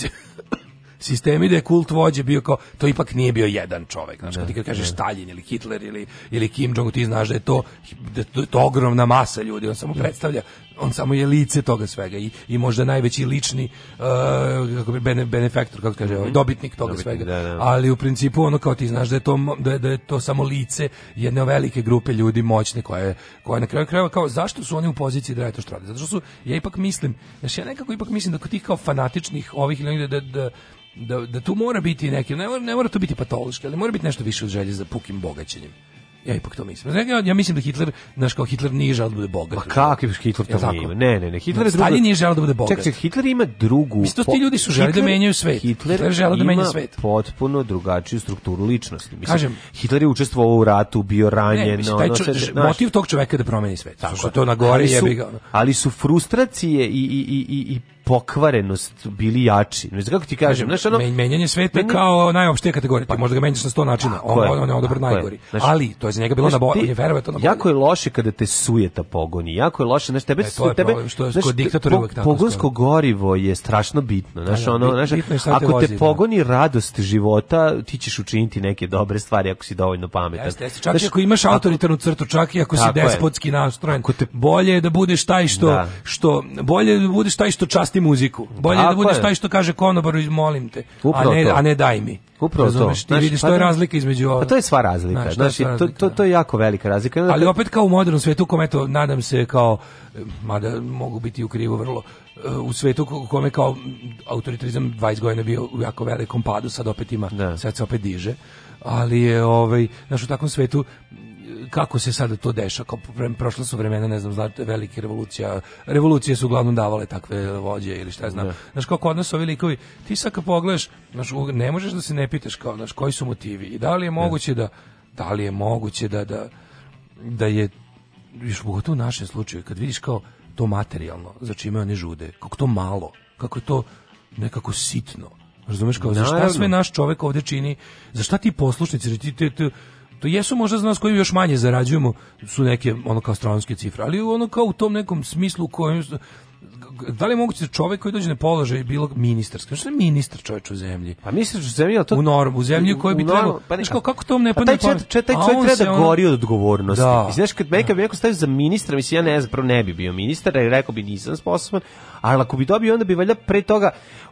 sistemi da je kult vođe bio kao to ipak nije bio jedan čovjek znači kad ti da, kad kažeš da. Stalin ili Hitler ili ili Kim Jong ti znaš da je to da je to ogromna masa ljudi on samo da. predstavlja on samo je lice toga svega i, i možda najveći lični uh, kako bene, benefektor kako kaže mm -hmm. dobitnik toga dobitnik, svega da, da. ali u principu ono kao ti znaš da je to da je, da je to samo lice jedne velike grupe ljudi moćne koje koje na kraju krajeva kao zašto su oni u poziciji da rade to što rade zato što su ja ipak mislim znači ja nekako ipak mislim da kod tih kao fanatičnih ovih ili da, da, da da, da tu mora biti neki, ne mora, ne mora to biti patološki, ali mora biti nešto više od želje za pukim bogaćenjem. Ja ipak to mislim. Znači, ja, ja mislim da Hitler, znaš kao Hitler nije želao da bude bogat. kako pa kakav Hitler to nije ima? Ne, ne, ne. Hitler je druga... Stalin nije želao da bude bogat. Ček, Hitler ima drugu... Mislim, to ti ljudi su želi da menjaju svet. Hitler, Hitler želao da menja svet. potpuno drugačiju strukturu ličnosti. Mislim, Kažem, Hitler je učestvovao u ratu, bio ranjen. Ne, mislim, taj čo, ono, motiv tog čoveka da promeni svet. Tako, što to na gore jebi ga. Ali su frustracije i, i, i, i, i pokvarenost bili jači. Ne znam kako ti kažem, znači ono menjanje sveta menjanje... kao najopšte kategorije, pa, možda ga menjaš na 100 načina. On on, on je odabr najgori. Znaš, ali to je za njega bilo znaš, na bo, je verovatno Jako je loše kada te sujeta pogoni. Jako je loše, znači tebe e, to tebe što je znaš, kod diktatora uvek tako. Pogonsko gorivo je strašno bitno, znači ono, znači ako te da. pogoni radost života, ti ćeš učiniti neke dobre stvari ako si dovoljno pametan. Jeste, jeste. Čak i ako imaš autoritarnu crtu, čak i ako si despotski nastrojen, bolje je da budeš taj što što bolje da budeš taj što čast pasti muziku. Bolje da budeš taj što kaže konobaru, molim te, Upravo a ne, a ne daj mi. Upravo Razumeš, to. Ti vidiš, pa to je razlika između ova. Pa to je sva razlika. Znači, znači, razlika, to, to, to je da. jako velika razlika. Ali opet kao u modernom svetu, kom eto, nadam se kao, mada mogu biti u krivu vrlo, eh, u svetu u kome kao autoritarizam 20 godina bio u jako velikom padu, sad opet ima, da. sad se opet diže. Ali je, ovaj, znaš, u takvom svetu kako se sada to deša, kao prošla su vremena, ne znam, znate, velike revolucija, revolucije su uglavnom davale takve vođe ili šta ja znam. Ne. Da. Znaš, kao kod nas ovi likovi, ti sad kad pogledaš, znaš, ne možeš da se ne pitaš kao, znaš, koji su motivi i da li je da. moguće da, da li je moguće da, da, da je, još pogotovo u našem slučaju, kad vidiš kao to materijalno, za čime oni žude, kako to malo, kako je to nekako sitno, Razumeš kao, za šta sve naš čovek ovde čini, za šta ti poslušnici, ti, ti, ti, to jesu možda za nas koji još manje zarađujemo su neke ono kao astronomske cifre, ali ono kao u tom nekom smislu kojem da li je moguće da čovjek koji dođe na položaj bilo ministarski? Što je ministar čovjek u zemlji? Pa ministar u zemlji, to... U normu, u zemlji koja bi trebalo... Pa ne, znaš, kako to ne pa taj čovjek, čovjek, taj čovjek treba da on... gori od odgovornosti. Da. I znaš, kad me da. kad bi neko stavio za ministra, mislim, ja ne znam, prvo ne bi bio ministar, da rekao bi nisam sposoban, ali ako bi dobio, onda bi valjda pre toga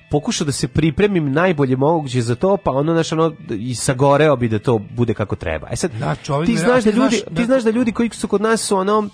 pokušao da se pripremim najbolje moguće za to, pa ono naš ono i sagoreo bi da to bude kako treba. E sad, da, da ti znaš da ljudi, ti da- znaš da ljudi koji su kod nas su ono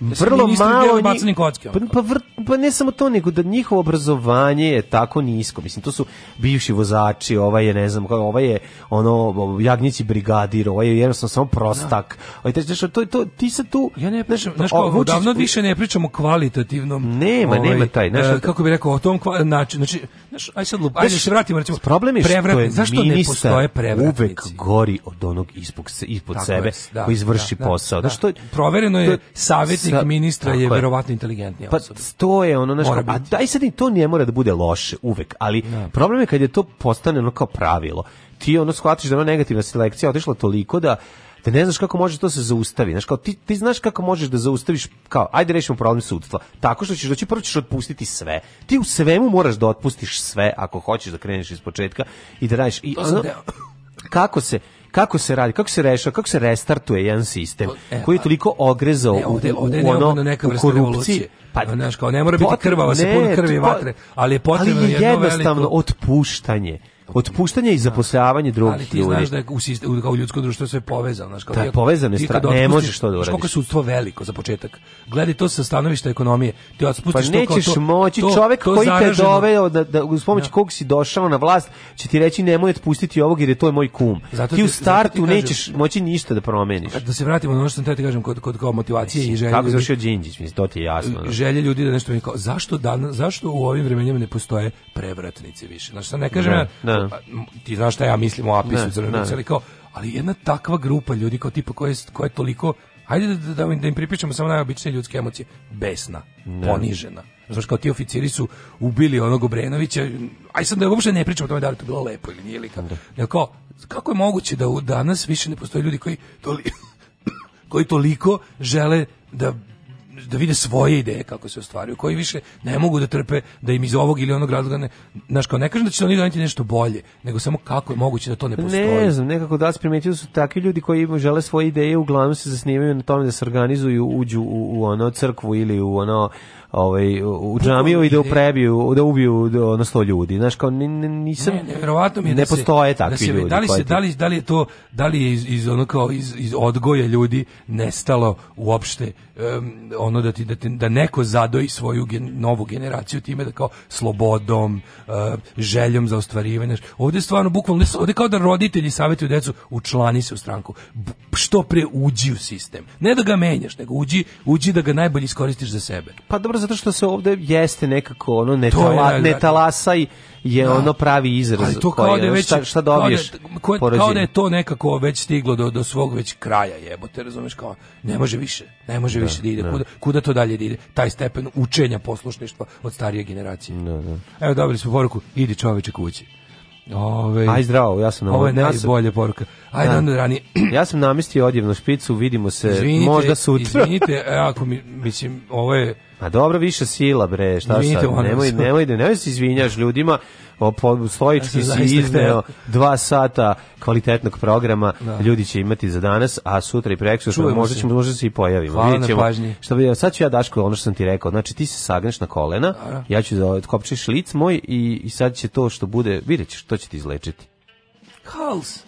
Da Vrlo malo njih, pa, pa, vr, pa ne samo to, nego da njihovo obrazovanje je tako nisko. Mislim, to su bivši vozači, ova je, ne znam, ova je ono, jagnjići brigadir, ovaj je jednostavno samo prostak. Da. Ovaj, znaš, to, to, ti se tu... Ja ne pričam, znaš, kao, vučić, odavno više ne pričamo o kvalitativnom... Nema, ovaj, nema taj, znaš, e, kako bi rekao, o tom kva, načinu, znači, znaš, aj sad lup, aj se vratimo, recimo, problem je što zašto ne postoje prevratnici? Uvek gori od onog ispod, ispod sebe, je, da, koji izvrši da, da posao. Da, da, što je, provereno je savet Zamjenik sa, ministra je, verovatno inteligentnija pa, to je ono, naš, a daj sad i to ne mora da bude loše uvek, ali ne. Da. problem je kad je to postane ono kao pravilo. Ti ono shvatiš da je negativna selekcija otišla toliko da da ne znaš kako može to se zaustavi. Znaš, kao, ti, ti znaš kako možeš da zaustaviš, kao, ajde rešimo problem sudstva. Tako što ćeš doći, prvo ćeš otpustiti sve. Ti u svemu moraš da otpustiš sve ako hoćeš da kreneš iz početka i da radiš. I, ono, kako se kako se radi, kako se rešava, kako se restartuje jedan sistem e, koji je pa, toliko ogrezao ne, ovde, ovde u, ono, neka u korupciji. Pa, znaš, kao ne mora biti krvava, se puno krvi i vatre, ali je potrebno ali je jednostavno jedno veliko... otpuštanje otpuštanje i da. zapošljavanje drugih ljudi. Ali ti ljudi. znaš da je u, sistem, kao ljudsko društvo sve povezano, znaš, kao da, je povezano ne možeš to da uradiš. Koliko je to veliko za početak. Gledaj to sa stanovišta ekonomije. Ti otpustiš pa nećeš to, moći to, čovjek to koji zaraženo. te doveo da da uz pomoć ja. Da. kog si došao na vlast, će ti reći nemoj otpustiti ovog jer je to je moj kum. Zato ti, u startu ti kažem, nećeš moći ništa da promeniš. Da se vratimo na ono što sam da ti kažem kod kod kao motivacije Mislim, i želje. Kako završio Đinđić, mislim to ti je jasno. Želje ljudi da nešto mi kao zašto danas zašto u ovim vremenima ne postoje prevratnici više. Znači ne kažem Da. Pa, ti znaš šta ja mislim o Apisu, da, crvenom celi, da. kao, ali jedna takva grupa ljudi kao tipa koja je, toliko ajde da, da, da im pripišemo samo najobičnije ljudske emocije. Besna, ne. ponižena. Znaš, kao ti oficiri su ubili onog Obrenovića, aj sad da uopšte ne pričamo o tome da li to bilo lepo ili nije, ili kako. Ne. Kao, kako je moguće da u danas više ne postoje ljudi koji, toli, [COUGHS] koji toliko žele da da vide svoje ideje kako se ostvaruju, koji više ne mogu da trpe da im iz ovog ili onog razloga ne, znaš kao ne kažem da će oni doneti nešto bolje, nego samo kako je moguće da to ne postoji. Ne znam, nekako da se primetio su takvi ljudi koji žele svoje ideje, uglavnom se zasnivaju na tome da se organizuju, uđu u, u ono crkvu ili u ono ovaj u džamiju i da prebiju, da ubiju da, ono sto ljudi. Znaš kao nisam ne, neverovatno mi je da ne da se, postoje da takvi da se, ljudi. Da li se da li da li je to da li je iz, iz ono kao iz, iz odgoja ljudi nestalo uopšte um, ono da ti da, ti, da neko zadoji svoju gen, novu generaciju time da kao slobodom, uh, željom za ostvarivanje. Ovde stvarno bukvalno ovde kao da roditelji savetuju decu u člani se u stranku. B što pre uđi u sistem. Ne da ga menjaš, nego uđi, uđi da ga najbolje iskoristiš za sebe. Pa dobro, dobro zato što se ovde jeste nekako ono netala, je, da. netalasaj je da. ono pravi izraz. Ali to kao da već, šta, šta dobiješ kao da, je, kao da je to nekako već stiglo do, do svog već kraja jebote, razumeš kao ne može više, ne može da, više da ide, da. Kuda, kuda to dalje da ide, taj stepen učenja poslušništva od starije generacije. Da, da. Evo dobili smo poruku, idi čoveče kući. Ove, Aj zdravo, ja sam na Ovo je najbolja poruka. Ajde da. onda ranije. [CLEARS THROAT] ja sam namistio odjevnu špicu, vidimo se izvinite, možda sutra. izvinite, ako mi, mislim, ovo je Pa dobro, više sila bre, šta Izvinite, sad, nemoj, nemoj, da- nemoj da se izvinjaš ljudima, stojički si izneo dva sata kvalitetnog programa, da. ljudi će imati za danas, a sutra i preksu, što možda, ćemo, možda se i pojavimo. Hvala ćemo, Šta bi, sad ću ja Daško, ono što sam ti rekao, znači ti se sagneš na kolena, Dara. ja ću da ovaj kopčiš lic moj i, i sad će to što bude, vidjet ćeš, to će ti izlečiti. Hals.